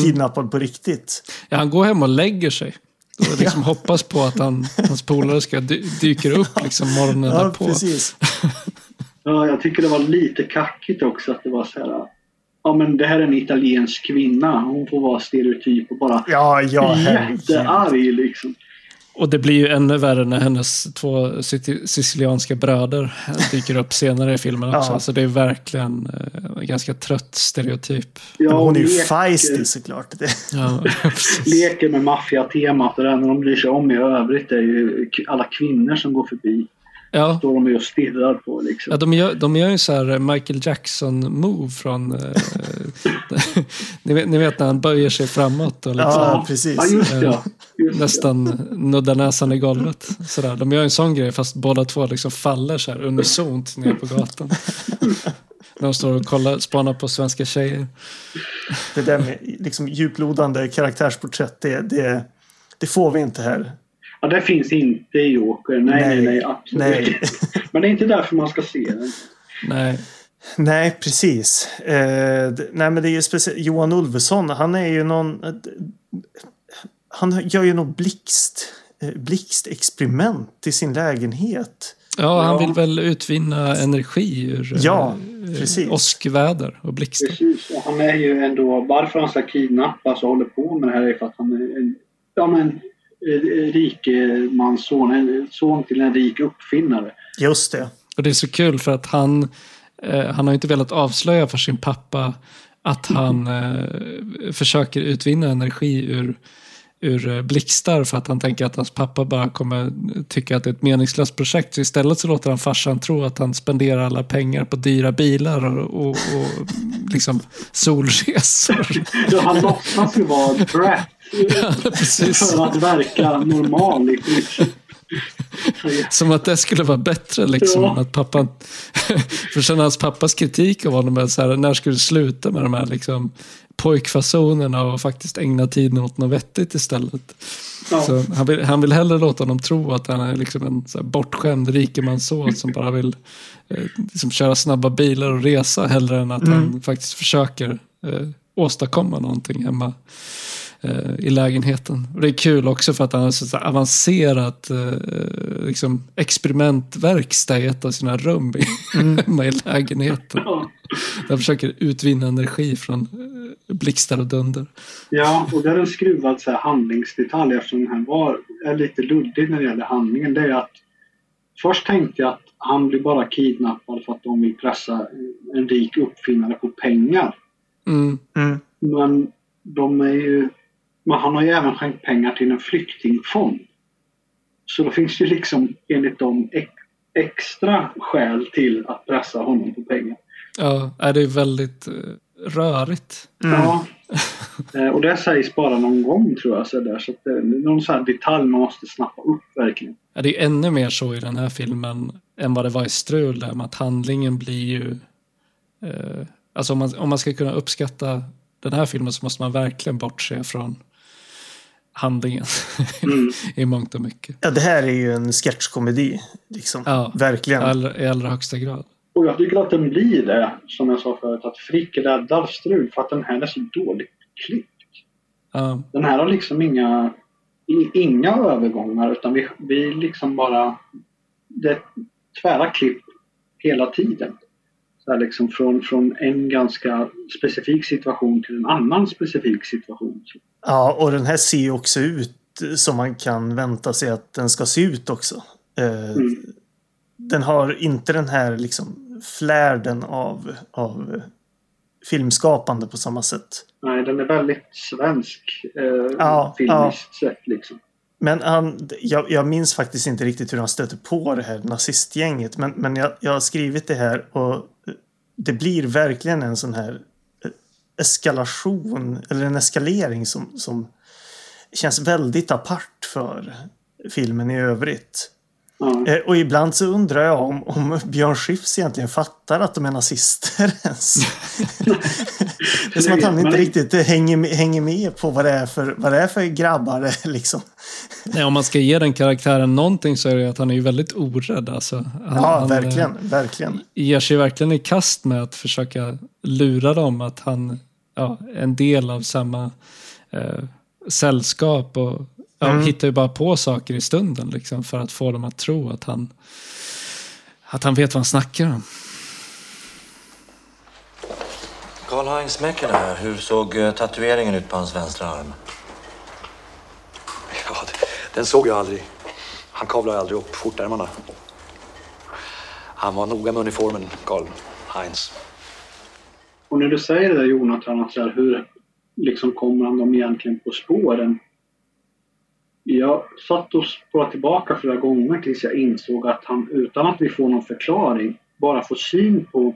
Kidnappad på riktigt. Ja, han går hem och lägger sig. Och liksom hoppas på att han, hans polare ska dy dyker upp liksom morgonen Ja, därpå. precis. (laughs) Ja, jag tycker det var lite kackigt också att det var så här. Ja, men det här är en italiensk kvinna. Hon får vara stereotyp och bara Ja, ja, jättearg liksom. Och det blir ju ännu värre när hennes två sici- sicilianska bröder dyker upp senare i filmen också. Ja. Så det är verkligen eh, en ganska trött stereotyp. Ja, Hon är ju leker- feisty såklart. Det. Ja. (laughs) Leker med maffiatemat och det enda de bryr sig om i övrigt är ju alla kvinnor som går förbi. Ja. Står de ju och stirrar på liksom. Ja, de, gör, de gör ju så här Michael Jackson-move från... Eh, (laughs) ni, vet, ni vet när han böjer sig framåt och liksom Ja, precis. Ja, just det. ja. Just det. nästan nuddar näsan i golvet. Så där. De gör en sån grej fast båda två liksom faller så här unisont ner på gatan. (laughs) när de står och kollar, spanar på svenska tjejer. Det där med liksom djuplodande karaktärsporträtt, det, det, det får vi inte här. Ja, det finns inte i Joker. Nej, nej, Nej. nej. Absolut Nej. inte. Men det är inte därför man ska se den. Nej. Nej, precis. Eh, nej, men det är ju speciellt. Johan Ulveson, han är ju någon... han gör ju något blixt, eh, blixtexperiment i sin lägenhet. Ja, han Ja. vill väl utvinna energi ur Ja, eh, precis. åskväder och blixtar. Precis, och han är ju ändå, varför han ska kidnappas och håller på med det här är för att han är en, ja men, eh, rikemansson, en son till en rik uppfinnare. Just det. Och det är så kul för att han, eh, han har inte velat avslöja för sin pappa att han eh, försöker utvinna energi ur, ur eh, blixtar för att han tänker att hans pappa bara kommer tycka att det är ett meningslöst projekt. Så istället så låter han farsan tro att han spenderar alla pengar på dyra bilar och, och, och liksom solresor. (laughs) Så han låtsas ju vara brat. För att verka normal Som att det skulle vara bättre liksom. Ja. Att pappan, (laughs) för sen hans pappas kritik av honom är så här, när ska du sluta med de här liksom, pojkfasonerna och faktiskt ägna tiden åt något vettigt istället. Ja. Så han, vill, han vill hellre låta honom tro att han är liksom en så här, bortskämd rikemansson som bara vill eh, liksom, köra snabba bilar och resa hellre än att han faktiskt försöker eh, åstadkomma någonting hemma i lägenheten. Och det är kul också för att han har så avancerat eh, liksom experimentverkstad i ett av sina rum i, (laughs) hemma i lägenheten. Ja. Han försöker utvinna energi från eh, blixtar och dunder. Ja, och där är en skruvad så här handlingsdetalj eftersom den här var, är lite luddig när det gäller handlingen. Det är att först tänkte jag att han blir bara kidnappad för att de vill pressa en rik uppfinnare på pengar. Mm. Mm. Men de är ju, men han har ju även skänkt pengar till en flyktingfond. Så då finns det ju liksom enligt dem ex, extra skäl till att pressa honom på pengar. Ja, är det är väldigt eh, rörigt. Ja. Eh, Och det sägs bara någon gång tror jag. Så där. Så att det är någon sån här detalj man måste snappa upp verkligen. Ja, det är ännu mer så i den här filmen än vad det var i Strul där med att handlingen blir ju... Eh, alltså om man, om man ska kunna uppskatta den här filmen så måste man verkligen bortse från handlingen (laughs) Mm. i mångt och mycket. Ja, det här är ju en sketchkomedi. Liksom. Ja. Verkligen. I allra, I allra högsta grad. Och jag tycker att den blir det, som jag sa förut, att Frick räddar Strul för att den här är så dåligt klippt. Ja, Den här har liksom inga, inga övergångar utan vi, vi liksom bara... Det är tvära klipp hela tiden. Så liksom från, från en ganska specifik situation till en annan specifik situation. Ja, och den här ser ju också ut som man kan vänta sig att den ska se ut också. Eh, Mm. Den har inte den här liksom flärden av, av filmskapande på samma sätt. Nej, den är väldigt svensk eh, Ja, filmiskt sett liksom. Men han, jag, jag minns faktiskt inte riktigt hur han stöter på det här nazistgänget. Men, men jag, jag har skrivit det här och det blir verkligen en sån här eh, eskalation eller en eskalering som, som känns väldigt apart för filmen i övrigt. Eh, Och ibland så undrar jag om, om Björn Skifs egentligen fattar att de är nazister (laughs) ens. det är som att han inte riktigt hänger med, hänger med på vad det är för, vad det är för grabbar (laughs) liksom. Nej, om man ska ge den karaktären någonting så är det att han är ju väldigt orädd. Alltså. Han, Ja, han, verkligen, eh, verkligen. ger sig verkligen i kast med att försöka lura dem att han ja, är en del av samma eh, sällskap och Mm. hittar ju bara på saker i stunden liksom, för att få dem att tro att han, att han vet vad han snackar om. Karl-Heinz Mäcken här. Hur såg eh, tatueringen ut på hans vänstra arm? Ja, den såg jag aldrig. Han kavlade aldrig upp skjortärmarna. Han var noga med uniformen, Karl Heinz. Och när du säger det där Jonathan, att så här, hur liksom kommer han dem egentligen på spåren? Jag satt och spårade tillbaka flera gånger tills jag insåg att han utan att vi får någon förklaring bara får syn på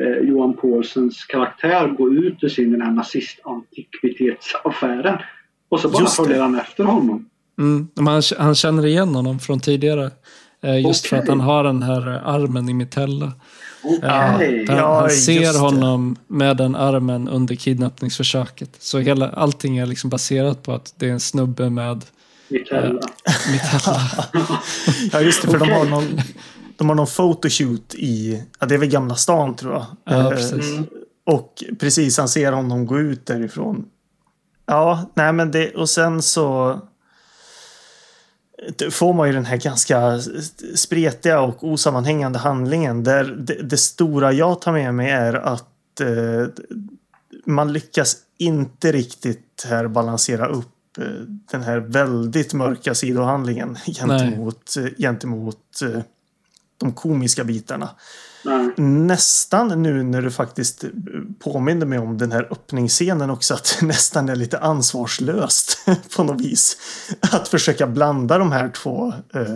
eh, Johan Paulsens karaktär gå ut ur sin den här nazist-antikvitetsaffären. Och så bara Just det. följer han efter honom. Mm. men Han, han känner igen honom från tidigare. eh, Just för Okej. att han har den här eh, armen i mitella. Ja, för Ja, han ser det. honom med den armen under kidnappningsförsöket. Så hela, allting är liksom baserat på att det är en snubbe med Mitella. mitella. (laughs) Ja, just det, för de har någon de har någon photoshoot i, ja det är väl Gamla stan tror jag. Ja, Eh, precis. Mm. Och precis, han ser honom gå ut därifrån. Ja, nej men det, och sen så får man ju den här ganska spretiga och osammanhängande handlingen. Där det, det stora jag tar med mig är att eh, man lyckas inte riktigt här balansera upp den här väldigt mörka sidohandlingen (laughs) gentemot, eh, gentemot eh, de komiska bitarna. Nej. Nästan nu när du faktiskt påminner mig om den här öppningsscenen också att det (laughs) nästan är lite ansvarslöst (laughs) på något vis. Att försöka blanda de här två eh,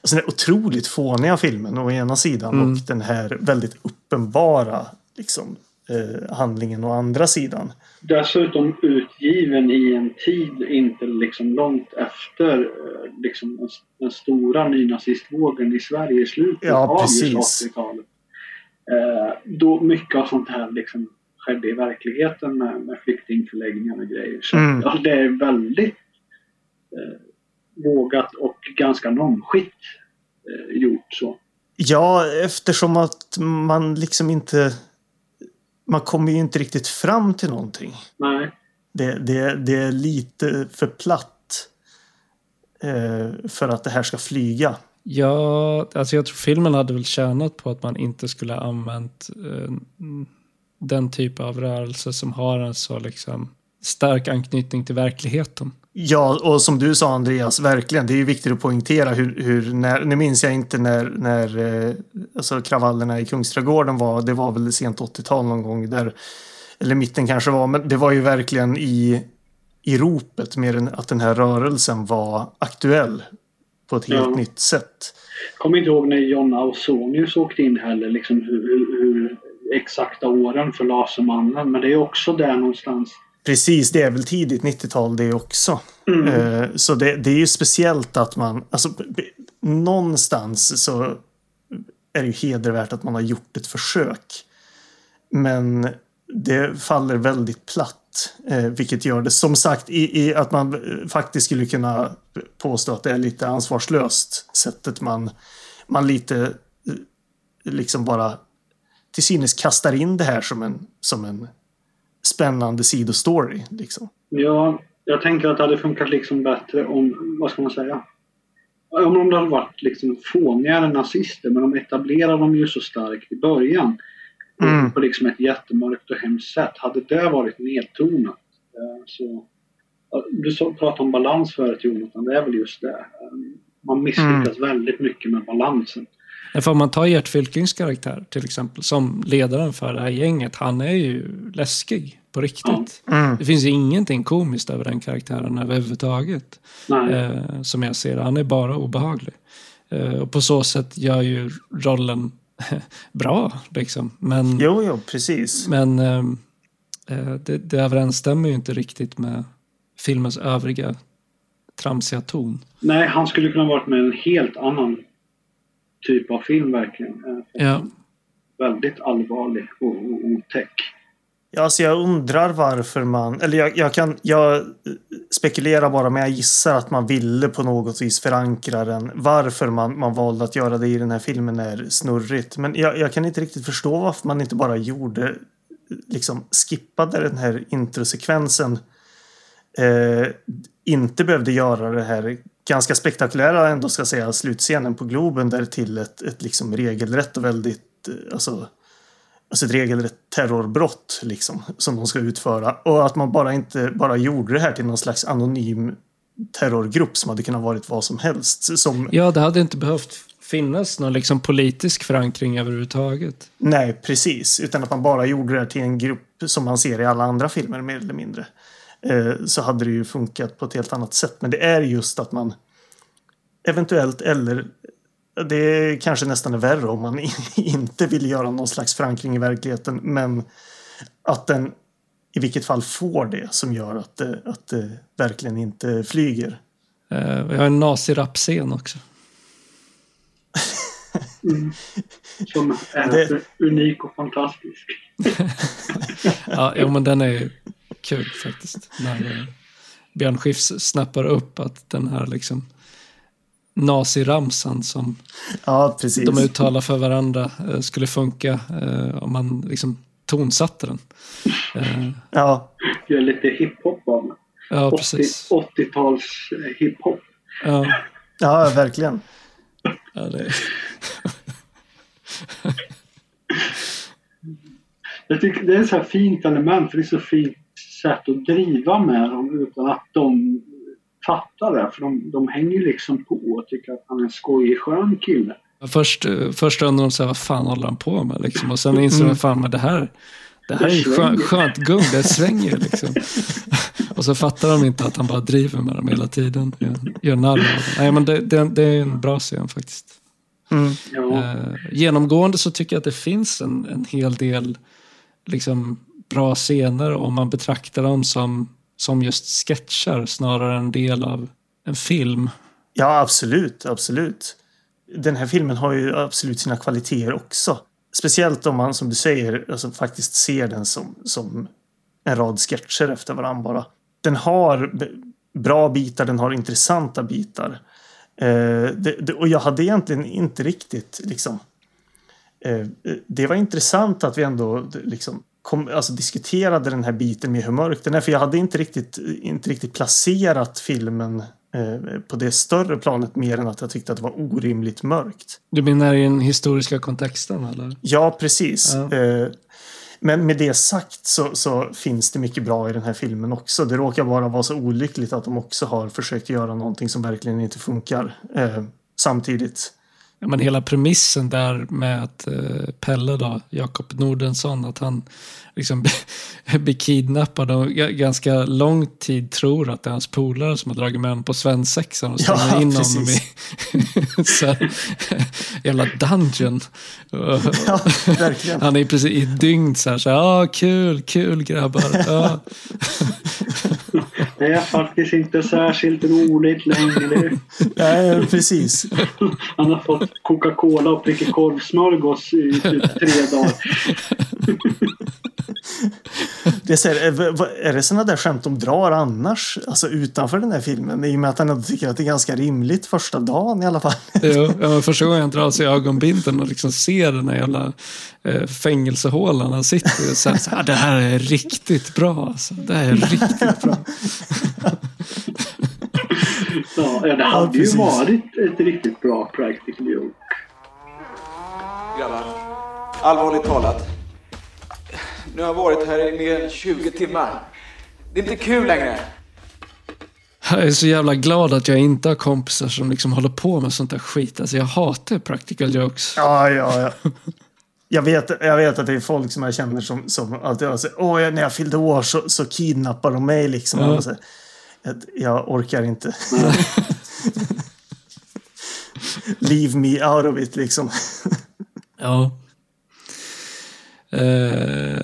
alltså den otroligt fåniga filmen å ena sidan Mm. och den här väldigt uppenbara liksom, eh, handlingen å andra sidan. Dessutom utgiven i en tid inte liksom långt efter eh, liksom den, den stora nynazistvågen i Sverige i slutet Ja, av precis. just 80-talet. Eh, då mycket av sånt här liksom skedde i verkligheten med, med flyktingförläggningar och grejer. Så Mm. ja, det är väldigt eh, vågat och ganska normskitt eh, gjort så. Ja, eftersom att man liksom inte... Man kommer ju inte riktigt fram till någonting. Nej. Det, det, det är lite för platt eh, för att det här ska flyga. Ja, alltså jag tror filmen hade väl tjänat på att man inte skulle ha använt eh, den typ av rörelse som har en så liksom stark anknytning till verkligheten. Ja, och som du sa Andreas, verkligen. Det är ju viktigt att poängtera hur, hur när, nu minns jag inte när, när eh, alltså kravallerna i Kungsträdgården var. Det var väl sent 80-tal någon gång där, eller mitten kanske var, men det var ju verkligen i, i ropet mer än att den här rörelsen var aktuell på ett helt Ja. nytt sätt. kommer inte ihåg när John Ausonius åkte in heller, liksom hur, hur, hur exakta åren för Lasermannen. Men det är också där någonstans. Precis, det är väl tidigt 90-tal det också. Mm. Eh, Så det, det är ju speciellt att man, alltså någonstans så är det ju hedervärt att man har gjort ett försök. Men det faller väldigt platt, eh, vilket gör det som sagt i, i att man eh, faktiskt skulle kunna påstå att det är lite ansvarslöst sättet man, man lite eh, liksom bara till synes kastar in det här som en, som en spännande sidostory. Liksom. Ja, jag tänker att det hade funkat liksom bättre om, vad ska man säga? Om det hade varit liksom fånigare nazister, men de etablerade dem ju så starkt i början. Mm. På liksom ett jättemörkt och hemskt sätt. Hade det varit nedtonat eh, så... Du pratade om balans förut Jonathan, det är väl just det. Eh, Man misslyckas väldigt mycket med balansen. Därför om man tar Gert Fylkings karaktär till exempel som ledaren för det här gänget. Han är ju läskig på riktigt. Mm. Det finns ju ingenting komiskt över den karaktären överhuvudtaget. Eh, som jag ser det. Han är bara obehaglig. Eh, och på så sätt gör ju rollen (laughs) bra. Liksom. Men, Jo, jo, precis. men ehm, eh, det, det överensstämmer ju inte riktigt med filmens övriga tramsiga ton. Nej, han skulle kunna varit med en helt annan typ av film verkligen. Eh, Ja. Väldigt allvarlig och, och otäck. Ja, alltså jag undrar varför man... Eller jag, jag kan... Jag spekulerar bara, men jag gissar att man ville på något vis förankra den. Varför man, man valde att göra det i den här filmen är snurrigt. Men jag, jag kan inte riktigt förstå varför man inte bara gjorde... Liksom skippade den här introsekvensen. Eh, inte behövde göra det här ganska spektakulära ändå ska säga slutscenen på Globen där till ett, ett liksom regelrätt och väldigt eh, alltså Alltså ett regelrätt terrorbrott liksom, som de ska utföra. Och att man bara inte bara gjorde det här till någon slags anonym terrorgrupp som hade kunnat varit vad som helst. Som, ja, det hade inte behövt finnas någon liksom politisk förankring överhuvudtaget. Nej, precis. Utan att man bara gjorde det här till en grupp som man ser i alla andra filmer mer eller mindre. Eh, så hade det ju funkat på ett helt annat sätt. Men det är just att man eventuellt eller det är kanske nästan är värre om man (laughs) inte vill göra någon slags förankring i verkligheten. Men att den i vilket fall får det som gör att det, att det verkligen inte flyger. Eh, vi har en nazirapscen också. (laughs) Som är Det- unik och fantastisk. (laughs) Ja, jo, men den är ju kul faktiskt. När eh, Björn Skifs snappar upp att den här liksom naziramsan som Ja, de uttalar för varandra eh, skulle funka eh, om man liksom tonsatte den. Eh, Ja, gör lite hiphop av det. Ja, 80 precis. 80-tals eh, hiphop. Ja, Ja, verkligen. ja, det, Jag tycker det är ett så här fint element för det är så fint sätt att driva med dem utan att de fattar det. För de, de hänger liksom på och tycker att han är en skojig skön kille. först, eh, först undrar de här, vad fan håller han på med? Liksom. Och sen inser de, fan men det här, det här är ju skö, skönt gung, det svänger liksom. (laughs) Och så fattar de inte att han bara driver med dem hela tiden. Gör, gör narr av dem. Nej men det, det, det är en bra scen faktiskt. Mm. Ja, Eh, genomgående så tycker jag att det finns en, en hel del liksom, bra scener om man betraktar dem som, som just sketcher snarare än del av en film. Ja, absolut, absolut. Den här filmen har ju absolut sina kvaliteter också. Speciellt om man, som du säger, alltså faktiskt ser den som, som en rad sketcher efter varandra bara. Den har bra bitar, den har intressanta bitar. Eh, det, det, och jag hade egentligen inte riktigt liksom... Eh, det var intressant att vi ändå liksom kom, alltså, diskuterade den här biten med hur mörk den är. För jag hade inte riktigt, inte riktigt placerat filmen eh, på det större planet mer än att jag tyckte att det var orimligt mörkt. Du menar i den historiska kontexten eller? Ja, precis. Ja. Eh, Men med det sagt så, så finns det mycket bra i den här filmen också. Det råkar bara vara så olyckligt att de också har försökt göra någonting som verkligen inte funkar eh, samtidigt. Ja, men hela premissen där med att eh, Pelle då, Jakob Nordensson, att han liksom (laughs) blir kidnappad och ganska lång tid tror att det är hans polare som har dragit med honom på svensexan och stänger Ja, in honom precis. i (laughs) så här, jävla dungeon. Ja, verkligen. Han är precis i dygn så här, så här ah, kul, kul grabbar. Ja. (laughs) Det är faktiskt inte särskilt roligt längre. (laughs) Nej, precis. (laughs) Han har fått Coca-Cola och prickig korvsmörgås i typ tre dagar. (laughs) Det är, så här, är, det sådana där skämt de drar annars? Alltså utanför den här filmen? I och med att han tycker att det är ganska rimligt första dagen i alla fall. (laughs) Jo, ja, första gången han drar sig i ögonbindeln och liksom ser den här jävla eh, fängelsehålan han sitter i. och säger Så här, det här är riktigt bra alltså. Det här är riktigt bra. (laughs) Ja, ja, det hade ju precis. varit ett riktigt bra practical joke. Grabbar, allvarligt talat. Nu har jag varit här i mer än 20 timmar. Det är inte kul längre. Jag är så jävla glad att jag inte har kompisar som liksom håller på med sånt där skit. Alltså jag hatar practical jokes. Ja, ja, ja. Jag vet, jag vet att det är folk som jag känner som, som alltid har sagt Åh, jag- när jag fyllde år så, så kidnappar de mig liksom. Ja. Jag, jag orkar inte. (laughs) Leave me out of it liksom. Ja. Eh,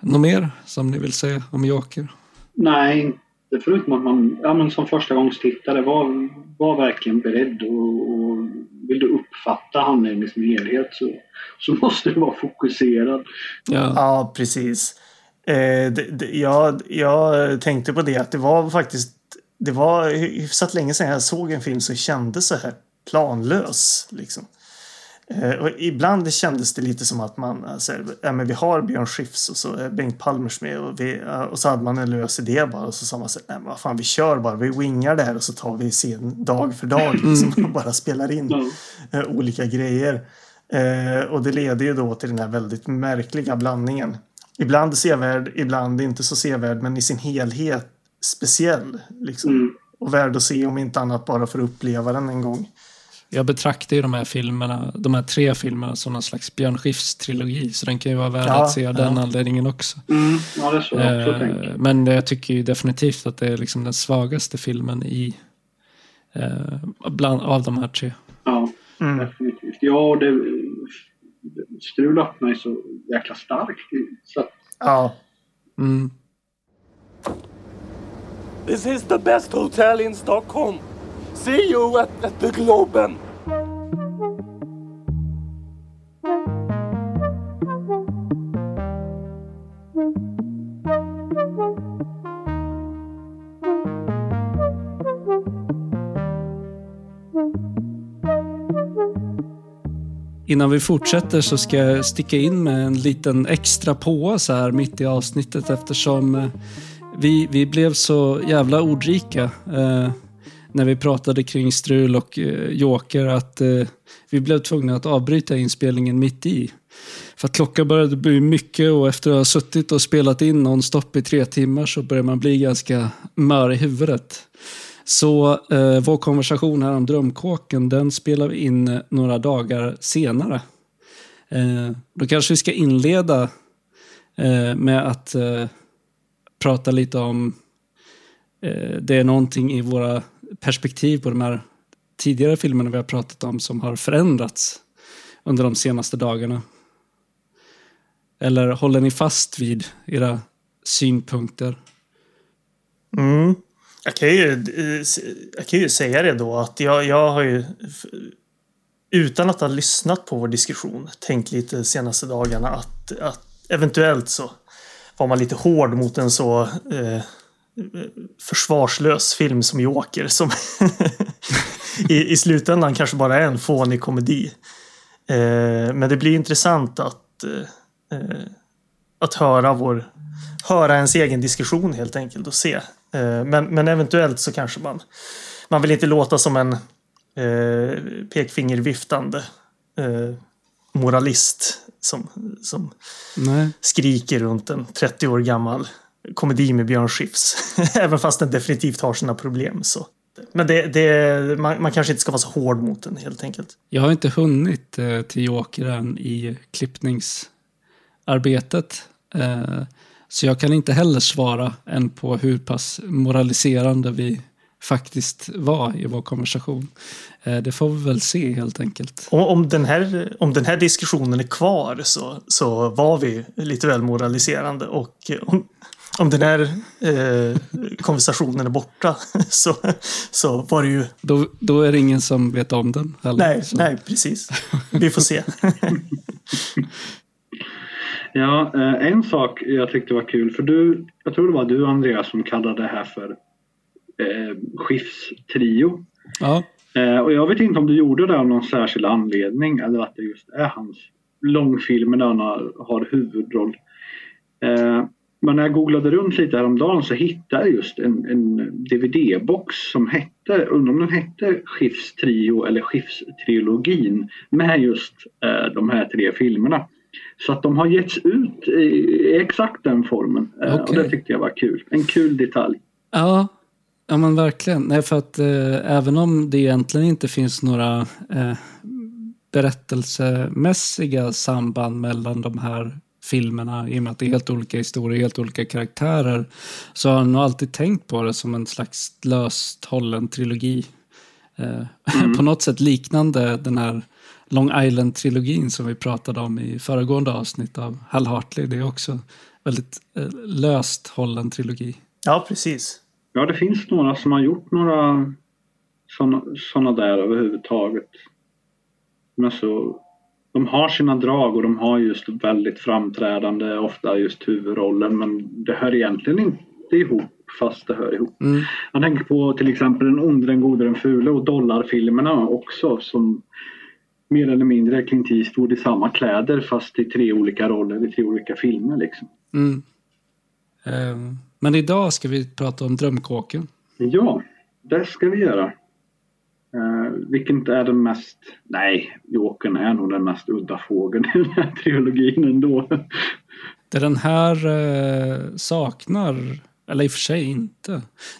något mer som ni vill säga om Joker? Nej, inte förutom att man ja, men som första gångs tittare var, var verkligen beredd och, och vill du uppfatta handlingen som helhet så, så måste du vara fokuserad. Ja. Ja, precis. Eh, det, det, jag, jag tänkte på det att det var faktiskt det var hyfsat länge sedan jag såg en film som kändes så här planlös. Liksom. Eh, och ibland kändes det lite som att man, alltså, ja, men vi har Björn Skifs och så är Bengt Palmers med och, vi, och så hade man en lös idé bara och så sa man så nej men vad fan vi kör bara, vi wingar det här och så tar vi scen dag för dag liksom, och bara spelar in eh, olika grejer. Eh, och det leder ju då till den här väldigt märkliga blandningen. Ibland sevärd, ibland inte så sevärd, men i sin helhet speciell. Liksom. Mm. Och värd att se om inte annat bara för att uppleva den en gång. Jag betraktar ju de här filmerna, de här tre filmerna som någon slags Björn Skifs trilogi. Så den kan ju vara värd Ja, att se av den ja. anledningen också. Mm, ja, det är så jag också Eh, men jag tycker ju definitivt att det är liksom den svagaste filmen i eh, bland, av de här tre. Ja, Mm. definitivt. Ja, det strul upp mig så jäkla starkt. Så Ja, Mm. This is the best hotel in Stockholm. See you at, at the Globen. Innan vi fortsätter så ska jag sticka in med en liten extra på så här mitt i avsnittet eftersom eh, vi, vi blev så jävla ordrika eh, när vi pratade kring strul och eh, Joker att eh, vi blev tvungna att avbryta inspelningen mitt i. För att klockan började bli mycket och efter att ha suttit och spelat in nonstop i tre timmar så börjar man bli ganska mör i huvudet. Så eh, vår konversation här om drömkåken, den spelar vi in eh, några dagar senare. Eh, då kanske vi ska inleda eh, med att eh, prata lite om eh, det är någonting i våra perspektiv på de här tidigare filmerna vi har pratat om som har förändrats under de senaste dagarna. Eller håller ni fast vid era synpunkter? Mm. Jag, kan ju, jag kan ju säga det då att jag, jag har ju utan att ha lyssnat på vår diskussion tänkt lite senaste dagarna att, att eventuellt så var man lite hård mot en så eh, försvarslös film som Joker som (laughs) i, i slutändan kanske bara är en fånig komedi. Eh, men det blir intressant att, eh, att höra vår höra ens egen diskussion helt enkelt och se. Eh, men, men eventuellt så kanske man man vill inte låta som en eh, pekfingerviftande eh, moralist som, som Nej. skriker runt en 30 år gammal komedi med Björn Skifs. (laughs) Även fast den definitivt har sina problem. Så. Men det, det, man, man kanske inte ska vara så hård mot den helt enkelt. Jag har inte hunnit eh, till Joker än i klippningsarbetet. Eh, så jag kan inte heller svara än på hur pass moraliserande vi faktiskt var i vår konversation. Eh, det får vi väl se helt enkelt. Om, om, den, här, om den här diskussionen är kvar så, så var vi lite väl moraliserande och om, om den här eh, konversationen är borta (laughs) så, så var det ju... Då, då är det ingen som vet om den heller. Nej, så. nej, precis. Vi får se. (laughs) Ja, eh, en sak jag tyckte var kul, för du, jag tror det var du Andreas som kallade det här för eh, Skifs-trio. Ja, Eh, och jag vet inte om du gjorde det av någon särskild anledning eller att det just är hans långfilmer där han har, har huvudroll. Eh, men när jag googlade runt lite häromdagen så hittade jag just en, en DVD-box som hette, undrar om den hette Skifs trio eller Skifs trilogin med just eh, de här tre filmerna. Så att de har getts ut i, i exakt den formen eh, och Okej. det tyckte jag var kul. En kul detalj. ja, ja men verkligen. Nej, för att eh, även om det egentligen inte finns några eh, berättelsemässiga samband mellan de här filmerna i och med att det är helt olika historier, helt olika karaktärer så har jag nog alltid tänkt på det som en slags löst hållen trilogi. Eh, (laughs) på något sätt liknande den här Long Island-trilogin som vi pratade om i föregående avsnitt av Hal Hartley. Det är också väldigt eh, löst hållen trilogi. Ja, precis. Ja, det finns några som har gjort några sådana såna där överhuvudtaget. Men så, de har sina drag och de har just väldigt framträdande, ofta just huvudrollen, men det hör egentligen inte ihop fast det hör ihop. Mm. Jag tänker på till exempel Den onde, den gode, den fule och Dollarfilmerna också som mer eller mindre Clint Eastwood i samma kläder fast i tre olika roller i tre olika filmer liksom. Mm. Eh, men idag ska vi prata om Drömkåken. Ja, det ska vi göra. Uh, vilken är den mest... Nej, Jokern är nog den mest udda fågeln i den här trilogin ändå. Det den här eh, saknar, eller i och för sig inte.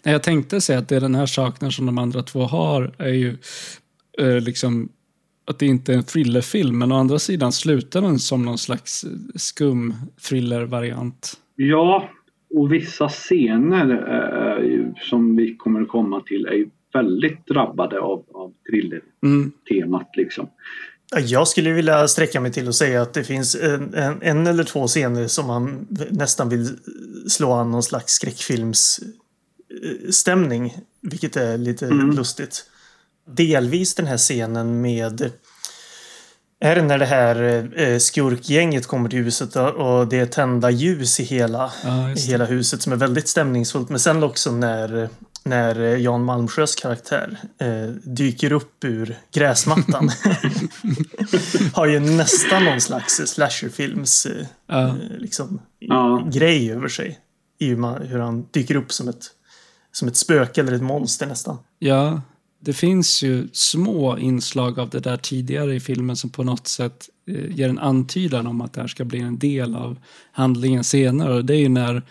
Nej, jag tänkte säga att det den här saknar som de andra två har är ju eh, liksom att det inte är en thrillerfilm. Men å andra sidan slutar den som någon slags skum thriller-variant. Ja, och vissa scener eh, som vi kommer att komma till är ju väldigt drabbade av, av thriller-temat. Mm. Liksom. Ja, Jag skulle vilja sträcka mig till att säga att det finns en, en, en eller två scener som man nästan vill slå an någon slags skräckfilmsstämning. Vilket är lite Mm. lustigt. Delvis den här scenen med är det när det här eh, skurkgänget kommer till huset och det är tända ljus i hela, Ja, hela huset som är väldigt stämningsfullt. Men sen också när, när eh, Jan Malmsjös karaktär eh, dyker upp ur gräsmattan. (laughs) har ju nästan någon slags slasherfilms eh, eh, liksom, Ja. grej över sig. I hur, man, hur han dyker upp som ett, som ett spöke eller ett monster nästan. Ja, det finns ju små inslag av det där tidigare i filmen som på något sätt eh, ger en antydan om att det här ska bli en del av handlingen senare. Det är ju när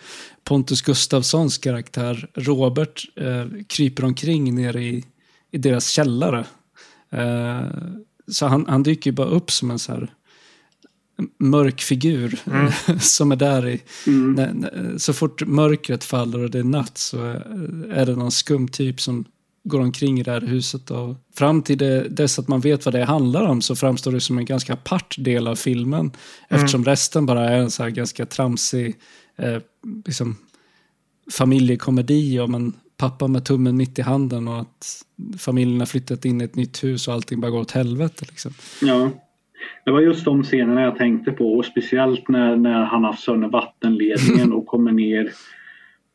Pontus Gustafssons karaktär Robert eh, kryper omkring nere i, i deras källare. Eh, så han, han dyker ju bara upp som en så här mörk figur (laughs) som är där i... När, när, så fort mörkret faller och det är natt så är- är det någon skum typ som går omkring i det här huset. Och fram till det, dess att man vet vad det handlar om så framstår det som en ganska apart del av filmen. Eftersom resten bara är en så här ganska tramsig eh, liksom, familjekomedi om en pappa med tummen mitt i handen och att familjen har flyttat in i ett nytt hus och allting bara går åt helvete. Liksom. Ja. Det var just de scenerna jag tänkte på och speciellt när, när han har sönder vattenledningen och kommer ner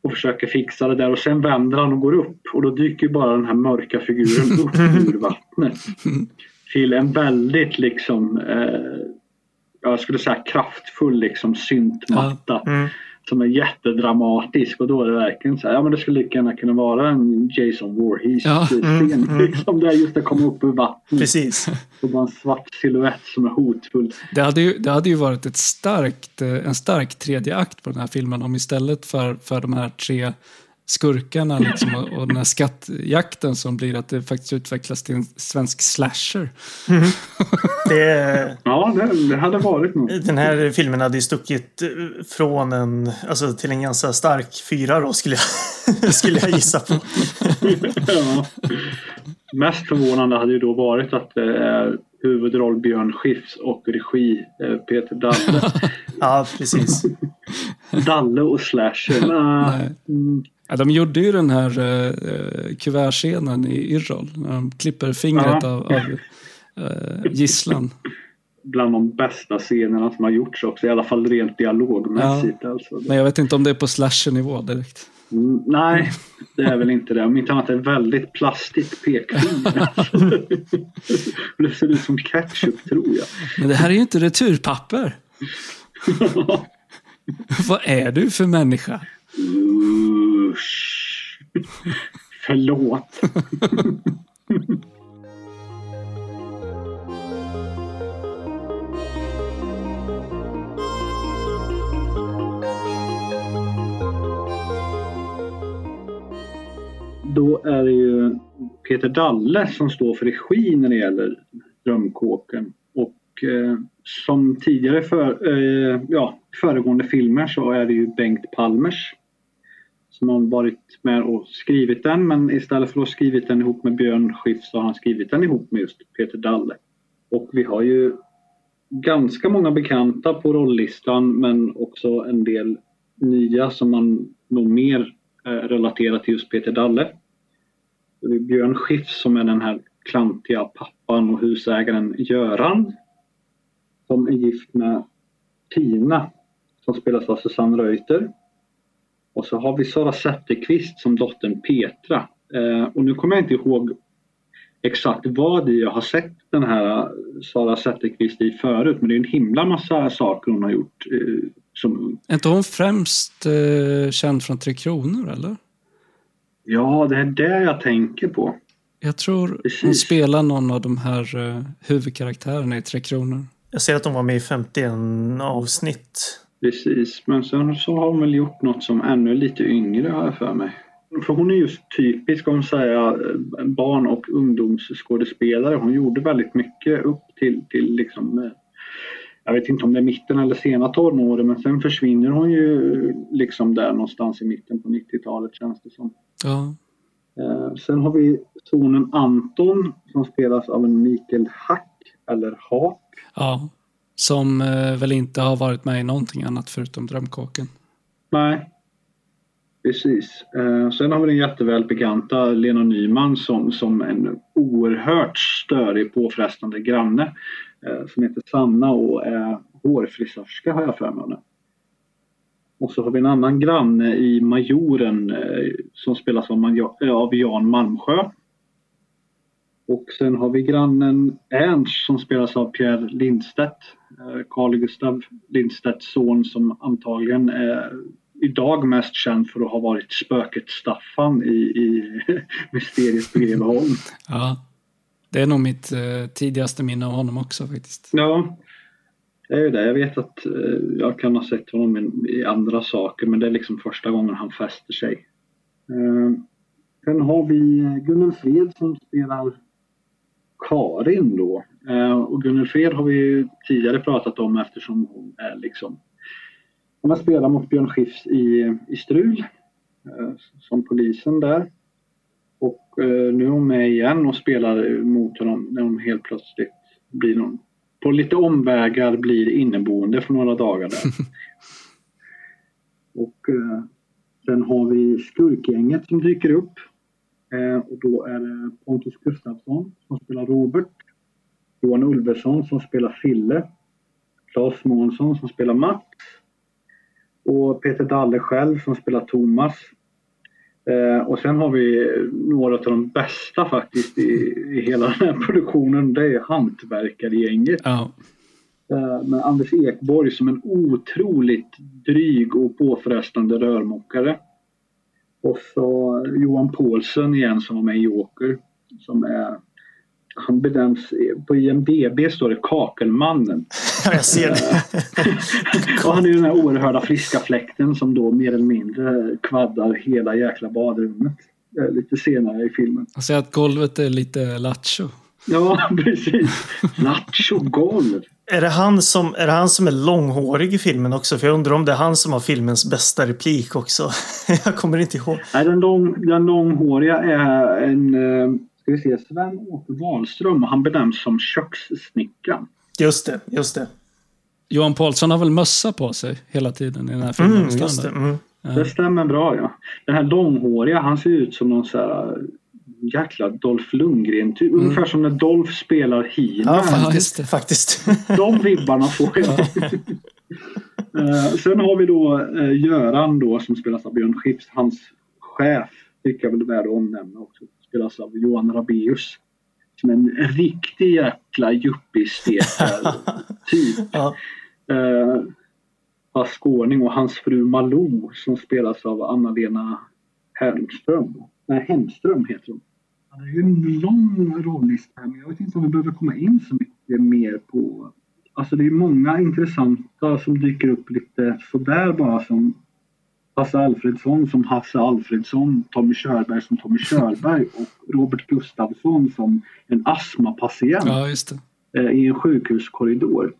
och försöker fixa det där och sen vänder han och går upp och då dyker bara den här mörka figuren upp ur vattnet. (laughs) Till en väldigt liksom, eh, jag skulle säga kraftfull liksom syntmatta. Mm. Som är jättedramatisk och då är det verkligen så här, ja men det skulle lika gärna kunna vara en Jason Voorhees Ja. Mm, mm. Liksom där just att komma upp ur vattnet. Precis. Och bara en svart silhuett som är hotfull. Det hade, ju, det hade ju varit ett starkt, en stark tredje akt på den här filmen om istället för, för de här tre skurkarna liksom, och, och den här skattjakten som blir att det faktiskt utvecklas till en svensk slasher. (laughs) Det, Ja, det, det hade varit något. den här filmen hade ju stuckit eh, från en, alltså till en ganska stark fyra då skulle jag, (laughs) skulle jag gissa på. ja. Mest förvånande hade ju då varit att det är huvudroll Björn Skifs och regi eh, Peter Dalle. Ja, precis. (laughs) Dalle och slasher. Nej. Ja, de gjorde ju den här uh, kuvertscenen i Yrrol. När de klipper fingret Ja. av, av eh, gisslan. Bland de bästa scenerna som har gjorts också. I alla fall rent dialogmässigt. Alltså. Men jag vet inte om det är på slasher-nivå direkt. Mm, nej, det är väl inte det. Om inte annat är väldigt plastigt pekfinger. (laughs) det ser ut som ketchup tror jag. Men det här är ju inte returpapper. (laughs) Vad är du för människa? Usch. Förlåt. Då är det ju Peter Dalle som står för regi när det gäller Drömkåken. Och eh, som tidigare för, eh, ja, föregående filmer så är det ju Bengt Palmers som har varit med och skrivit den men istället för att ha skrivit den ihop med Björn Skifs så har han skrivit den ihop med just Peter Dalle. Och vi har ju ganska många bekanta på rolllistan men också en del nya som man nog mer eh, relaterar till just Peter Dalle. Det är Björn Skifs som är den här klantiga pappan och husägaren Göran som är gift med Tina som spelas av Susanne Reuter. Och så har vi Sara Zetterqvist som dottern Petra. Eh, och nu kommer jag inte ihåg exakt vad jag har sett den här Sara Zetterqvist i förut. Men det är en himla massa saker hon har gjort eh, som. Är inte hon främst eh, känd från Tre Kronor, eller? Ja, det är det jag tänker på. Jag tror hon Precis. spelar någon av de här eh, huvudkaraktärerna i Tre Kronor. Jag ser att de var med i 51 avsnitt. Precis, men sen så har hon väl gjort något som ännu lite yngre har jag för mig. För hon är just typisk om säga eh, barn och ungdomsskådespelare. Hon gjorde väldigt mycket upp till, till liksom eh, jag vet inte om det är mitten eller sena tonåren men sen försvinner hon ju liksom där någonstans i mitten på 90-talet känns det som. Ja. Eh, sen har vi sonen Anton som spelas av en Mikael Hack eller Haak. ja. Som eh, väl inte har varit med i någonting annat förutom Drömkåken. Nej. Precis. Eh, sen har vi den jättevälbekanta Lena Nyman som, som en oerhört störig påfrestande granne eh, som heter Sanna och är hårfrisörska har jag för mig. Och så har vi en annan granne i Majoren eh, som spelas av, eh, av Jan Malmsjö. Och sen har vi grannen Ernst som spelas av Pierre Lindstedt. Eh, Carl Gustav Lindstedts son som antagligen är idag mest känd för att ha varit spöket Staffan i, i (laughs) Mysteriet på Greveholm. Ja. Det är nog mitt eh, tidigaste minne av honom också faktiskt. Ja, det är ju det. Jag vet att eh, jag kan ha sett honom i, i andra saker men det är liksom första gången han fäster sig. Eh, sen har vi Gunnel Fred som spelar Karin då. Eh, och Gunnel Fred har vi ju tidigare pratat om eftersom hon är liksom hon har spelat mot Björn Skifs i, i Strul eh, som polisen där. Och eh, nu är hon med igen och spelar mot honom när hon helt plötsligt blir någon, på lite omvägar blir inneboende för några dagar där. (laughs) och sen har vi skurkgänget som dyker upp. Eh, och då är det Pontus Gustafsson som spelar Robert. Johan Ulveson som spelar Fille. Claes Månsson som spelar Mats. Och Peter Dalle själv som spelar Thomas. Eh, och sen har vi några av de bästa faktiskt i, i hela den här produktionen. Det är Hantverkargänget. Ja. Eh, med Anders Ekborg som en otroligt dryg och påfrestande rörmokare. Och så Johan Paulsen igen som var med i Joker. Som är, han bedöms, på IMDB står det Kakelmannen. Ja, (laughs) jag ser det. (laughs) och han är ju den här oerhörda friska fläkten som då mer eller mindre kvaddar hela jäkla badrummet. eh, Lite senare i filmen. Jag säger att golvet är lite lattjo. Ja, (laughs) precis. Nacho-golv. Är det, han som, är det han som är långhårig i filmen också? För jag undrar om det är han som har filmens bästa replik också. (laughs) jag kommer inte ihåg. Nej, den, lång, den långhåriga är en eh, ska vi se, Sven-Åke Wahlström. Han benämns som kökssnickaren. Just det, just det. Johan Paulsson har väl mössa på sig hela tiden i den här filmen? Mm, har just det. Mm. Det stämmer bra ja. Den här långhåriga, han ser ut som någon så här jäkla Dolph Lundgren. Typ. Ungefär som när Dolph spelar He-Man. Ja, det. faktiskt. (laughs) De vibbarna får jag. (laughs) Eh, sen har vi då eh, Göran då som spelas av Björn Skifs. Hans chef tycker jag väl är värd att omnämna också. Spelas av Johan Rabaeus. Som en riktig jäkla yuppie-steker-typ. (laughs) Ja. Eh, skåning och hans fru Malou som spelas av Anna-Lena Hemström. Nej, Hemström heter hon. Ja, Det är ju en lång rollista här men jag vet inte om vi behöver komma in så mycket mer på... Alltså det är många intressanta som dyker upp lite sådär bara som Hasse Alfredsson som Hasse Alfredsson, Tommy Körberg som Tommy Körberg och Robert Gustafsson som en astmapatient Ja, just det. eh, i en sjukhuskorridor.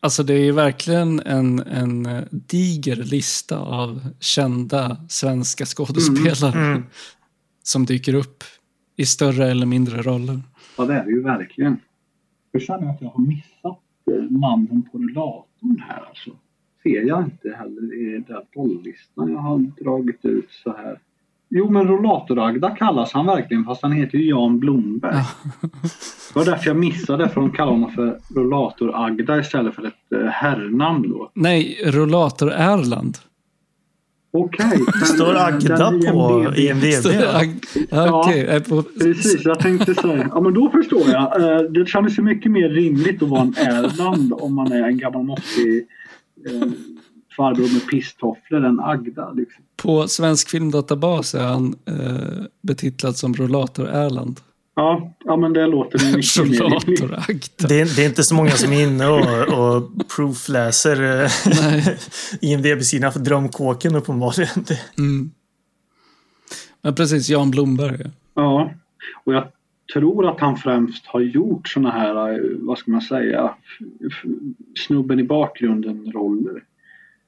Alltså det är verkligen en, en diger lista av kända svenska skådespelare Mm. Som dyker upp i större eller mindre roller. Ja, det är det ju verkligen. Jag känner att jag har missat eh, mannen på rullatorn här alltså. Ser jag inte heller i den rolllistan jag har dragit ut så här. Jo, men Rollator-Agda kallas han verkligen fast han heter ju Jan Blomberg. Det var därför jag missade för de kallar honom för Rollator-Agda istället för ett eh, herrnamn då. Nej, Rollator Erland. Okej. Det står Agda på IMDB. Ja. På- Precis, jag tänkte säga. Ja, men då förstår jag. Eh, Det kändes ju mycket mer rimligt att vara en Erland om man är en gammal mossig eh, farbror med pisstofflor än Agda. Liksom. På Svensk Filmdatabas är han eh, betitlad som Rollator Erland. Ja, ja, men det låter mycket mer. Det är, det är inte så många som är inne och, och proofläser eh. (laughs) IMDB-sidan för drömkåken uppenbarligen. Mm. Men precis, Jan Blomberg. ja. Och jag tror att han främst har gjort såna här, eh, vad ska man säga, snubben i bakgrunden-roller.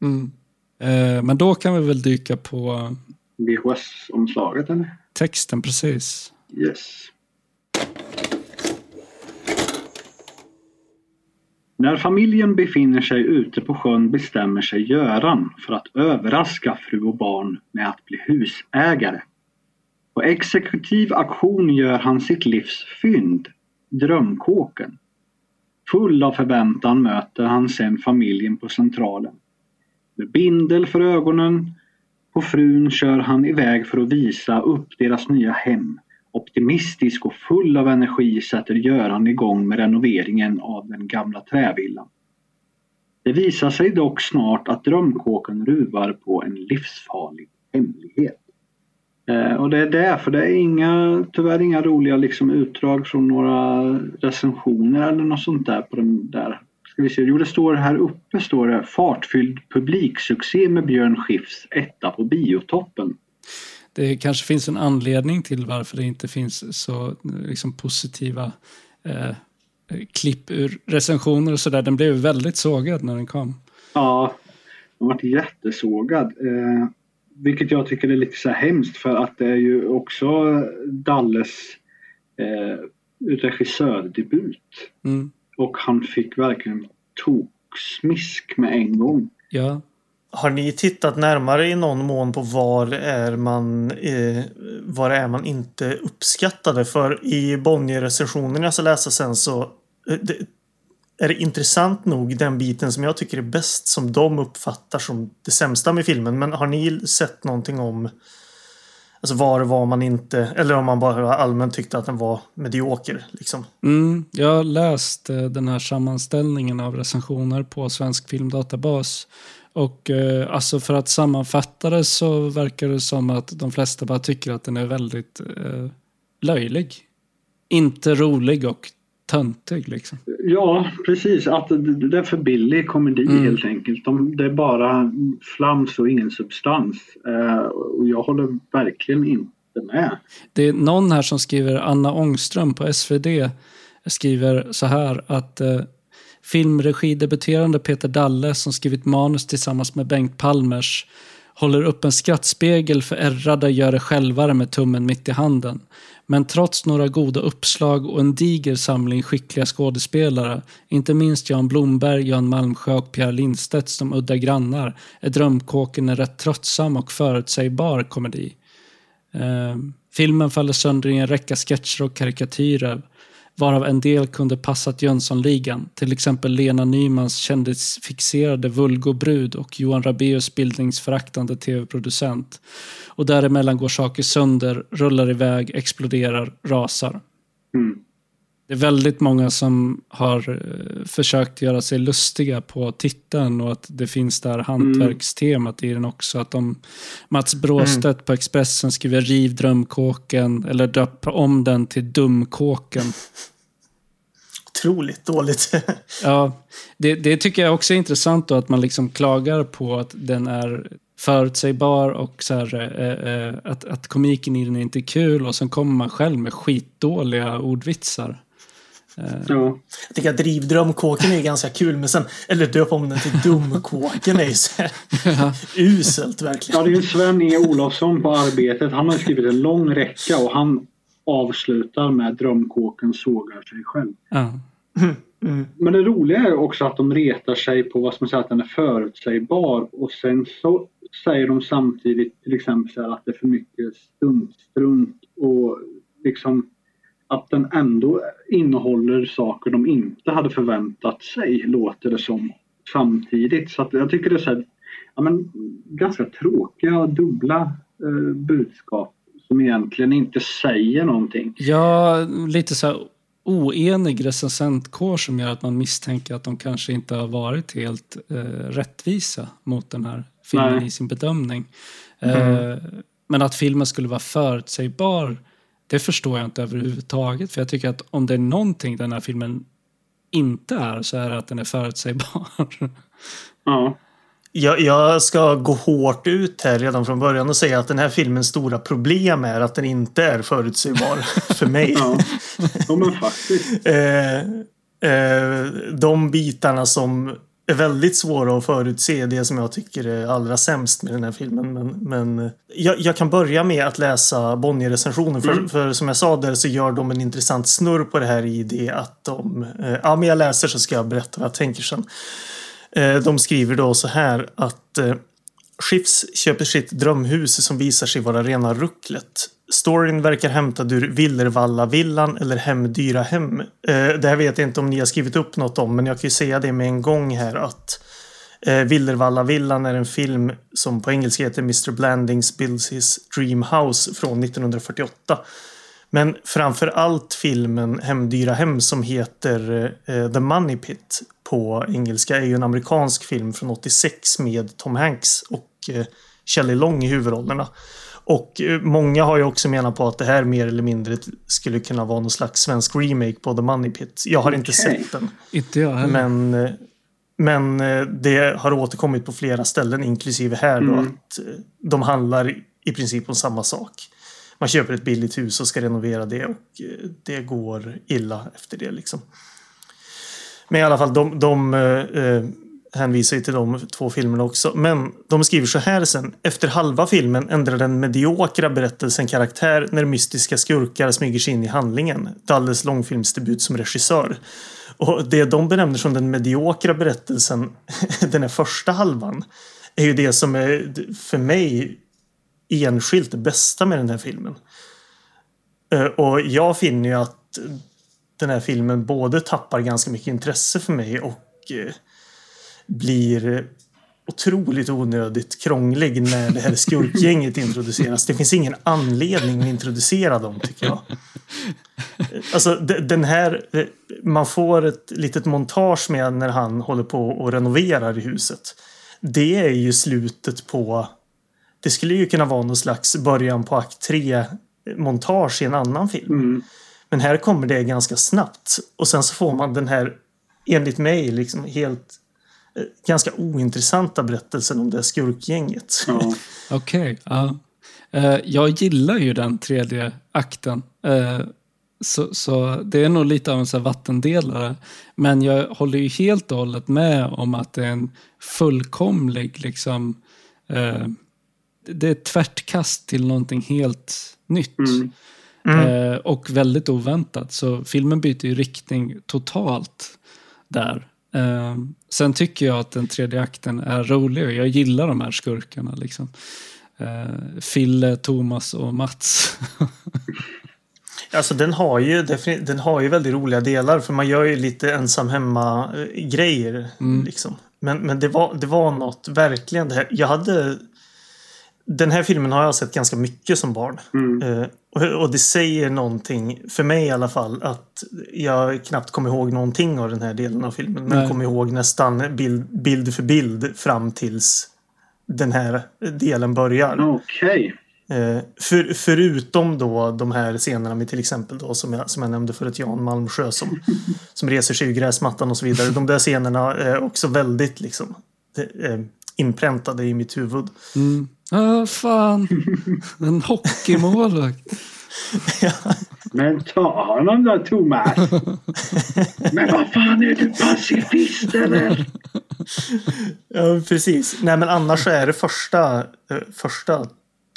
Mm. Eh, men då kan vi väl dyka på VHS-omslaget eller? texten precis. Yes. När familjen befinner sig ute på sjön bestämmer sig Göran för att överraska fru och barn med att bli husägare. På exekutiv aktion gör han sitt livs fynd, drömkåken. Full av förväntan möter han sen familjen på Centralen. Med bindel för ögonen på frun kör han iväg för att visa upp deras nya hem. Optimistisk och full av energi sätter Göran igång med renoveringen av den gamla trävillan. Det visar sig dock snart att drömkåken ruvar på en livsfarlig hemlighet. Eh, och det är därför det är inga, tyvärr inga roliga liksom utdrag från några recensioner eller något sånt där på den där. Ska vi se, jo det står här uppe står det fartfylld publiksuccé med Björn Skifs etta på biotoppen. Det kanske finns en anledning till varför det inte finns så liksom, positiva eh, klipp ur recensioner och sådär. Den blev väldigt sågad när den kom. Ja, den varit jättesågad. Eh, vilket jag tycker är lite så här hemskt för att det är ju också Dalles eh, regissördebut. Mm. Och han fick verkligen toksmisk med en gång. Ja. Har ni tittat närmare i någon mån på var är man, eh, var är man inte uppskattade? För i Bonnier-recensionen jag ska läsa sen så eh, det, är det intressant nog den biten som jag tycker är bäst som de uppfattar som det sämsta med filmen. Men har ni sett någonting om Alltså var var man inte, eller om man bara allmänt tyckte att den var medioker. Liksom. Mm, jag har läst eh, den här sammanställningen av recensioner på Svensk Filmdatabas. Och eh, alltså för att sammanfatta det så verkar det som att de flesta bara tycker att den är väldigt eh, löjlig. Inte rolig och töntig liksom. Ja, precis. Att det är för billig komedi Mm. helt enkelt. De, det är bara flams och ingen substans. Eh, och jag håller verkligen inte med. Det är någon här som skriver, Anna Ångström på SvD, skriver så här att eh, filmregidebuterande Peter Dalle som skrivit manus tillsammans med Bengt Palmers håller upp en skrattspegel för ärrade gör det självare med tummen mitt i handen. Men trots några goda uppslag och en diger samling skickliga skådespelare, inte minst Jan Blomberg, Jan Malmsjö och Pierre Lindstedt som udda grannar, är Drömkåken en rätt tröttsam och förutsägbar komedi. Eh, filmen faller sönder i en räcka sketcher och karikatyrer varav en del kunde passat Jönssonligan, till exempel Lena Nymans kändisfixerade vulgobrud och Johan Rabaeus bildningsföraktande tv-producent. Och däremellan går saker sönder, rullar iväg, exploderar, rasar. Mm. Det är väldigt många som har eh, försökt göra sig lustiga på titeln och att det finns där hantverkstemat i den också. Att de, Mats Bråstedt på Expressen skriver riv drömkåken eller döp om den till dumkåken. Otroligt dåligt. (laughs) Ja, det, det tycker jag också är intressant då att man liksom klagar på att den är förutsägbar och så här, eh, eh, att, att komiken i den är inte är kul och sen kommer man själv med skitdåliga ordvitsar. Ja. Jag tycker att drivdrömkåken är ganska kul men sen, eller döp om den till dumkåken är ju så här uselt verkligen. Ja, det är ju Sven E. Olofsson på Arbetet. Han har skrivit en lång räcka och han avslutar med drömkåken sågar sig själv. Ja. Men det roliga är också att de retar sig på vad man säga, att den är förutsägbar och sen så säger de samtidigt till exempel att det är för mycket stuntstrunt och liksom att den ändå innehåller saker de inte hade förväntat sig låter det som samtidigt. Så att jag tycker det är så här, ja, men, ganska tråkiga dubbla eh, budskap som egentligen inte säger någonting. Ja, lite så här oenig recensentkår som gör att man misstänker att de kanske inte har varit helt eh, rättvisa mot den här filmen Nej. i sin bedömning. Eh, men att filmen skulle vara förutsägbar, det förstår jag inte överhuvudtaget. För jag tycker att om det är någonting den här filmen inte är så är det att den är förutsägbar. Ja. Jag, jag ska gå hårt ut här redan från början och säga att den här filmens stora problem är att den inte är förutsägbar (laughs) för mig. Ja, (laughs) ja men faktiskt. eh, eh, de bitarna som är väldigt svåra att förutse, det som jag tycker är allra sämst med den här filmen. Men, men jag, jag kan börja med att läsa Bonnier-recensionen. För, för som jag sa där så gör de en intressant snurr på det här i det att de... Eh, ja, men jag läser så ska jag berätta vad jag tänker sen. Eh, de skriver då så här att eh, Schiffs köper sitt drömhus som visar sig vara rena rucklet. Storyn verkar hämtad ur Villervalla-villan eller Hemdyra hem. Eh, det här vet jag inte om ni har skrivit upp något om, men jag kan ju säga det med en gång här att Eh, Villervalla-villan är en film som på engelska heter Mr Blandings Builds His Dream House från 1948. Men framför allt filmen Hemdyra hem som heter eh, The Money Pit på engelska är ju en amerikansk film från 86 med Tom Hanks och eh, Shelley Long i huvudrollerna. Och eh, många har ju också menat på att det här mer eller mindre skulle kunna vara någon slags svensk remake på The Money Pit. Jag har inte Okej. sett den. Inte jag heller. Men, eh, men eh, det har återkommit på flera ställen, inklusive här då, Mm. att de handlar i princip om samma sak. Man köper ett billigt hus och ska renovera det och det går illa efter det liksom. Men i alla fall, de, de hänvisar ju till de två filmerna också. Men de skriver så här sen. Efter halva filmen ändrar den mediokra berättelsen karaktär när mystiska skurkar smyger sig in i handlingen. Dalles långfilmsdebut som regissör. Och det de benämner som den mediokra berättelsen, (laughs) den här första halvan, är ju det som är för mig enskilt det bästa med den här filmen. Eh, och jag finner ju att den här filmen både tappar ganska mycket intresse för mig och eh, blir otroligt onödigt krånglig när det här skurkgänget introduceras. Det finns ingen anledning att introducera dem tycker jag. Alltså de- den här, eh, man får ett litet montage med när han håller på och renoverar i huset. Det är ju slutet på, det skulle ju kunna vara någon slags början på akt 3 montage i en annan film. Mm. Men här kommer det ganska snabbt. Och sen så får man den här, enligt mig, liksom helt ganska ointressanta berättelsen om det här skurkgänget. Ja. (laughs) Okej, ja. Eh, jag gillar ju den tredje akten. Eh, så, så det är nog lite av en så här vattendelare. Men jag håller ju helt och hållet med om att det är en fullkomlig liksom... Eh, det är ett tvärtkast till någonting helt nytt. Mm. Eh, och väldigt oväntat. Så filmen byter ju riktning totalt där. Eh, sen tycker jag att den tredje akten är rolig och jag gillar de här skurkarna. Liksom. Eh, Fille, Thomas och Mats. Alltså den har ju den har ju väldigt roliga delar för man gör ju lite ensam hemma eh, grejer liksom. Men, men det var det var något verkligen det här. Jag hade den här filmen har jag sett ganska mycket som barn. Eh, och, och det säger någonting, för mig i alla fall, att jag knappt kommer ihåg någonting av den här delen av filmen. Men Nej. kommer ihåg nästan bild, bild för bild fram tills den här delen börjar. Okej. Eh, för, förutom då de här scenerna med till exempel då som jag, som jag nämnde förut Jan Malmsjö som, (laughs) som reser sig ur gräsmattan och så vidare. De där scenerna är också väldigt liksom eh, inpräntade i mitt huvud. Mm. Ah, fan, en hockeymålvakt. Men ta honom då Thomas. Men vad fan är du pacifist eller? Ja, precis. Nej, men annars så är det första, eh, första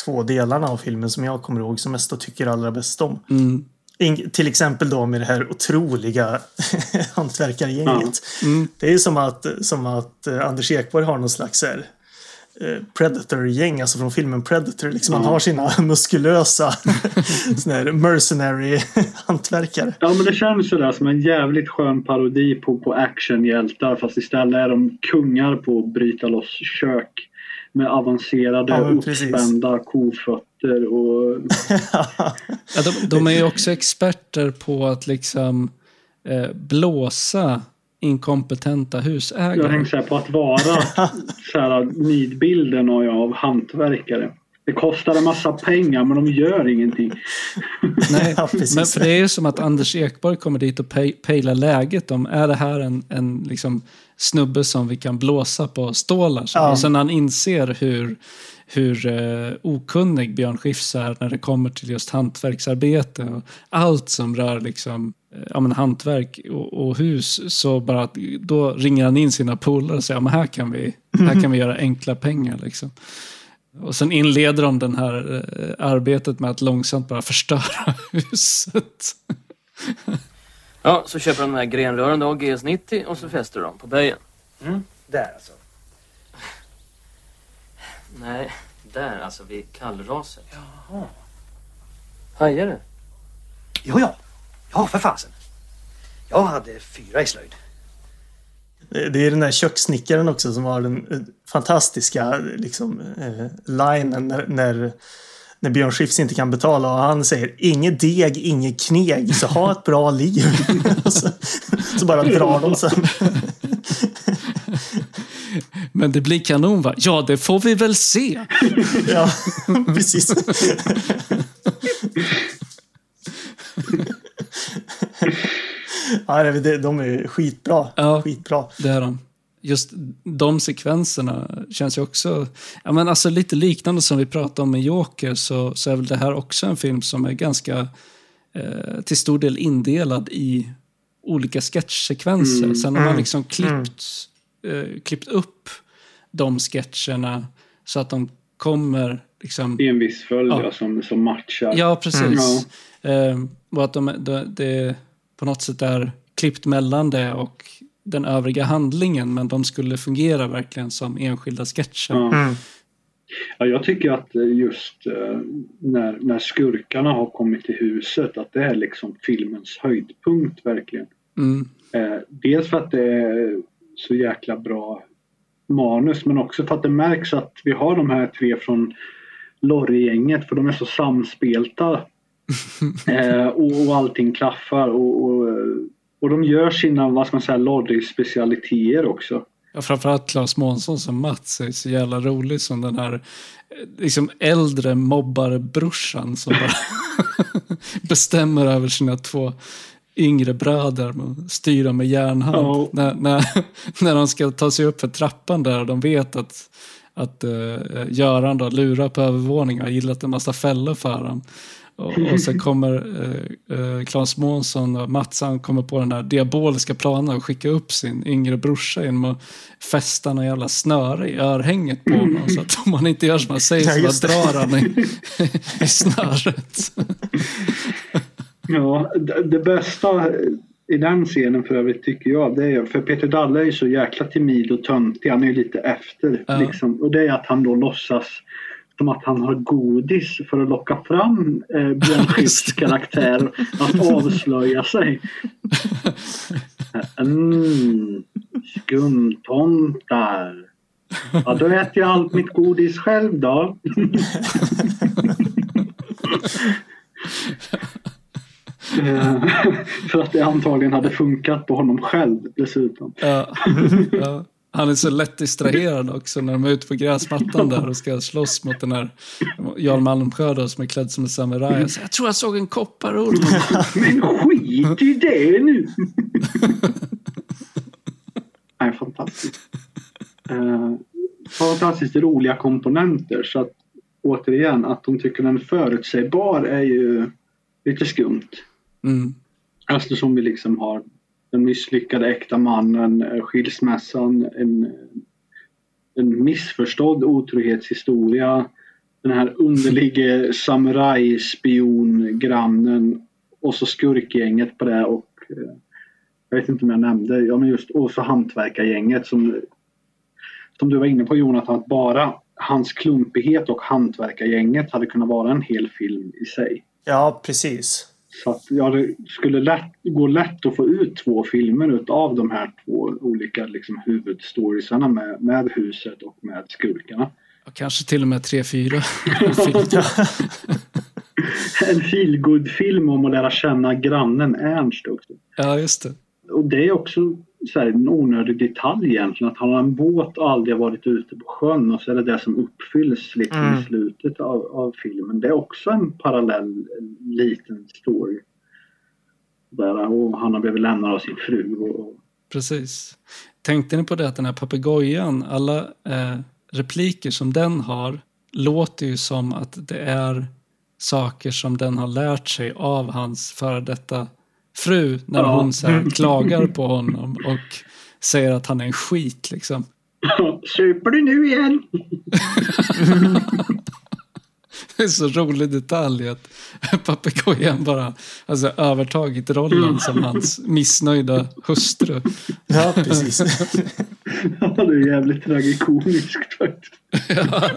två delarna av filmen som jag kommer ihåg som mest och tycker allra bäst om. Mm. In, till exempel då med det här otroliga (laughs) hantverkargänget. Mm. Det är som att, som att eh, Anders Ekborg har någon slags här, Predator-gäng, alltså från filmen Predator. Liksom Han har sina (laughs) muskulösa (laughs) såna här mercenary hantverkare. Ja men det känns sådär som en jävligt skön parodi på, på actionhjältar fast istället är de kungar på att bryta loss kök. Med avancerade Ja, uppspända kofötter och... (laughs) Ja, de, de är ju också experter på att liksom eh, blåsa inkompetenta Jag husägare. tänkte säga på att vara såhär nidbilden av, av hantverkare. Det kostar en massa pengar men de gör ingenting. (laughs) Nej, Ja, men för det är ju som att Anders Ekborg kommer dit och pej- pejlar läget om är det här en, en liksom snubbe som vi kan blåsa på stålar. Så. Ja. Och sen han inser hur, hur eh, okunnig Björn Skifs är när det kommer till just hantverksarbete och allt som rör liksom, ja, men hantverk och, och hus så bara att då ringer han in sina polare och säger ja, men här, kan vi, här kan vi göra enkla pengar. Liksom. Och sen inleder de den här eh, arbetet med att långsamt bara förstöra (laughs) huset. Ja, så köper de de här grenrören då, GS90, och så fäster de dem på böjen. Där alltså. Nej, där alltså vid kallraset. Jaha. Hajar det? Jo, ja. Ja, för fasen. Jag hade fyra i slöjd. Det är den där kökssnickaren också som har den eh, fantastiska liksom, eh, linen när, när, när Björn Skifs inte kan betala och han säger inget deg, inget kneg, så ha ett bra liv. (laughs) så, så bara drar de sen. (laughs) Men det blir kanon va? Ja, det får vi väl se. ja, (laughs) precis. Ja, det- de är skitbra. Ja. Skitbra. Det är de. Just de sekvenserna känns ju också... Ja, men alltså lite liknande som vi pratade om med Joker så, så är väl det här också en film som är ganska eh, till stor del indelad i olika sketchsekvenser. Sen har man liksom klippt, eh, klippt upp de sketcherna så att de kommer liksom... I en viss följd Ja. som, som matchar. Ja, precis. Mm. Eh, och att de, de, det på något sätt är klippt mellan det och den övriga handlingen, men de skulle fungera verkligen som enskilda sketcher. Ja. Mm. Ja, jag tycker att just eh, när, när skurkarna har kommit till huset att det är liksom filmens höjdpunkt verkligen. Mm. Eh, dels för att det är så jäkla bra manus men också för att det märks att vi har de här tre från Lorry-gänget för de är så samspelta. Eh, och, och allting klaffar och, och, och de gör sina, vad ska man säga, Lorry-specialiteter också. Ja, framförallt Claes Månsson som Mats är så jävla rolig som den här eh, liksom äldre mobbarbrorsan som bara (laughs) bestämmer över sina två yngre bröder och dem med järnhand. Ja. När, när, (laughs) när de ska ta sig upp för trappan där och de vet att, att uh, Göran då lurar på övervåningen och har gillat en massa fällor för dem. Och, och sen kommer eh, eh, Claes Månsson och Mats han kommer på den här diaboliska planen att skicka upp sin yngre brorsa genom att fästa någon jävla snöre i örhänget på honom. Så att om han inte gör som han säger Ja, så bara drar han i, i snöret. Ja, det, det bästa i den scenen för övrigt tycker jag, det är för Peter Dalle är ju så jäkla timid och töntig. Han är ju lite efter. Ja. Liksom. Och det är att han då låtsas som att han har godis för att locka fram eh, Björn Skifs karaktär att avslöja sig. (laughs) Mm, skumtomtar. Ja, då äter jag allt mitt godis själv då. (laughs) Eh, (laughs) För att det antagligen hade funkat på honom själv dessutom. Han är så lätt distraherad också när de är ute på gräsmattan där och ska slåss mot den här Jarl Malmsjö då, som är klädd som en samuraj. Jag, säger, jag tror jag såg en kopparorm. (laughs) Men skit i det nu! (laughs) Nej, fantastiskt. Eh, fantastiskt roliga komponenter. Så att återigen, att de tycker den är förutsägbar är ju lite skumt. Mm. Eftersom vi liksom har den misslyckade äkta mannen, eh, skilsmässan, en, en missförstådd otrohetshistoria, den här underlige (laughs) samurajspiongrannen och så skurkgänget på det och eh, jag vet inte om jag nämnde, ja men just och så hantverkargänget som som du var inne på Jonathan, att bara hans klumpighet och hantverkargänget hade kunnat vara en hel film i sig. Ja, precis. Så att ja, det skulle lätt, gå lätt att få ut två filmer utav de här två olika liksom, huvudstoriesarna med, med huset och med skurkarna. Och kanske till och med tre, fyra. (laughs) En feelgood-film om att lära känna grannen Ernst också. Ja, just det. Och det är också så här, en onödig detalj egentligen. Att han har en båt och aldrig varit ute på sjön och så är det det som uppfylls liksom Mm. i slutet av, av filmen. Det är också en parallell en liten story. Där, och han har blivit lämnad av sin fru. Och, Precis. Tänkte ni på det att den här papegojan, alla eh, repliker som den har låter ju som att det är saker som den har lärt sig av hans före detta fru när Ja. hon så här (laughs) klagar på honom och säger att han är en skit liksom. Super du nu igen? (laughs) Det är så rolig detalj att papegojan bara alltså, övertagit rollen som hans missnöjda hustru. Ja, precis. (laughs) Ja, det är jävligt tragikomiskt faktiskt. Ja.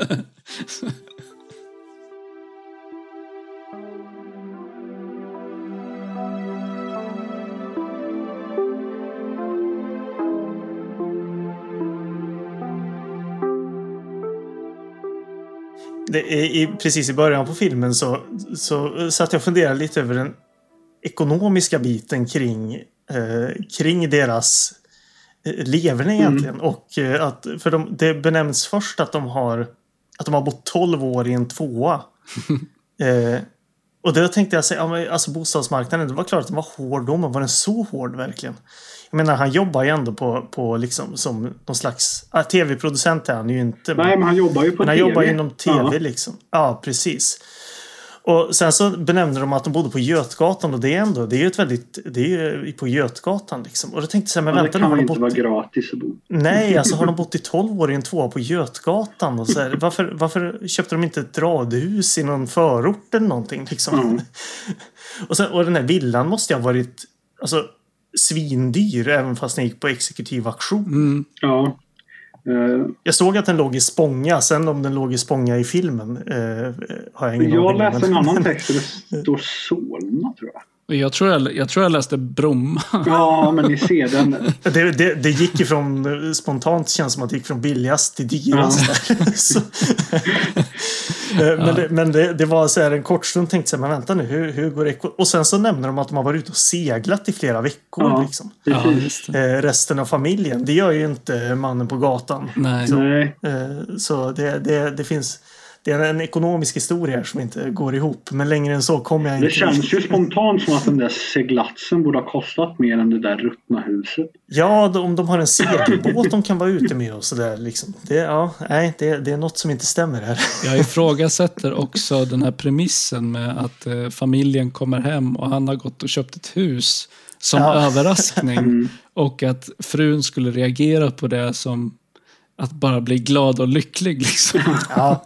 I, precis i början på filmen så, så satt jag och funderade lite över den ekonomiska biten kring, eh, kring deras eh, leverne egentligen. Och eh, att, för de, det benämns först att de har att de har bott 12 år i en tvåa. (laughs) eh, och då tänkte jag säga, ja, men alltså bostadsmarknaden, det var klart att den var hård då, men var den så hård verkligen? Jag menar, han jobbar ju ändå på, på liksom som någon slags... Ah, Tv-producent är han ju inte. Nej, men han jobbar ju på men han TV. jobbar inom TV Ja. liksom. Ja, precis. Och sen så benämnde de att de bodde på Götgatan och det är ändå, det är ju ett väldigt, det är ju på Götgatan liksom. Och då tänkte jag så här, men Ja, det vänta nu, kan har de inte bott... vara gratis att bo. Nej, (laughs) alltså har de bott i 12 år i en tvåa på Götgatan? Och så här, varför, varför köpte de inte ett radhus i någon förort eller någonting? Liksom? Mm. (laughs) Och, sen, och den här villan måste ju ha varit alltså, svindyr även fast den gick på exekutiv auktion. Mm. Ja. Eh, Jag såg att den låg i Spånga. Sen om den låg i Spånga i filmen eh, har jag ingen jag aning om. läste en annan text (laughs) där det står Solna, tror jag. Jag tror jag, jag tror jag läste Bromma. Ja, men ni ser den. (laughs) Det, det, det gick ifrån spontant känns som att det gick från billigast till dyrast. (laughs) Så- Eh, men det, men det, det var så här en kort stund tänkte jag, men vänta nu, hur, hur går det? Och sen så nämner de att de har varit ute och seglat i flera veckor. Ja. Liksom. Ja, det. Eh, resten av familjen. Det gör ju inte mannen på gatan. Nej. Nej. Eh, så det, det, det finns det är en ekonomisk historia här som inte går ihop. Men längre än så kommer jag inte. Det känns ju spontant som att den där seglatsen borde ha kostat mer än det där ruttna huset. Ja, de- om de har en segelbåt de kan vara ute med och sådär. Liksom. Det, ja, nej, det, det är något som inte stämmer här. Jag ifrågasätter också den här premissen med att eh, familjen kommer hem och han har gått och köpt ett hus som Ja. överraskning. Och att frun skulle reagera på det som att bara bli glad och lycklig. Liksom. Ja,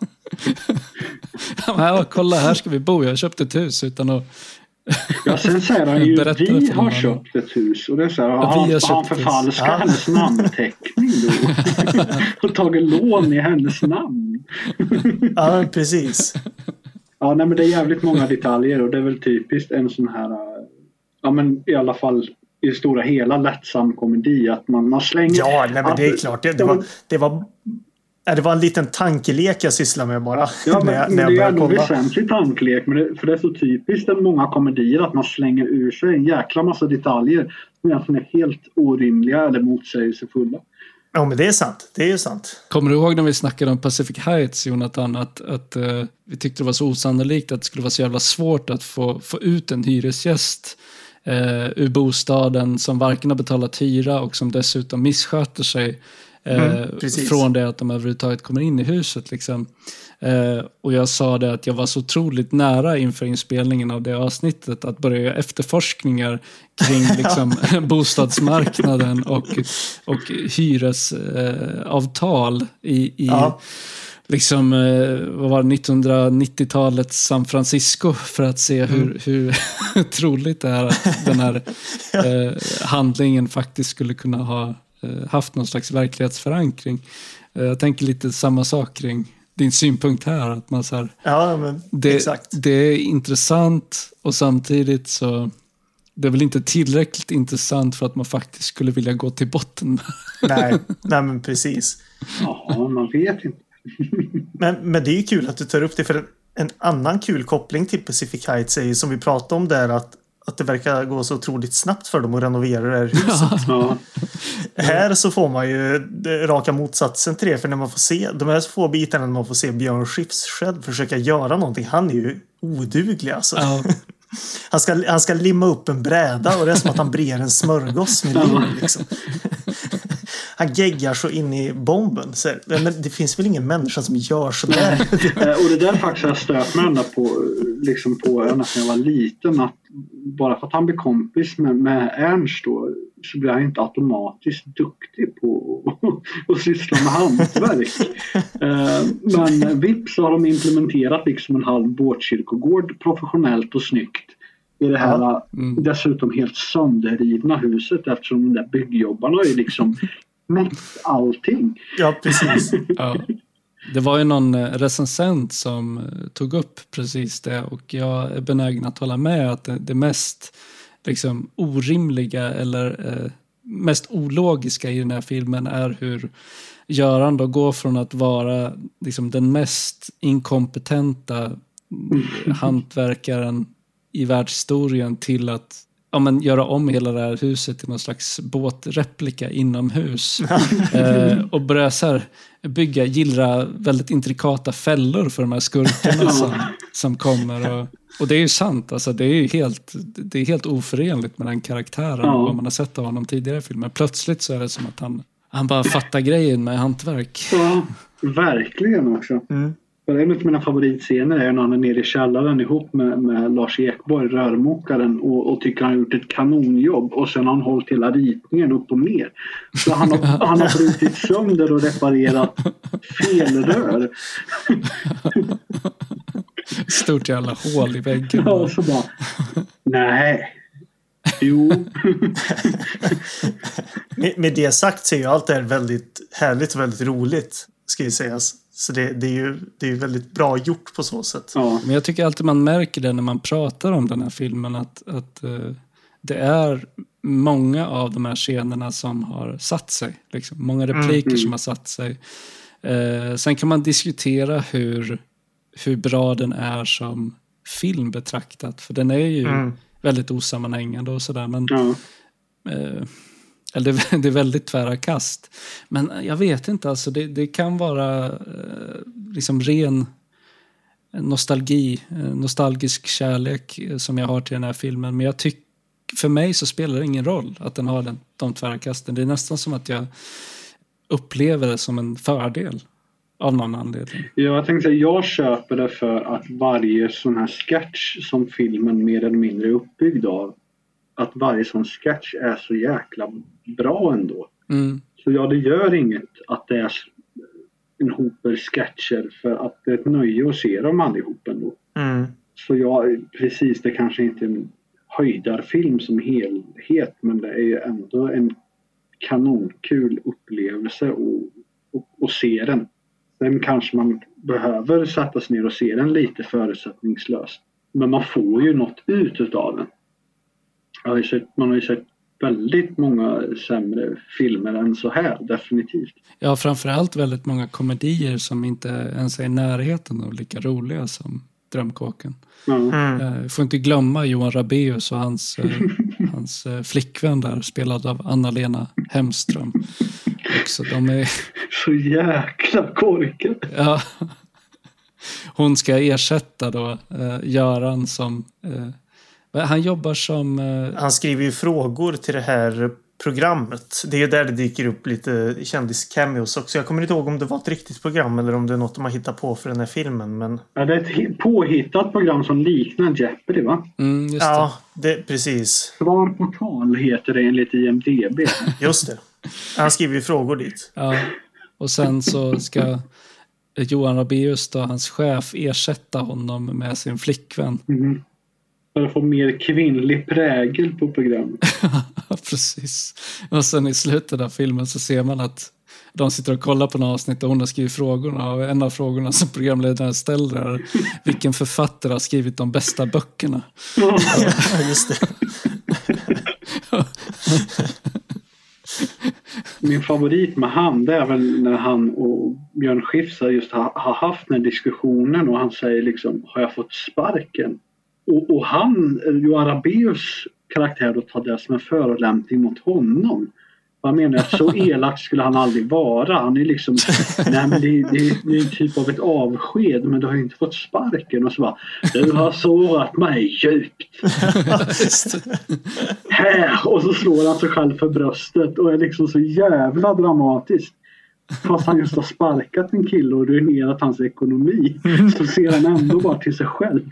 (laughs) ja, kolla, här ska vi bo. Jag har köpt ett hus utan att... Ja, sen säger han ju (laughs) Berätta vi har köpt ett hus. Och det är så här, Ja, har, vi har han förfalskat Ja. hennes namnteckning då? (laughs) och tagit lån i hennes namn? ja precis. Ja, nej, men det är jävligt många detaljer och det är väl typiskt en sån här, ja men i alla fall i det stora hela lättsam komedi att man, man slänger... Ja, nej, men det är klart. Det, det, var, det, var, det var en liten tankelek jag sysslade med bara. Ja, men, (laughs) när jag, när jag det är ändå kolla. väsentlig tankelek. Men det, för det är så typiskt i många komedier att man slänger ur sig en jäkla massa detaljer som egentligen är helt orimliga eller motsägelsefulla. Ja, men det är sant. Det är ju sant. Kommer du ihåg när vi snackade om Pacific Heights, Jonathan? Att, att eh, vi tyckte det var så osannolikt att det skulle vara så jävla svårt att få, få ut en hyresgäst eh, ur bostaden som varken har betalat hyra och som dessutom missköter sig. Eh, Mm, från det att de överhuvudtaget kommer in i huset. Liksom. Eh, och jag sa det att jag var så otroligt nära inför inspelningen av det avsnittet att börja göra efterforskningar kring (laughs) liksom, (laughs) bostadsmarknaden och, och hyresavtal i, i Ja. Liksom, eh, vad var det, 1990-talets San Francisco för att se hur, Mm. hur (laughs) troligt det är att den här (laughs) eh, handlingen faktiskt skulle kunna ha eh, haft någon slags verklighetsförankring. Eh, jag tänker lite samma sak kring din synpunkt här. Att man så här, Ja, men det, exakt. det är intressant och samtidigt så det är väl inte tillräckligt intressant för att man faktiskt skulle vilja gå till botten. Nej, (laughs) nej, men precis. Ja, man vet inte. Men, men det är ju kul att du tar upp det för en, en annan kul koppling till Pacific Heights är ju som vi pratade om där att, att det verkar gå så otroligt snabbt för dem att renovera det här huset. Ja, Här så får man ju raka motsatsen till det för när man får se de här få bitarna när man får se Björn Skifs själv försöka göra någonting. Han är ju oduglig alltså. Ja, Han ska, han ska limma upp en bräda och det är som att han brer en smörgås med lim. Liksom. (laughs) Han geggar så in i bomben. Så, men det finns väl ingen människa som gör sådär? Eh, och det där faktiskt har jag stört mig ända på, eh, liksom på ända sedan jag var liten. Att bara för att han blir kompis med, med Ernst då, så blir han inte automatiskt duktig på att- syssla med hantverk. Eh, Men vips så har de implementerat liksom en halv båtkyrkogård professionellt och snyggt i det här Ja. Mm. dessutom helt sönderrivna huset eftersom de där byggjobbarna har ju liksom mätt allting. Ja, precis. (laughs) ja. Det var ju någon eh, recensent som eh, tog upp precis det och jag är benägen att hålla med att det, det mest liksom, orimliga eller eh, mest ologiska i den här filmen är hur Göran då går från att vara liksom, den mest inkompetenta (laughs) hantverkaren i världshistorien till att ja, men, göra om hela det här huset till någon slags båtreplika inomhus. (laughs) eh, och börja så här, bygga, gillra väldigt intrikata fällor för de här skurkarna som, som kommer. Och, och det är ju sant, alltså, det är ju helt, det är helt oförenligt med den karaktären Ja. och vad man har sett av honom tidigare i filmer. Plötsligt så är det som att han, han bara fattar grejen med hantverk. Ja, verkligen också. Mm. För En av mina favoritscener är när han är nere i källaren ihop med, med Lars Ekborg, rörmokaren, och, och tycker han har gjort ett kanonjobb. Och sen har han hållit hela ritningen upp och ner. Så han har, han har brutit sönder och reparerat fel rör. Stort jävla hål i väggen. Ja, och så bara, nej. Jo. Med, med det sagt så är ju allt det här väldigt härligt och väldigt roligt. Ska ju sägas. Så det, det är ju det är ju väldigt bra gjort på så sätt. Ja, Men jag tycker alltid man märker det när man pratar om den här filmen att, att eh, det är många av de här scenerna som har satt sig. Liksom. Många repliker Mm. som har satt sig. Eh, sen kan man diskutera hur, hur bra den är som film betraktat. För den är ju Mm. väldigt osammanhängande och sådär. Men ja. Eh, eller det, det är väldigt tvära kast. Men jag vet inte, alltså det, det kan vara eh, liksom ren nostalgi, eh, nostalgisk kärlek eh, som jag har till den här filmen. Men jag tycker, för mig så spelar det ingen roll att den har den, de tvära kasten. Det är nästan som att jag upplever det som en fördel av någon anledning. Ja, jag tänkte säga, jag köper det för att varje sån här sketch som filmen mer eller mindre är uppbyggd av, att varje sån sketch är så jäkla bra ändå. Mm. Så ja, det gör inget att det är en hoper sketcher för att det är ett nöje att se dem allihop ändå. Mm. Så ja, precis, det kanske inte är en höjdarfilm som helhet men det är ju ändå en kanonkul upplevelse att, att, att se den. Sen kanske man behöver sätta sig ner och se den lite förutsättningslöst. Men man får ju något ut utav den. Jag har ju sett, man har ju sett väldigt många sämre filmer än så här, definitivt. Har framförallt väldigt många komedier som inte ens är i närheten av lika roliga som Drömkåken. Ja. Mm. Jag får inte glömma Johan Rabaeus och hans, eh, (laughs) hans eh, flickvän där, spelad av Anna-Lena Hemström. Också, de är, (laughs) Så jäkla korkat! ja, hon ska ersätta då eh, Göran som... Eh, han jobbar som... Eh, Han skriver ju frågor till det här programmet. Det är ju där det dyker upp lite kändis-cameos också. Jag kommer inte ihåg om det var ett riktigt program eller om det är något de har hittat på för den här filmen. Men Ja, det är ett påhittat program som liknar Jeopardy va? mm, just det. ja, det, precis. Svar på tal heter det enligt IMDB. (laughs) Just det. Han skriver ju frågor dit. Ja. Och sen så ska Johan Rabaeus, då, hans chef, ersätta honom med sin flickvän. Mm. För att få mer kvinnlig prägel på programmet. (laughs) Precis. Och sen i slutet av filmen så ser man att de sitter och kollar på något avsnitt och hon har skrivit frågorna och en av frågorna som programledaren ställer är vilken författare har skrivit de bästa böckerna? Ja, just det. Min favorit med han det är väl när han och Björn Skifs har just ha, har haft den här diskussionen och han säger liksom har jag fått sparken? Och, och han, Johan Rabaeus karaktär då tar det som en förolämpning mot honom. Han menar att så (laughs) elak skulle han aldrig vara. Han är liksom, nej men det, det, det är en typ av ett avsked men du har ju inte fått sparken. Och så bara, du har sårat mig djupt. (laughs) Här! Och så slår han sig själv för bröstet och är liksom så jävla dramatiskt. Fast han just har sparkat en kille och ruinerat hans ekonomi så ser han ändå bara till sig själv.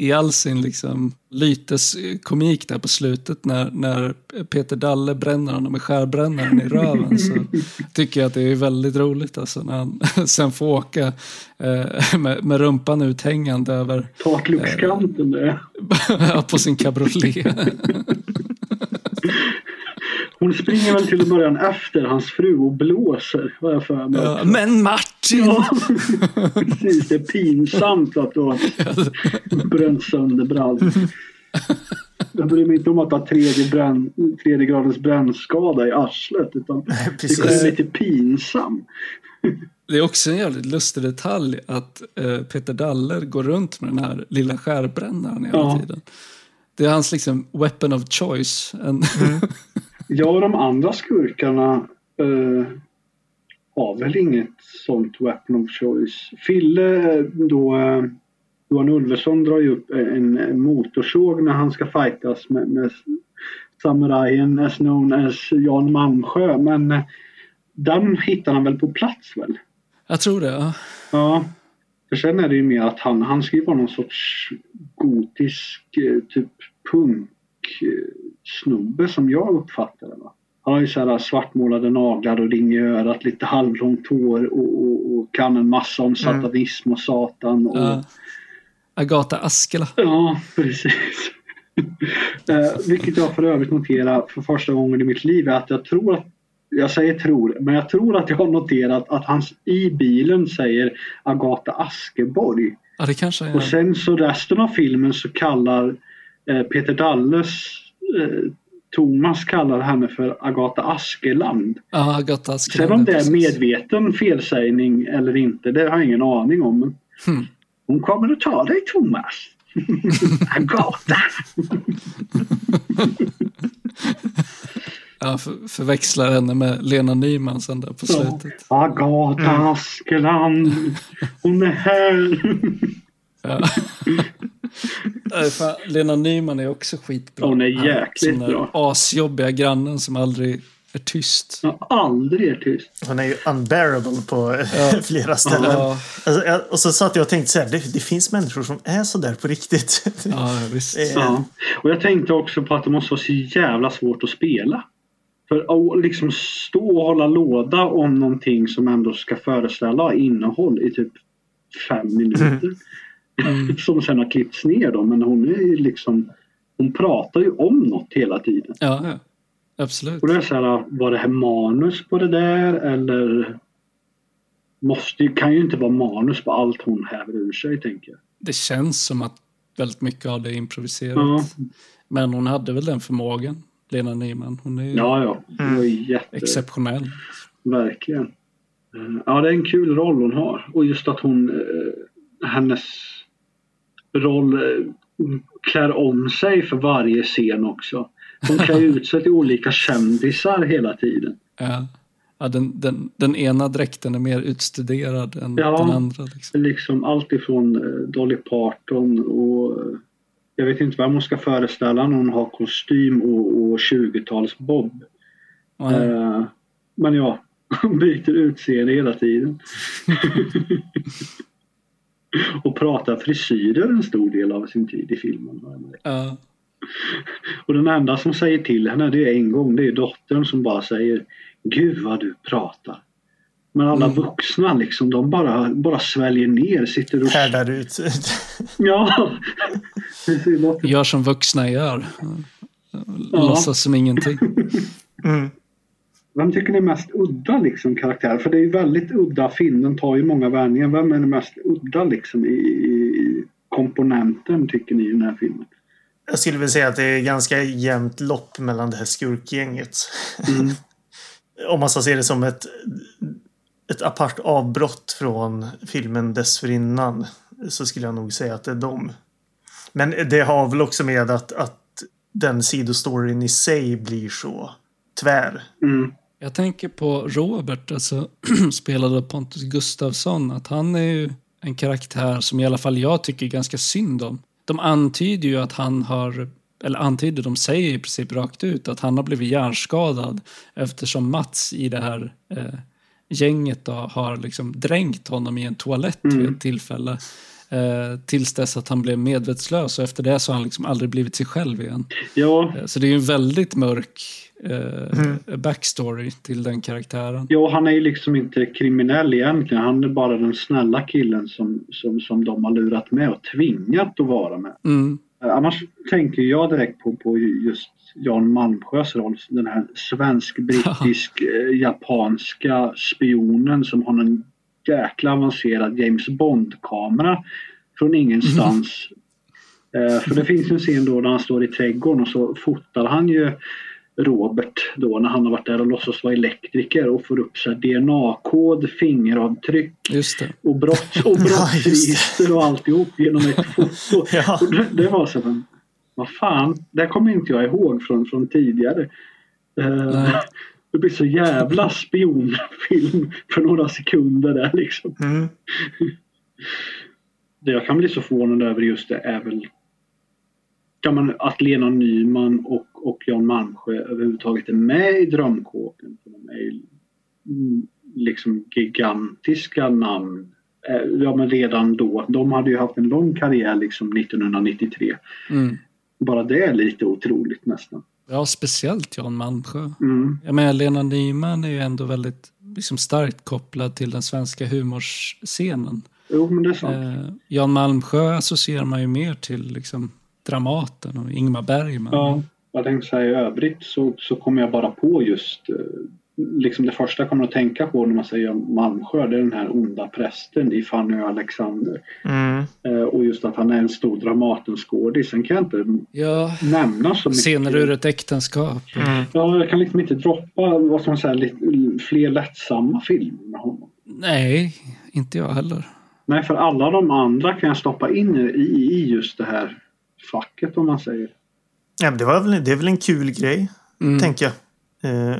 I all sin liksom lyteskomik där på slutet när, när Peter Dalle bränner honom med skärbrännaren i röven så (laughs) tycker jag att det är väldigt roligt alltså när han (laughs) sen får åka eh, med, med rumpan uthängande över Takluckskanten där. (laughs) på sin cabriolet. Hon springer väl till början efter hans fru och blåser. Vad jag för mig. Ja, men Martin! Ja, precis. Det är pinsamt att du har bränt sönder brallor. Jag bryr mig inte om att ha tredje, bränn, tredje gradens brännskada i arslet. Utan Precis. det är lite pinsam. Det är också en jävligt lustig detalj att eh, Peter Daller går runt med den här lilla skärbrännaren hela Ja. tiden. Det är hans liksom weapon of choice. En, Jag och de andra skurkarna eh, har väl inget sånt weapon of choice. Fille eh, då, eh, Johan Ulveson drar ju upp en, en motorsåg när han ska fightas med, med samurajen as known as Jan Malmsjö. Men eh, den hittar han väl på plats väl? jag tror det. Ja. Ja. För sen är det ju mer att han, han ska ju vara någon sorts gotisk eh, typ punk snubbe som jag uppfattar det. Va? Han har ju så här svartmålade naglar och ring i örat, lite halvlångt hår och, och, och kan en massa om satanism och satan. Och, Ja. Agatha Askela. Ja, precis. (laughs) eh, vilket jag för övrigt noterar för första gången i mitt liv är att jag tror att jag säger tror, men jag tror att jag har noterat att han i bilen säger Agatha Askeborg. Ja, det kanske är. Och sen så resten av filmen så kallar eh, Peter Dalles Thomas kallar henne för Agatha Askeland. Ja, Agatha Askela. Sen om det är medveten felsägning eller inte, det har jag ingen aning om. Men Hmm. Hon kommer att ta dig Thomas. (laughs) Agatha! Ja, för, förväxlar henne med Lena Nyman sen där på slutet. Agatha Askeland. Hon är här. Ja. (laughs) Fan, Lena Nyman är också skitbra. Hon är jäkligt bra. asjobbiga grannen som aldrig är tyst. Jag aldrig är tyst. Hon är ju unbearable på (laughs) eh, flera ställen. Ja, Alltså, jag, och så satt jag och tänkte så här, det, det finns människor som är så där på riktigt. (laughs) ja visst. Eh, Ja. Och jag tänkte också på att det måste vara så jävla svårt att spela. För att liksom stå och hålla låda om någonting som ändå ska föreställa innehåll i typ fem minuter. (laughs) som sen har klippts ner då. Men hon är ju liksom hon pratar ju om något hela tiden. Ja, ja. Absolut. Och då är det så här, var det här manus på det där eller måste, ju- kan ju inte vara manus på allt hon häver ur sig tänker jag. Det känns som att väldigt mycket av det är improviserat. Ja, Men hon hade väl den förmågan, Lena Nyman. Hon är ju ja, ja. Det var ju jätte... exceptionell. Verkligen. Eh, Ja, det är en kul roll hon har. Och just att hon, eh, hennes roll eh, klär om sig för varje scen också. Hon klär ut sig till olika kändisar hela tiden. Ja. Ja, den, den, den ena dräkten är mer utstuderad än Ja. den andra. Liksom. Liksom allt ifrån eh, Dolly Parton och eh, jag vet inte vem hon ska föreställa när hon har kostym och, och 20-tals bob. Ja, Eh, Men ja, (laughs) hon byter utseende hela tiden. (laughs) och pratar frisyrer en stor del av sin tid i filmen. ja, Och den enda som säger till henne det är en gång, det är dottern som bara säger Gud vad du pratar. Men alla vuxna liksom, de bara, bara sväljer ner, sitter och... Härdar ut. (laughs) Ja! Gör som vuxna gör. Låtsas som ingenting. Mm. Vem tycker ni är mest udda liksom karaktär? För det är ju väldigt udda film, den tar ju många vändningar. Vem är den mest udda liksom i, i, komponenten tycker ni i den här filmen? Jag skulle vilja säga att det är ganska jämnt lopp mellan det här skurkgänget. Mm. (laughs) Om man ska se det som ett, ett apart avbrott från filmen dessförinnan så skulle jag nog säga att det är dem. Men det har väl också med att, att den sidostoryn i sig blir så tvär. Mm. Jag tänker på Robert, alltså (clears throat) spelad av Pontus Gustafsson, att han är ju en karaktär som i alla fall jag tycker ganska synd om. De antyder ju att han har, eller antyder, de säger i princip rakt ut att han har blivit hjärnskadad eftersom Mats i det här eh, gänget då har liksom dränkt honom i en toalett vid ett tillfälle. Eh, tills dess att han blev medvetslös och efter det så har han liksom aldrig blivit sig själv igen. Ja, Eh, Så det är ju en väldigt mörk eh, backstory till den karaktären. ja, han är ju liksom inte kriminell egentligen. Han är bara den snälla killen som, som, som de har lurat med och tvingat att vara med. Mm. Eh, Annars tänker jag direkt på, på just Jan Malmsjös roll. Den här svensk-brittisk (laughs) eh, spionen som har en jäkla avancerad James Bond-kamera från ingenstans (laughs) Eh, för det finns en scen då när han står i trädgården och så fotar han ju Robert då när han har varit där och låtsas vara elektriker och får upp DNA-kod, fingeravtryck och, brotts, och (laughs) brottsregister och alltihop genom ett (laughs) foto. Ja. Det, det var så här, vad fan, det kommer inte jag ihåg från, från tidigare. Nej. (laughs) det blir så jävla spionfilm för några sekunder där liksom. Mm. Det jag kan bli så förvånad över just det är väl kan man, att Lena Nyman och, och Jan Malmsjö överhuvudtaget är med i Drömkåken. För de är ju mm, liksom gigantiska namn. Eh, Ja men redan då. De hade ju haft en lång karriär liksom 1993. Mm. Bara det är lite otroligt nästan. Ja, speciellt Jan Malmsjö. Mm. Jag menar, Lena Nyman är ju ändå väldigt liksom, starkt kopplad till den svenska humorscenen. Jo men det är sant. Eh, Jan Malmsjö associerar man ju mer till liksom, Dramaten och Ingmar Bergman. Ja, vad tänkte säga i övrigt så, så kommer jag bara på just eh, liksom det första jag kommer att tänka på när man säger Malmsjö det är den här onda prästen i Fanny och Alexander. Mm. Eh, och just att han är en stor Dramatenskådis. Sen kan jag inte Ja, nämna så mycket. scener ur ett äktenskap. Mm. Ja, jag kan liksom inte droppa vad som lite, fler lättsamma filmer med honom. Nej, inte jag heller. Nej, för alla de andra kan jag stoppa in i, i just det här facket om man säger. Ja, men det, var väl, det är väl en kul grej, Mm. tänker jag. Eh,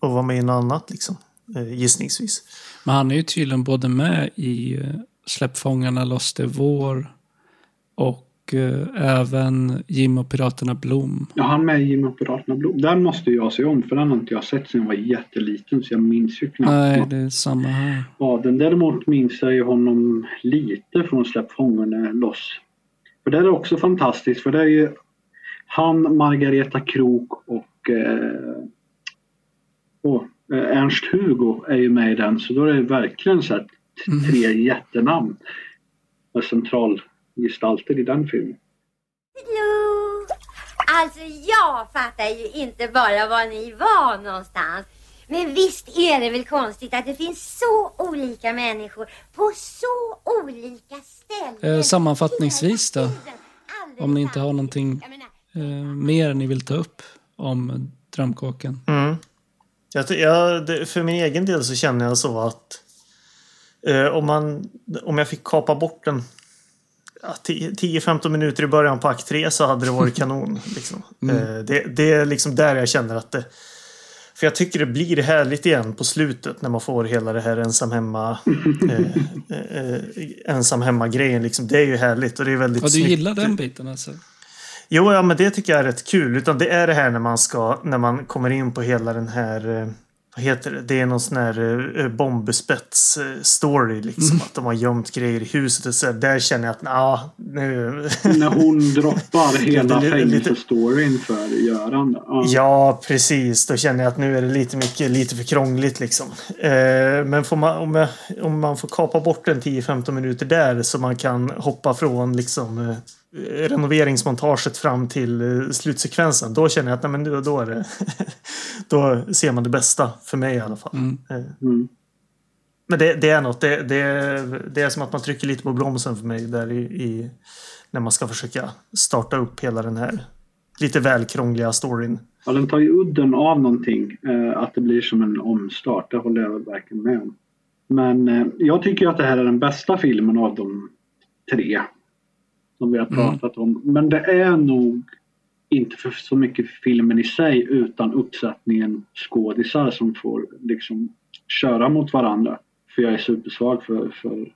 att vara med i något annat, liksom. Eh, gissningsvis. Men han är ju tydligen både med i eh, Släpp fångarna loss det är vår och eh, även Jim och Piraterna Blom. Ja, han med i Jim och Piraterna Blod. Den måste jag se om för den har inte jag sett sedan jag var jätteliten så jag minns ju knappt. Nej, det är samma här. av den. Däremot minns jag ju honom lite från Släpp fångarna loss. För det är också fantastiskt för det är ju han, Margareta Krok och eh, åh, eh, Ernst-Hugo är ju med i den så då är det verkligen så här t- tre jättenamn. Och centralgestalter i den filmen. Hello. Alltså jag fattar ju inte bara var ni var någonstans. Men visst är det väl konstigt att det finns så olika människor på så olika ställen. Eh, sammanfattningsvis då, Om ni inte har någonting Jag menar, eh, mer ni vill ta upp om Drömkåken. Mm. Jag, jag, det, för min egen del så känner jag så att eh, om, man, om jag fick kapa bort en ja, 10-15 minuter i början på akt 3 så hade det varit (laughs) kanon. Liksom. Eh, det, det är liksom där jag känner att det... För jag tycker det blir härligt igen på slutet när man får hela det här ensam hemma (laughs) eh, eh, ensam hemma grejen. Liksom. Det är ju härligt och det är väldigt Ja, du snyggt. gillar den biten alltså? Jo, ja, men det tycker jag är rätt kul. Utan det är det här när man ska, när man kommer in på hela den här, eh, vad heter det? Det är någon sån här eh, eh, story liksom. Att de har gömt grejer i huset och så. Där känner jag att, ja, nu... När hon droppar (laughs) hela fängelsestoryn för Göran. Ja. Ja, precis. Då känner jag att nu är det lite mycket, lite för krångligt liksom. Men man, om, jag, om man får kapa bort en 10-15 minuter där så man kan hoppa från liksom renoveringsmontaget fram till eh, slutsekvensen. Då känner jag att nej, men då, är det (laughs) då ser man det bästa för mig i alla fall. Mm. Eh, Mm. Men det, det är något. Det, det, det är som att man trycker lite på bromsen för mig där i, i när man ska försöka starta upp hela den här lite väl krångliga storyn. Ja, den tar ju udden av någonting. Eh, att det blir som en omstart. Det håller jag verkligen med om. Men jag tycker att det här är den bästa filmen av de tre. Som vi har Mm. pratat om. Men det är nog inte för så mycket filmen i sig utan uppsättningen skådisar som får liksom köra mot varandra. För jag är supersvag för, för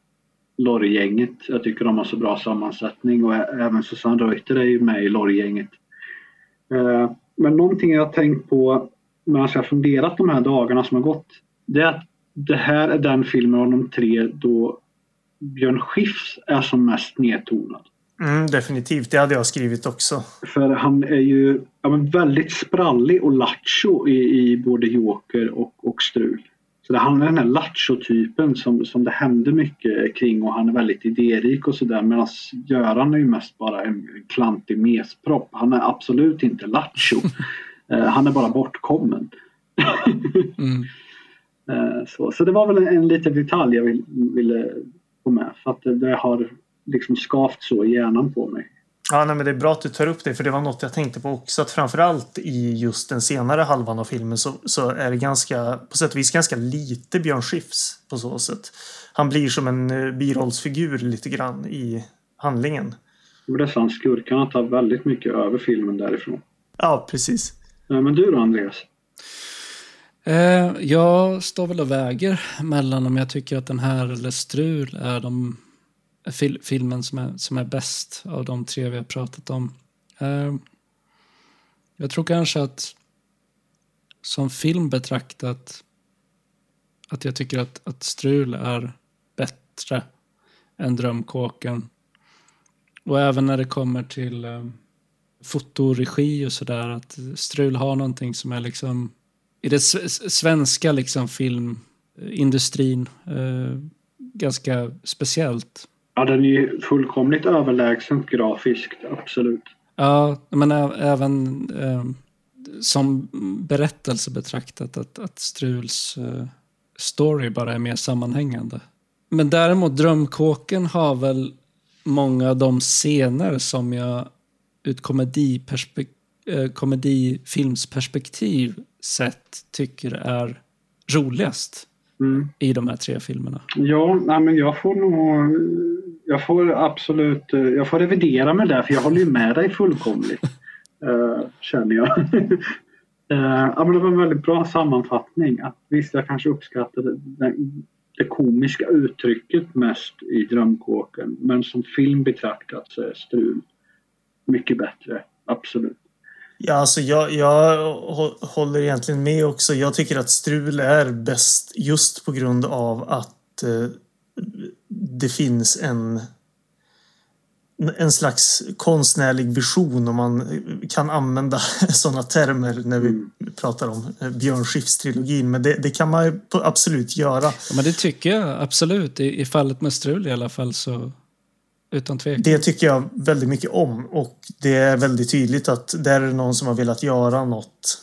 Lorry-gänget. Jag tycker de har så bra sammansättning och även Susanne Reuter är ju med i Lorry-gänget. Eh, Men någonting jag har tänkt på medan jag har funderat de här dagarna som har gått. Det är att det här är den filmen av de tre då Björn Skifs är som mest nedtonad. Mm, definitivt, det hade jag skrivit också. För han är ju ja, men väldigt sprallig och lattjo i, i både Joker och, och Strul. Så det han är den här lattjo-typen som, som det händer mycket kring och han är väldigt idérik och sådär medan Göran är ju mest bara en klantig mespropp. Han är absolut inte lattjo. (laughs) Eh, han är bara bortkommen. (laughs) Mm. Eh, Så, så det var väl en, en liten detalj jag vill, ville få med. För att det har liksom skavt så i hjärnan på mig. Ja, nej, men det är bra att du tar upp det, för det var något jag tänkte på också. Att framförallt i just den senare halvan av filmen så, så är det ganska, på sätt och vis ganska lite Björn Skifs på så sätt. Han blir som en eh, birollsfigur lite grann i handlingen. Och det är sant, skurkarna tar väldigt mycket över filmen därifrån. Ja, precis. Men du då Andreas? Eh, jag står väl och väger mellan om jag tycker att den här eller Strul är de fil filmen som är, som är bäst av de tre vi har pratat om. Uh, jag tror kanske att som film betraktat att jag tycker att, att Strul är bättre än Drömkåken. Och även när det kommer till eh, fotoregi och sådär, att Strul har någonting som är liksom i det svenska liksom filmindustrin eh, ganska speciellt. Ja, den är ju fullkomligt överlägsen grafiskt, absolut. Ja, men även eh, som berättelse betraktat att, att Struls eh, story bara är mer sammanhängande. Men däremot Drömkåken har väl många av de scener som jag ur ett eh, komedifilmsperspektiv sett tycker är roligast Mm. i de här tre filmerna. Ja, nej, men jag får nog... Jag får absolut... Jag får revidera mig där för jag håller ju med dig fullkomligt. (laughs) eh, känner jag. (laughs) Eh, ja, men det var en väldigt bra sammanfattning. Att, visst, jag kanske uppskattade det, det komiska uttrycket mest i Drömkåken. Men som film betraktat så är Strul mycket bättre. Absolut. Ja, alltså jag, jag hå- håller egentligen med också. Jag tycker att Strul är bäst just på grund av att eh, det finns en en slags konstnärlig vision om man kan använda (laughs) sådana termer när vi pratar om eh, Björn Skifs-trilogin. Men det, det kan man absolut göra. Ja, men det tycker jag absolut. I, I fallet med Strul i alla fall så utan tvekan. Det tycker jag väldigt mycket om och det är väldigt tydligt att där är det någon som har velat göra något,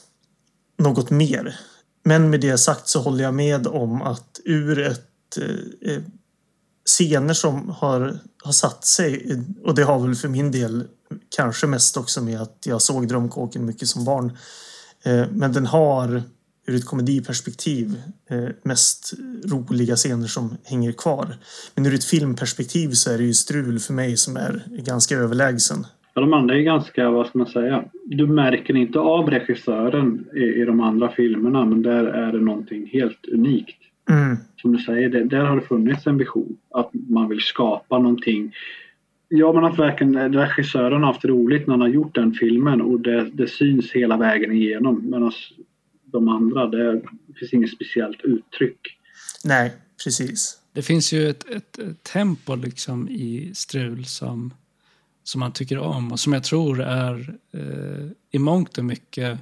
något mer. Men med det sagt så håller jag med om att ur ett eh, eh scener som har, har satt sig och det har väl för min del kanske mest också med att jag såg Drömkåken mycket som barn. Eh, men den har ur ett komediperspektiv eh, mest roliga scener som hänger kvar. Men ur ett filmperspektiv så är det ju Strul för mig som är ganska överlägsen. Ja, de andra är ganska, vad ska man säga, du märker inte av regissören i, i de andra filmerna men där är det någonting helt unikt. Mm. Som du säger, det, där har det funnits en vision. Att man vill skapa någonting. Ja men att verkligen regissören har haft roligt när han har gjort den filmen och det, det syns hela vägen igenom. Medan de andra, det finns inget speciellt uttryck. Nej, precis. Det finns ju ett, ett, ett tempo liksom i Strul som, som man tycker om och som jag tror är eh, i mångt och mycket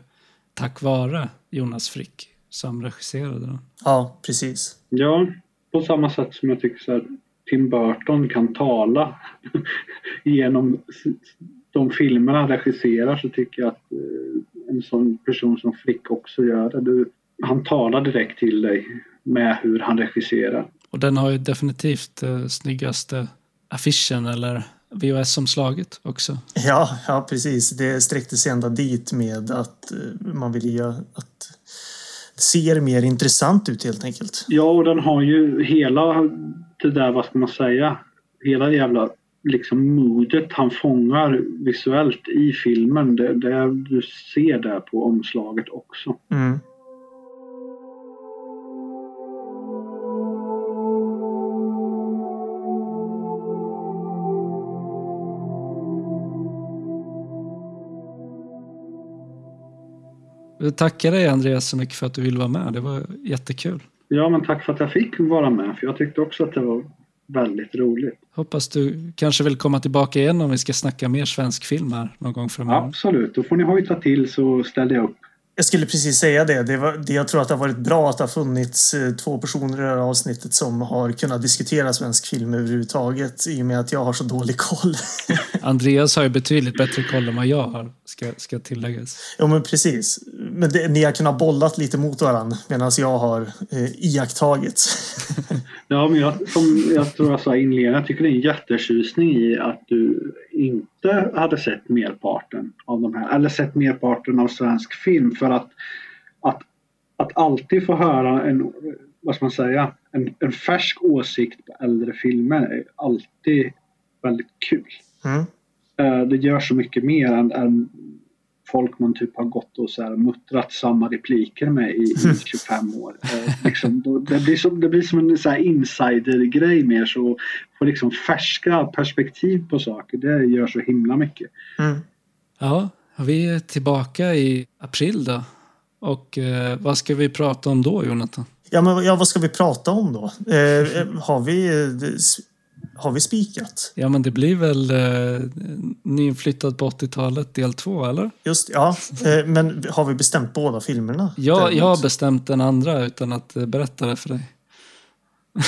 tack vare Jonas Frick som regisserade den. Ja, precis. Ja, på samma sätt som jag tycker så här, Tim Burton kan tala (laughs) genom de filmer han regisserar så tycker jag att eh, en sån person som Frick också gör det. Du, han talar direkt till dig med hur han regisserar. Och den har ju definitivt eh, snyggaste affischen eller VHS-omslaget också. Ja, ja, precis. Det sträckte sig ända dit med att eh, man ville göra att det ser mer intressant ut helt enkelt. Ja, och den har ju hela det där, vad ska man säga, hela jävla liksom modet han fångar visuellt i filmen. Det, det du ser där på omslaget också. Mm. Jag tackar dig Andreas så mycket för att du ville vara med. Det var jättekul. Ja, men tack för att jag fick vara med. För jag tyckte också att det var väldigt roligt. Hoppas du kanske vill komma tillbaka igen om vi ska snacka mer svensk film här någon gång framöver. Absolut, då får ni hojta till så ställer jag upp. Jag skulle precis säga det. det, var, det jag tror att det har varit bra att det har funnits eh, två personer i det här avsnittet som har kunnat diskutera svensk film överhuvudtaget i och med att jag har så dålig koll. Andreas har ju betydligt bättre koll än vad jag har, ska, ska tilläggas. ja, men precis. Men det, ni har kunnat bollat lite mot varandra medan jag har eh, iakttagit. (laughs) Ja, men jag, som jag tror jag sa inledningsvis, jag tycker det är en jättetjusning i att du inte hade sett merparten av de här, eller sett merparten av svensk film för att, att, att alltid få höra en, vad ska man säga, en, en färsk åsikt på äldre filmer är alltid väldigt kul. Mm. Eh, Det gör så mycket mer än, än folk man typ har gått och så här muttrat samma repliker med i, i 25 år. Eh, liksom, då, det, blir som, det blir som en så här insidergrej mer så få liksom färska perspektiv på saker. Det gör så himla mycket. Mm. Ja, vi är tillbaka i april då. Och eh, vad ska vi prata om då, Jonathan? Ja, men ja, vad ska vi prata om då? Eh, eh, har, vi, eh, har vi spikat? Ja, men det blir väl eh, nyinflyttad på 80-talet del två, eller? Just ja, eh, men har vi bestämt båda filmerna? Ja, jag har bestämt den andra utan att eh, berätta det för dig.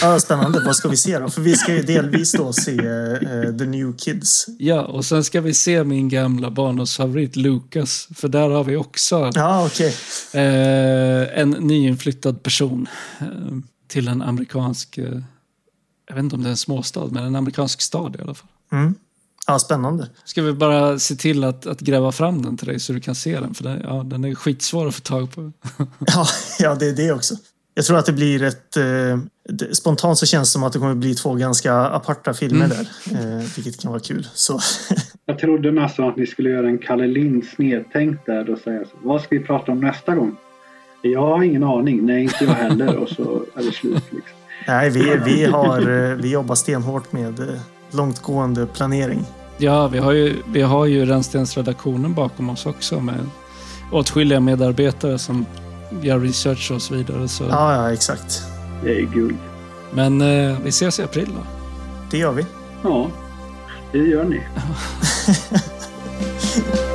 Ja, spännande. Vad ska vi se då? För vi ska ju delvis då se eh, The New Kids. Ja, och sen ska vi se min gamla barndomsfavorit Lucas. För där har vi också Ja, okej. eh, en nyinflyttad person eh, till en amerikansk... Jag vet inte om det är en småstad, men en amerikansk stad i alla fall. Mm. Ja, spännande. Ska vi bara se till att, att gräva fram den till dig så du kan se den? För det, ja, den är skitsvår att få tag på. (laughs) Ja, ja, det är det också. Jag tror att det blir ett... Eh, spontant så känns det som att det kommer bli två ganska aparta filmer Mm. där. Eh, vilket kan vara kul. Så, (laughs) Jag trodde nästan att ni skulle göra en Kalle Lind snedtänkt där och säga så, vad ska vi prata om nästa gång? Jag har ingen aning. Nej, inte jag heller. Och så är det slut. Liksom. Nej, vi, vi, har, eh, vi jobbar stenhårt med eh, långtgående planering. Ja, vi har ju, vi har ju Rännstensredaktionen bakom oss också med åtskilliga medarbetare som gör research och så vidare. Så. Ja, ja, exakt. Det är guld. Men eh, vi ses i april då. Det gör vi. Ja, det gör ni. (laughs)